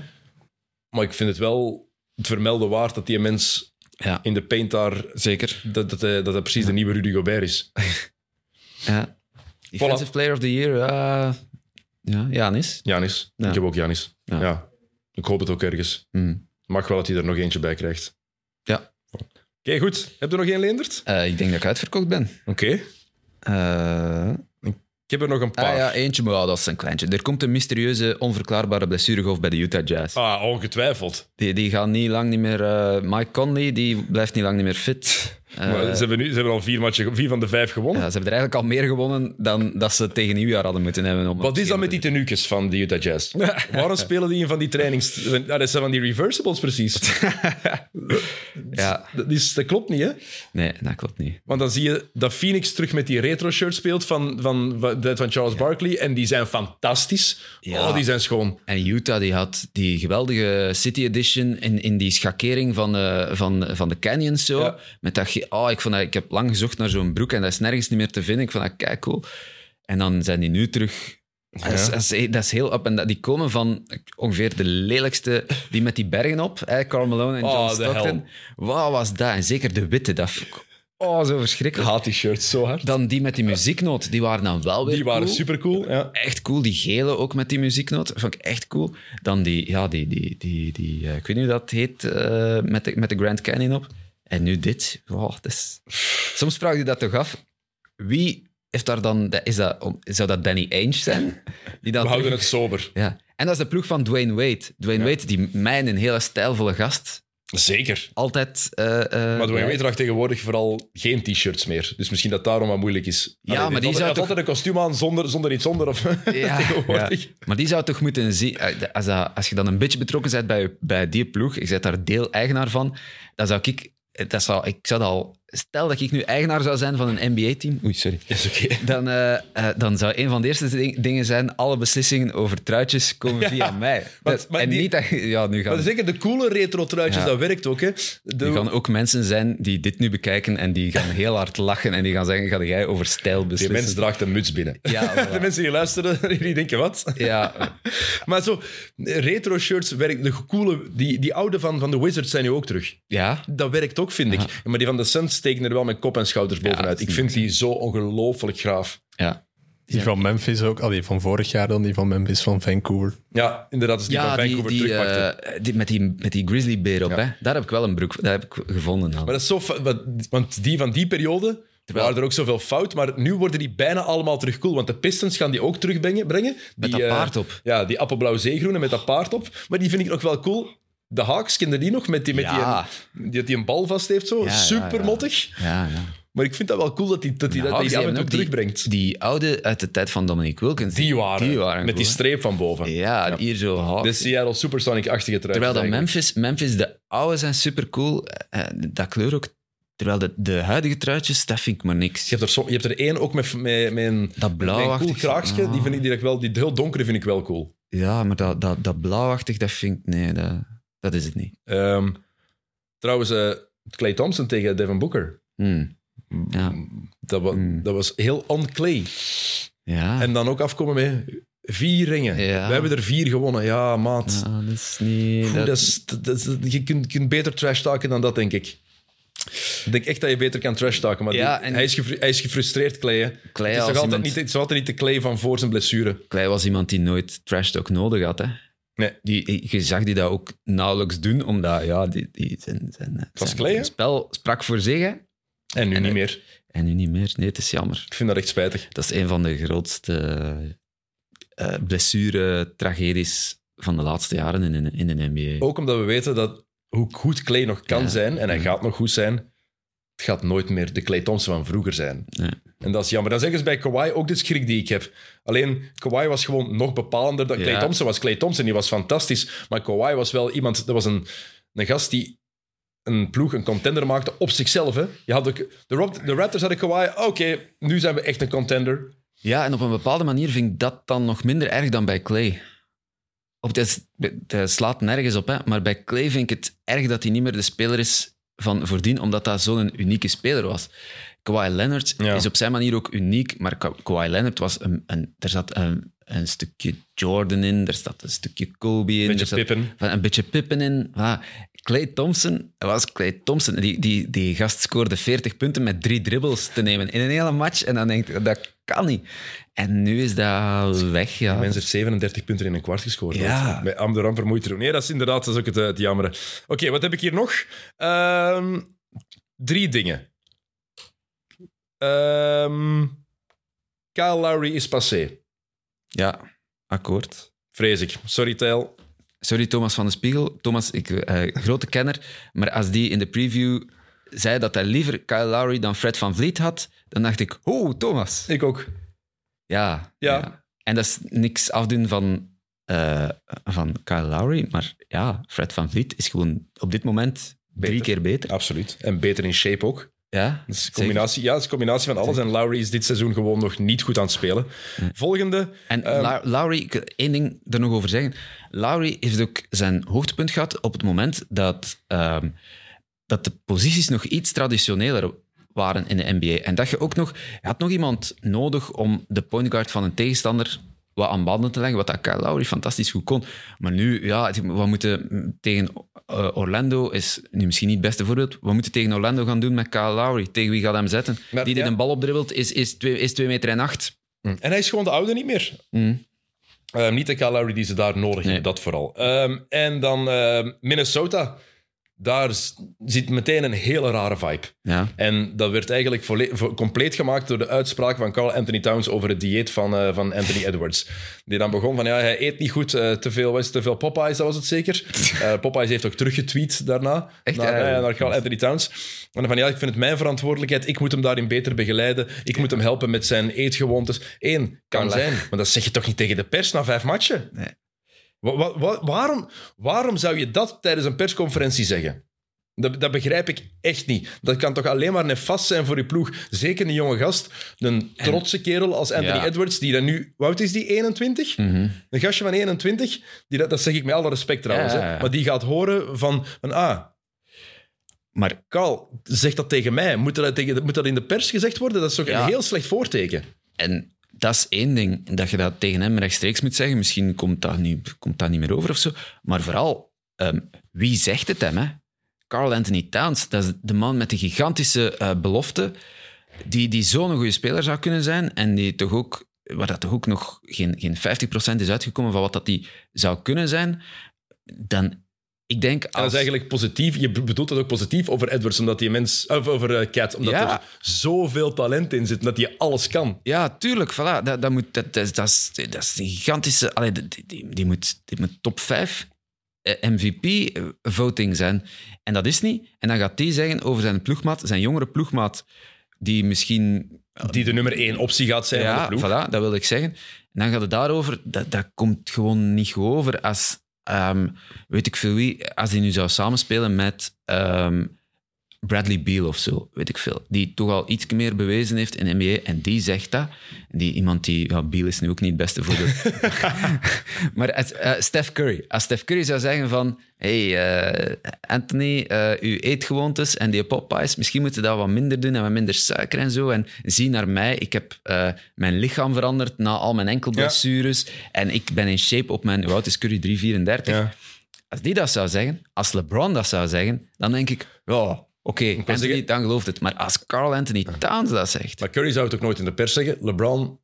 Maar ik vind het wel het vermelden waard dat die mens Ja, in de paint daar... zeker. Dat, dat, hij, dat hij precies de nieuwe Rudy Gobert is. Ja. Defensive Player of the Year, uh, ja, Janis. Janis. Ja. Ik heb ook Janis. Ja. Ik hoop het ook ergens. Hmm. Mag wel dat hij er nog eentje bij krijgt. Ja. Oké, goed. Heb je nog één, Leendert? Eh, ik denk dat ik uitverkocht ben. Oké. Eh, Ik heb er nog een paar. ah ja, eentje, maar ja, dat is een kleintje. Er komt een mysterieuze, onverklaarbare blessuregolf bij de Utah Jazz. Ah, ongetwijfeld. Die, die gaan niet lang niet meer... eh, Mike Conley, die blijft niet lang niet meer fit. Eh, Maar ze, hebben nu, ze hebben al vier, matchen, vier van de vijf gewonnen. ja, ze hebben er eigenlijk al meer gewonnen dan dat ze tegen nieuwjaar hadden moeten hebben. Om Wat is dat met die tenuukjes van de Utah Jazz? Waarom spelen die in van die trainings... Ah, dat zijn van die reversibles precies. Ja, Dat, is, dat klopt niet, hè? nee, dat klopt niet. Want dan zie je dat Phoenix terug met die retro-shirt speelt van, van, van, van Charles Barkley. En die zijn fantastisch. Ja. Oh, die zijn schoon. En Utah die had die geweldige City Edition in, in die schakering van, de van, van de canyons zo. Ja. Met dat, oh, ik, vond dat, ik heb lang gezocht naar zo'n broek en dat is nergens niet meer te vinden. Ik vond dat kei cool. En dan zijn die nu terug. Dat, is, dat, is, dat is heel up. En dat, die komen van ongeveer de lelijkste, die met die bergen op. Hè, Carl Malone en John Oh, Stockton. hel. Wat was dat? En zeker de witte. Dat vond ik- oh, zo Ik verschrikkelijk. haat die shirts zo hard. Dan die met die muzieknoot, die waren dan wel weer Die waren cool super cool. Ja. echt cool. Die gele ook met die muzieknoot. Vond ik echt cool. Dan die, ja, die, die, die, die eh, ik weet niet hoe dat heet, eh, met, de, met de Grand Canyon op. En nu dit. Wow, dat is... Soms vraag je dat toch af. Wie heeft daar dan... Is dat, zou dat Danny Ainge zijn? Die dan We houden het sober. Ja. En dat is de ploeg van Dwayne Wade. Dwayne Wade, die mij een hele stijlvolle gast. Zeker. Altijd... eh, eh, Maar Dwayne Wade draagt tegenwoordig vooral geen t-shirts meer. Dus misschien dat daarom wat moeilijk is. Ja, Allee, maar die zou had toch- altijd een kostuum aan zonder, zonder iets onder. Of Ja, tegenwoordig. ja. Maar die zou toch moeten zien... eh, Als, dat, als je dan een beetje betrokken bent bij, bij die ploeg, je bent daar deel-eigenaar van, dan zou ik... Dat zou, ik zou dat al... Stel dat ik nu eigenaar zou zijn van een NBA-team... Oei, sorry. Is oké. Dan, eh, eh, dan zou een van de eerste ding- dingen zijn... Alle beslissingen over truitjes komen via mij. maar- Dat- maar en die- niet dat... Ja, nu gaan... Maar zeker de coole retro-truitjes, Ja. dat werkt ook. Hè. De, Er gaan ook mensen zijn die dit nu bekijken en die gaan heel hard lachen en die gaan zeggen, ga jij over stijl die beslissen? mens draagt een muts binnen. Ja, voilà. De mensen die luisteren, die denken wat? Ja, Maar zo, retro-shirts werkt. De coole, die, die oude van, van de Wizards zijn nu ook terug. ja, Dat werkt ook, vind ik. Maar die van de Suns steken er wel met kop en schouders bovenuit. is ik vind die zo ongelooflijk graaf. ja. die van Memphis ook. Allee, van vorig jaar dan die van Memphis van Vancouver. Ja, inderdaad, als die Ja, van die, Vancouver die, terugpakte. eh, die, met, die, met die grizzlybeer op, Ja. hè? daar heb ik wel een broek daar heb ik gevonden. Dan. Maar dat is zo... Want die van die periode Terwijl- waren er ook zoveel fout, maar nu worden die bijna allemaal terug cool. Want de Pistons gaan die ook terugbrengen. Brengen. Met Die, dat eh, paard op. Ja, die appelblauw zeegroene met dat paard op. Maar die vind ik nog wel cool. De Hawks, kende die nog? Met die, met Ja. die, die, die een bal vast heeft zo. Ja, ja, Super ja. mottig. Ja, ja. Maar ik vind dat wel cool dat hij dat die, dat, die af en hebben toe ook die- terugbrengt. Die oude uit de tijd van Dominique Wilkins. Die waren, die waren met die streep van boven. Ja, hier zo Hawks. De Seattle Supersonic-achtige trui. Terwijl dat Memphis, Memphis, de oude zijn super cool. dat kleur ook. Terwijl de, de huidige truitjes, dat vind ik maar niks. Je hebt er, zo, je hebt er één ook met, met, met een, Dat met een blauwachtig. cool kraagje. Ah. Die vind ik direct wel... Die heel donkere vind ik wel cool. Ja, maar dat, dat, dat blauwachtig, dat vind ik... Nee, dat, dat is het niet. Ehm, trouwens, eh Clay Thompson tegen Devin Booker. Hmm. Ja. Dat, wa- Mm. dat was heel on Clay. Ja. En dan ook afkomen met vier ringen. Ja. We hebben er vier gewonnen. Ja, maat. Ja, dat is niet... Dat- dat is, dat je kunt, kunt beter trash talken dan dat, denk ik. Ik denk echt dat je beter kan trash talken. Maar Ja, die- en- hij, is hij is gefrustreerd, Clay. Clay het, is altijd iemand- niet, het is altijd niet de Clay van voor zijn blessure. Clay was iemand die nooit trash talk nodig had. Hè. Nee. Die, je zag die dat ook nauwelijks doen, omdat ja, die, die zijn, zijn, was zijn spel sprak voor zich. hè. En nu En, niet eh, meer. En nu niet meer. Nee, het is jammer. Ik vind dat echt spijtig. Dat is een van de grootste eh blessure-tragedies van de laatste jaren in, in, de NBA. Ook omdat we weten dat hoe goed Clay nog kan Ja. zijn, en hij gaat nog goed zijn, het gaat nooit meer de Clay Thompson van vroeger zijn. En dat is jammer. Dan zeggen ze bij Kawhi ook de schrik die ik heb. Alleen, Kawhi was gewoon nog bepalender dan Clay. Thompson was. Clay Thompson die was fantastisch, maar Kawhi was wel iemand... Dat was een, een gast die een ploeg, een contender maakte op zichzelf. Hè. Je had de, de Raptors hadden Kawhi, oké, nu zijn we echt een contender. Ja, en op een bepaalde manier vind ik dat dan nog minder erg dan bij Clay. Op, het, is- het slaat nergens op, hè, maar bij Clay vind ik het erg dat hij niet meer de speler is van voordien, omdat dat zo'n unieke speler was. Kawhi Leonard Ja. is op zijn manier ook uniek, maar Ka- Kawhi Leonard was een, een, er zat een, een stukje Jordan in, er zat een stukje Kobe in, Beetje er zat Pippen. van een beetje Pippen in. Voilà. Clay Thompson was Clay Thompson. Die, die, die gast scoorde 40 punten met drie dribbles te nemen in een hele match. En dan denk je, dat kan niet. En nu is dat weg, ja. Mensen heeft 37 punten in een kwart gescoord. Ja. ooit. Bij Am de Ramper moeite doen. Nee, dat is inderdaad dat is ook het, eh, het jammere. Oké, wat heb ik hier nog? Ehm, drie dingen. Ehm, Kyle Lowry is passé. Ja, akkoord. Vrees ik. Sorry, Tijl. Sorry, Thomas van de Spiegel. Thomas, ik, eh, grote kenner. Maar als die in de preview zei dat hij liever Kyle Lowry dan Fred van Vliet had, dan dacht ik, oh, Thomas. Ik ook. Ja. Ja. En dat is niks afdoen van, eh, van Kyle Lowry, maar ja, Fred van Vliet is gewoon op dit moment drie keer beter. Absoluut. En beter in shape ook. Ja, Dat is een zeker. combinatie, ja, het is een combinatie van alles. En Lowry is dit seizoen gewoon nog niet goed aan het spelen. Volgende. En Ehm, Lowry, ik wil één ding er nog over zeggen. Lowry heeft ook zijn hoogtepunt gehad op het moment dat, ehm, dat de posities nog iets traditioneler waren in de NBA. En dat je ook nog... Je had nog iemand nodig om de point guard van een tegenstander wat aan banden te leggen, wat dat Kyle Lowry fantastisch goed kon. Maar nu, ja, we moeten tegen eh, Orlando, is nu misschien niet het beste voorbeeld, we moeten tegen Orlando gaan doen met Kyle Lowry. Tegen wie gaat hem zetten? Maar die ja. een bal opdribbelt is, is, twee, is twee meter en acht. En hij is gewoon de oude niet meer. Mm. Ehm, niet de Kyle Lowry die ze daar nodig hebben, Nee. dat vooral. Ehm, en dan ehm, Minnesota. Daar zit meteen een hele rare vibe. Ja. En dat werd eigenlijk volle- compleet gemaakt door de uitspraak van Carl Anthony Towns over het dieet van, eh, van Anthony Edwards. Die dan begon van, ja, hij eet niet goed, eh, te, veel, was te veel Popeyes, dat was het zeker. Eh Popeyes heeft ook teruggetweet daarna, Echt, naar, naar Carl Anthony Towns. En dan van, ja, ik vind het mijn verantwoordelijkheid, ik moet hem daarin beter begeleiden, ik moet hem helpen met zijn eetgewoontes. Eén, kan Kan zijn, maar dat zeg je toch niet tegen de pers na vijf matchen? Nee. Wa- wa- wa- waarom, waarom zou je dat tijdens een persconferentie zeggen? Dat, dat begrijp ik echt niet. Dat kan toch alleen maar nefast zijn voor je ploeg. Zeker een jonge gast, een trotse kerel als Anthony Ja. Edwards, die dan nu... Oud is die? 21? Mhm. Een gastje van 21, die dat, dat zeg ik met alle respect trouwens, Ja, hè, maar die gaat horen van, van ah, Maar Carl, zeg dat tegen mij. Moet dat, tegen, moet dat in de pers gezegd worden? Dat is toch Ja. een heel slecht voorteken. En dat is één ding, dat je dat tegen hem rechtstreeks moet zeggen. Misschien komt dat niet, komt dat niet meer over of zo. Maar vooral, ehm, wie zegt het hem? Hè? Carl Anthony Towns, dat is de man met de gigantische eh, belofte, die, die zo'n goede speler zou kunnen zijn en die toch ook, waar dat toch ook nog geen, geen 50% is uitgekomen van wat dat die zou kunnen zijn. Dan, ik denk En dat als... is eigenlijk positief. Je bedoelt dat ook positief over Edwards, omdat die mens... Of over eh, Cat, omdat Ja. er zoveel talent in zit, dat hij alles kan. Ja, tuurlijk. Voilà. Dat, dat, moet, dat, dat, is- dat, is, dat is een gigantische... Allee, die, die, die moet, die moet top 5 MVP-voting zijn. En dat is niet. En dan gaat die zeggen over zijn ploegmaat, zijn jongere ploegmaat, die misschien... Die de nummer één optie gaat zijn van de Ja, ploeg. voilà, dat wil ik zeggen. En dan gaat het daarover... Dat, dat komt gewoon niet goed over als... ehm, weet ik veel wie, als die nu zou samenspelen met ehm, Bradley Beal of zo, weet ik veel. Die toch al iets meer bewezen heeft in NBA. En die zegt dat. Die, iemand die... Ja, Beal is nu ook niet het beste voorbeeld. maar eh, Steph Curry. Als Steph Curry zou zeggen van... hey, eh, Anthony, eh uw eetgewoontes en die Popeyes, misschien moeten dat wat minder doen en wat minder suiker en zo. En zie naar mij, ik heb mijn lichaam veranderd na al mijn enkelblessures. En ik ben in shape op mijn... Hoe oud is Curry? 3,34. Ja. Als die dat zou zeggen, als LeBron dat zou zeggen, dan denk ik, ja, oké, Anthony, zeggen- dan gelooft het. Maar als Carl Anthony Towns dat zegt, Maar Curry zou het ook nooit in de pers zeggen. LeBron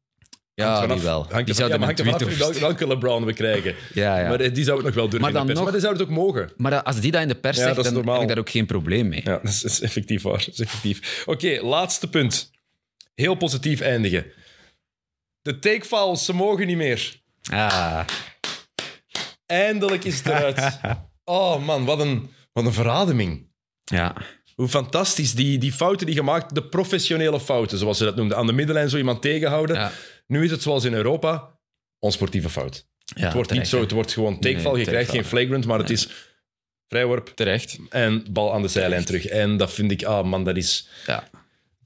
Ja, Vanaf- die wel. Hangt Die zouden ja, hangt vanaf welke, welke LeBron we krijgen. Ja, ja. Maar eh, die zou het nog wel durven Maar in de pers. nog- Maar die zou het ook mogen. Maar als die dat in de pers zegt, dan normaal. heb ik daar ook geen probleem mee. Ja, dat is, effectief waar. Dat is effectief. Oké, laatste punt. Heel positief eindigen. De takefiles, ze mogen niet meer. Ah, Eindelijk is het eruit. Oh man, wat een, wat een verademing. ja. Hoe fantastisch. Die, die fouten die gemaakt, de professionele fouten, zoals ze dat noemden, aan de middenlijn zo iemand tegenhouden. Ja. Nu is het zoals in Europa, onsportieve fout. ja het wordt terecht, niet zo, het wordt gewoon takeval. Nee, je krijgt geen flagrant, maar het is vrijworp Terecht. en bal aan de zijlijn terug. En dat vind ik, ah man, dat is... Ja.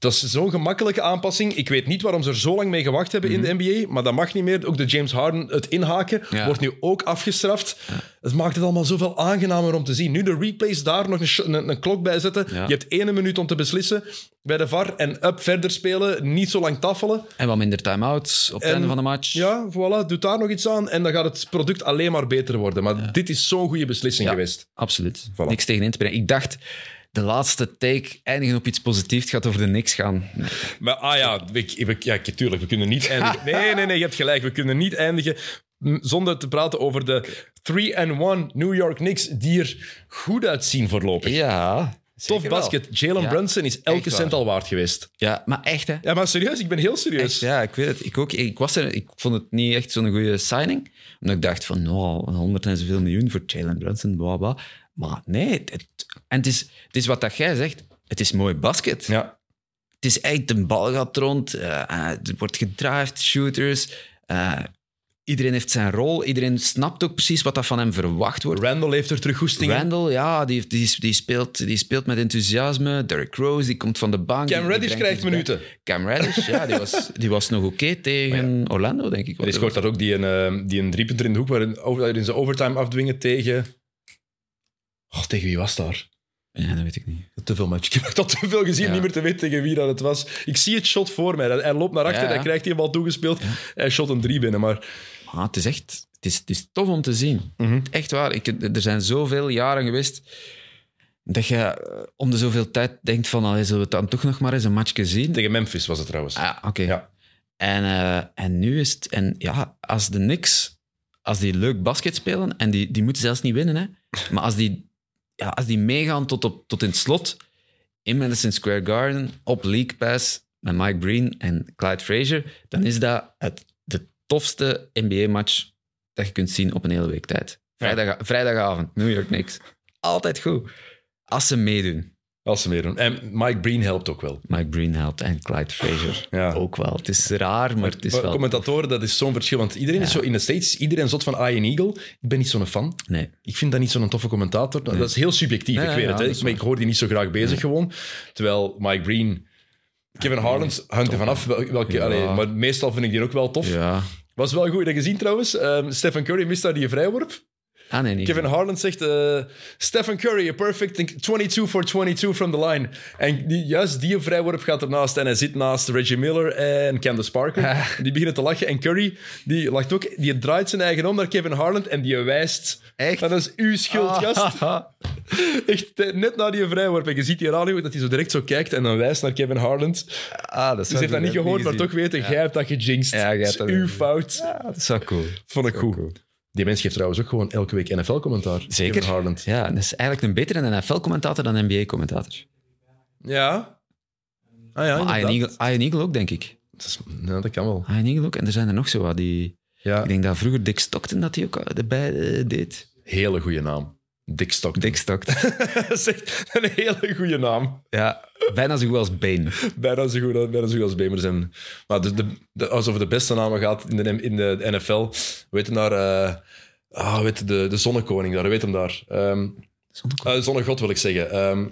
Dat is zo'n gemakkelijke aanpassing. Ik weet niet waarom ze er zo lang mee gewacht hebben in de NBA, maar dat mag niet meer. Ook de James Harden, het inhaken, Mhm. Ja. wordt nu ook afgestraft. Het maakt het allemaal zoveel aangenamer om te zien. Nu de replays daar nog een, een, een klok bij zetten. Ja. Je hebt één minuut om te beslissen bij de VAR en up verder spelen, niet zo lang taffelen. En wat minder time-outs op het En- einde van de match. Ja, voilà, doe daar nog iets aan en dan gaat het product alleen maar beter worden. Maar dit is zo'n goede beslissing Ja. geweest. Absoluut. Voilà. Niks tegen in te brengen. Ik dacht, de laatste take eindigen op iets positiefs. Het gaat over de niks gaan. Maar ah ja, ik, ik, ja, ik- tuurlijk, we kunnen niet eindigen. Nee, nee, nee, je hebt gelijk. We kunnen niet eindigen zonder te praten over de 3-1 New York Knicks, die er goed uitzien voorlopig. Ja, Tof basket. Jalen Ja. Brunson is elke cent al waard geweest. Ja, maar echt hè. Ja, maar serieus, ik ben heel serieus. Echt, ja, ik weet het. Ik, ook, ik, was er, ik vond het niet echt zo'n goede signing. Omdat ik dacht van, nou, 100 en zoveel miljoen voor Jalen Brunson, bla bla. Maar nee, het, het- en het is, het is wat dat jij zegt. Het is mooi basket. Ja. Het is echt, een bal gaat rond, eh, eh, er wordt gedraaid, shooters. eh, iedereen heeft zijn rol. Iedereen snapt ook precies wat dat van hem verwacht wordt. Randall heeft er terug goesting in. Randall, ja, die, die, die, speelt, die speelt met enthousiasme. Derrick Rose, die komt van de bank. Cam Reddish krijgt minuten. Cam Reddish, ja, die was, die was nog oké tegen Orlando, denk ik. Die scoort daar ook die een, eh, die een driepunter in de hoek waarin, over, waarin ze overtime afdwingen tegen... Oh, tegen wie was daar? Ja, dat weet ik niet. Te veel match. Ik heb dat te veel gezien, Ja. niet meer te weten tegen wie dat het was. Ik zie het shot voor mij. Hij loopt naar achter, Ja, ja. hij krijgt die bal toegespeeld. Hij shot een drie binnen, maar... Maar het is echt het is, het is tof om te zien. Mhm. Echt waar. Ik, er zijn zoveel jaren geweest dat je eh, om de zoveel tijd denkt van, allee, zullen we dan toch nog maar eens een matchje zien? Tegen Memphis was het trouwens. Ah, oké. Ja. En, eh, en nu is het... En ja, als de Knicks, als die leuk basket spelen, en die, die moeten zelfs niet winnen, hè, maar als die, ja, als die meegaan tot, op, tot in het slot, in Madison Square Garden, op League Pass, met Mike Breen en Clyde Frazier, dan is dat het, de tofste NBA-match dat je kunt zien op een hele week tijd. Vrijdag, Vrijdagavond, New York Knicks. Altijd goed. Als ze meedoen. Als ze meer doen. En Mike Breen helpt ook wel. Mike Breen helpt en Clyde Frazier Ja. ook wel. Het is raar, maar het is Maar wel... Commentatoren, dat is zo'n verschil. Want iedereen is zo in de States, iedereen zot van Ian Eagle. Ik ben niet zo'n fan. Nee. Ik vind dat niet zo'n toffe commentator. Dat is heel subjectief, Nee, ik weet ja, het. Hè. Ik, maar ik hoor die niet zo graag bezig gewoon. Terwijl Mike Breen... Kevin Harland hangt er vanaf. wel- Welke, allee, maar meestal vind ik die ook wel tof. Ja. Was wel goed dat gezien trouwens. Ehm, Stephen Curry mist daar die vrijworp. Ah, nee. Kevin Harlan zegt: eh, Stephen Curry, a perfect 22 for 22 from the line. En die, juist die vrijworp gaat ernaast. En hij zit naast Reggie Miller en Candace Parker. Die beginnen te lachen. En Curry, die lacht ook. Die draait zijn eigen om naar Kevin Harlan en die wijst. Echt? Dat is uw schuld, gast. Echt, net na die vrijworp. En je ziet hier aan dat hij zo direct zo kijkt en dan wijst naar Kevin Harlan. Dus Ah, dat heeft dat niet gehoord, maar toch weten, jij hebt dat gejinxed. Ja, jij hebt Dat is uw fout. Ja, dat is wel cool. Vond ik goed. Die mens geeft trouwens ook gewoon elke week NFL-commentaar. Zeker. Ja, dat is eigenlijk een betere NFL-commentator dan NBA-commentator. Ja. Ah ja, Ian. Eagle, Ian Eagle ook, denk ik. Dat, is- ja, dat kan wel. Ian Eagle ook. En er zijn er nog zo wat die... Ja, Ik denk dat vroeger Dick Stockton dat hij ook erbij eh, deed. hele goede naam. Dick Stockton. Dick Stockton. dat is echt een hele goede naam. ja, bijna zo goed als Bane. Bijna zo goed, bijna zo goed als zijn. Maar de, de, de- als het over de beste namen gaat in de, in de NFL, weet je daar... eh ah, weet je, de, de zonnekoning daar, weet hem daar. Ehm eh, zonnegod wil ik zeggen. Ehm,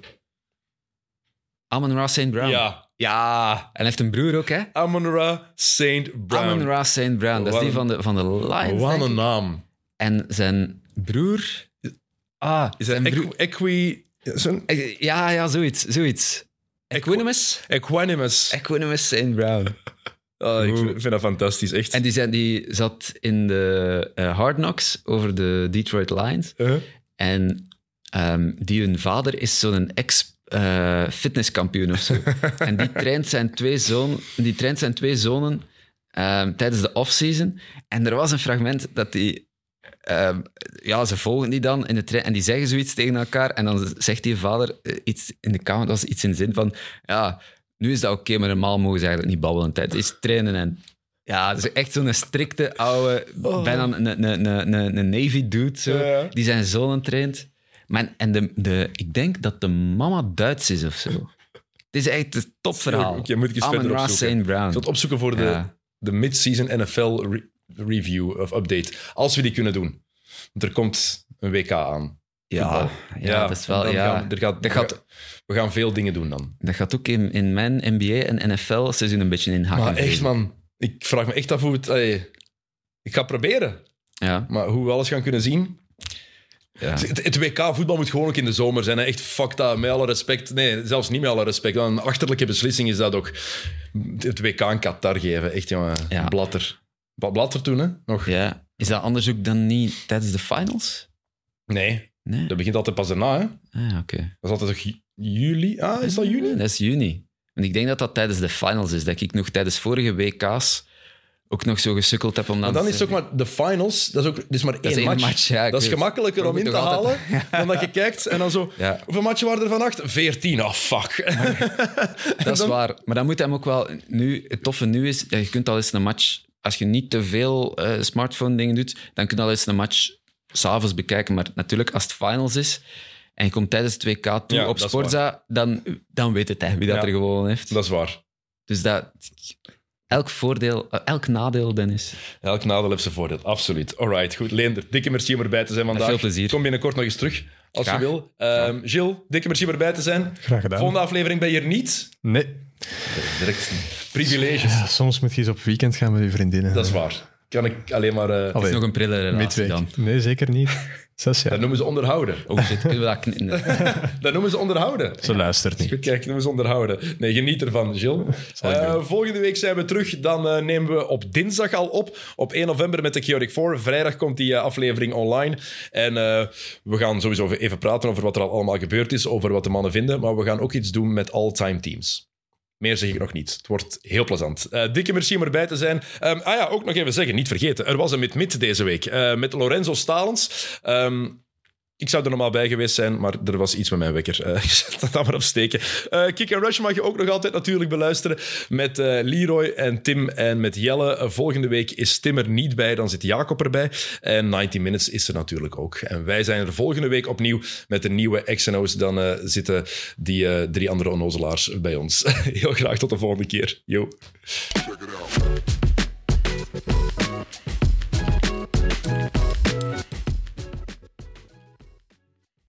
Amon Ra St. Brown. ja, Ja. En hij heeft een broer ook, hè? Amon-Ra St. Brown. Amon Ra St. Brown. Dat is die van de, van de Lions, Wat een naam. En zijn broer... Ah, Is dat. Equi... Eh, Ja, ja, zoiets. zoiets. Equanimous? Equanimous. Equanimous St. Brown. Oh, ik vind vind dat fantastisch, echt. En die, zijn, die zat in de eh, Hard Knocks over de Detroit Lions. Uh-huh. En ehm, die hun vader is zo'n ex-fitnesskampioen of zo. en die traint zijn twee, zoon, die traint zijn twee zonen ehm, tijdens de offseason. En er was een fragment dat die... ehm, ja, ze volgen die dan in de trein en die zeggen zoiets tegen elkaar. En dan zegt die vader eh, iets in de kamer, dat was iets in de zin van... Ja, nu is dat oké, maar normaal mogen ze eigenlijk niet babbelen. Tijd is trainen en... Ja, is echt zo'n strikte oude, bijna een, een, een, Navy dude, zo, Ja, die zijn zonen traint. Maar, en de, de, ik denk dat de mama Duits is of zo. Het is echt een topverhaal. Oké, moet ik eens Amon verder opzoeken. Brown. Ik zal het opzoeken voor de, Ja. de mid-season NFL review of update. Als we die kunnen doen. Want er komt een WK aan. Ja, ja, dat is wel... Ja, gaan- er gaat, dat, we gaat, gaan- we gaan veel dingen doen dan. dat gaat ook in, in mijn NBA en NFL-seizoen een beetje in hakken. Maar echt, man. Ik vraag me echt af hoe het... allee, ik ga proberen. Ja, Maar hoe we alles gaan kunnen zien... ja. Het, het WK voetbal moet gewoon ook in de zomer zijn. Hè. Echt fuck dat, met alle respect. Nee, zelfs niet met alle respect. Een achterlijke beslissing is dat ook. Het WK in Qatar geven. Echt, jongen. Ja. Blatter. Wat Blatter toen, hè? Nog? ja. Is dat anders ook dan niet tijdens de finals? Nee, Nee? dat begint altijd pas daarna, hè? Ah, oké. Dat is altijd juli? Ah, is dat juni? Dat is juni. En ik denk dat dat tijdens de finals is. Dat ik nog tijdens vorige WK's ook nog zo gesukkeld heb om Maar dan... dan te is het ook maar de finals. Dat is ook dat is maar één is één match. match, ja, dat is gemakkelijker Maar om in te halen altijd- dan dat je kijkt en dan zo. Ja. Hoeveel matchen waren er vannacht? 14. Oh, fuck. Dat is dan- waar. Maar dan moet hem ook wel... Nu, het toffe nu is, ja, je kunt al eens een match... Als je niet te veel eh, smartphone-dingen doet, dan kun je al eens een match s'avonds bekijken. Maar natuurlijk, als het finals is en je komt tijdens het WK toe Ja, op Sporza, dan, dan weet het hij wie dat Ja. er gewonnen heeft. Dat is waar. Dus dat... Elk voordeel, eh, elk nadeel, Dennis. Elk nadeel heeft zijn voordeel, absoluut. Alright, goed. Leender, dikke merci om erbij te zijn vandaag. veel plezier. Kom binnenkort nog eens terug, als Graag. je wil. Ehm Gilles, dikke merci om erbij te zijn. Graag gedaan. Volgende aflevering ben je er niet. Nee. Direct privileges. Ja, soms moet je eens op weekend gaan met je vriendinnen. Dat is waar. Kan ik alleen maar... eh, Het Allee, is nog een prille relatie dan. Nee, zeker niet. Zes dat noemen ze onderhouden. Oh shit, kunnen we dat knippen? Dat noemen ze onderhouden. Ze luistert niet. Goed, kijk, dat noemen ze onderhouden. Nee, geniet ervan, Gilles. Eh, doen. volgende week zijn we terug. Dan eh, nemen we op dinsdag al op. Op 1 november met de Chaotic 4. Vrijdag komt die eh, aflevering online. En eh, we gaan sowieso even praten over wat er al allemaal gebeurd is. Over wat de mannen vinden. Maar we gaan ook iets doen met all-time teams. Meer zeg ik nog niet. Het wordt heel plezant. Eh, dikke merci om erbij te zijn. Ehm, ah ja, ook nog even zeggen, niet vergeten. Er was een mid-mid deze week eh, met Lorenzo Stalens. Ehm, ik zou er normaal bij geweest zijn, maar er was iets met mijn wekker. Eh, dat maar op steken. Eh, Kick and Rush mag je ook nog altijd natuurlijk beluisteren met eh, Leroy en Tim en met Jelle. volgende week is Tim er niet bij, dan zit Jacob erbij. En 90 Minutes is er natuurlijk ook. En wij zijn er volgende week opnieuw met de nieuwe XNO's. Dan zitten die drie andere onnozelaars bij ons. Heel graag tot de volgende keer. Yo.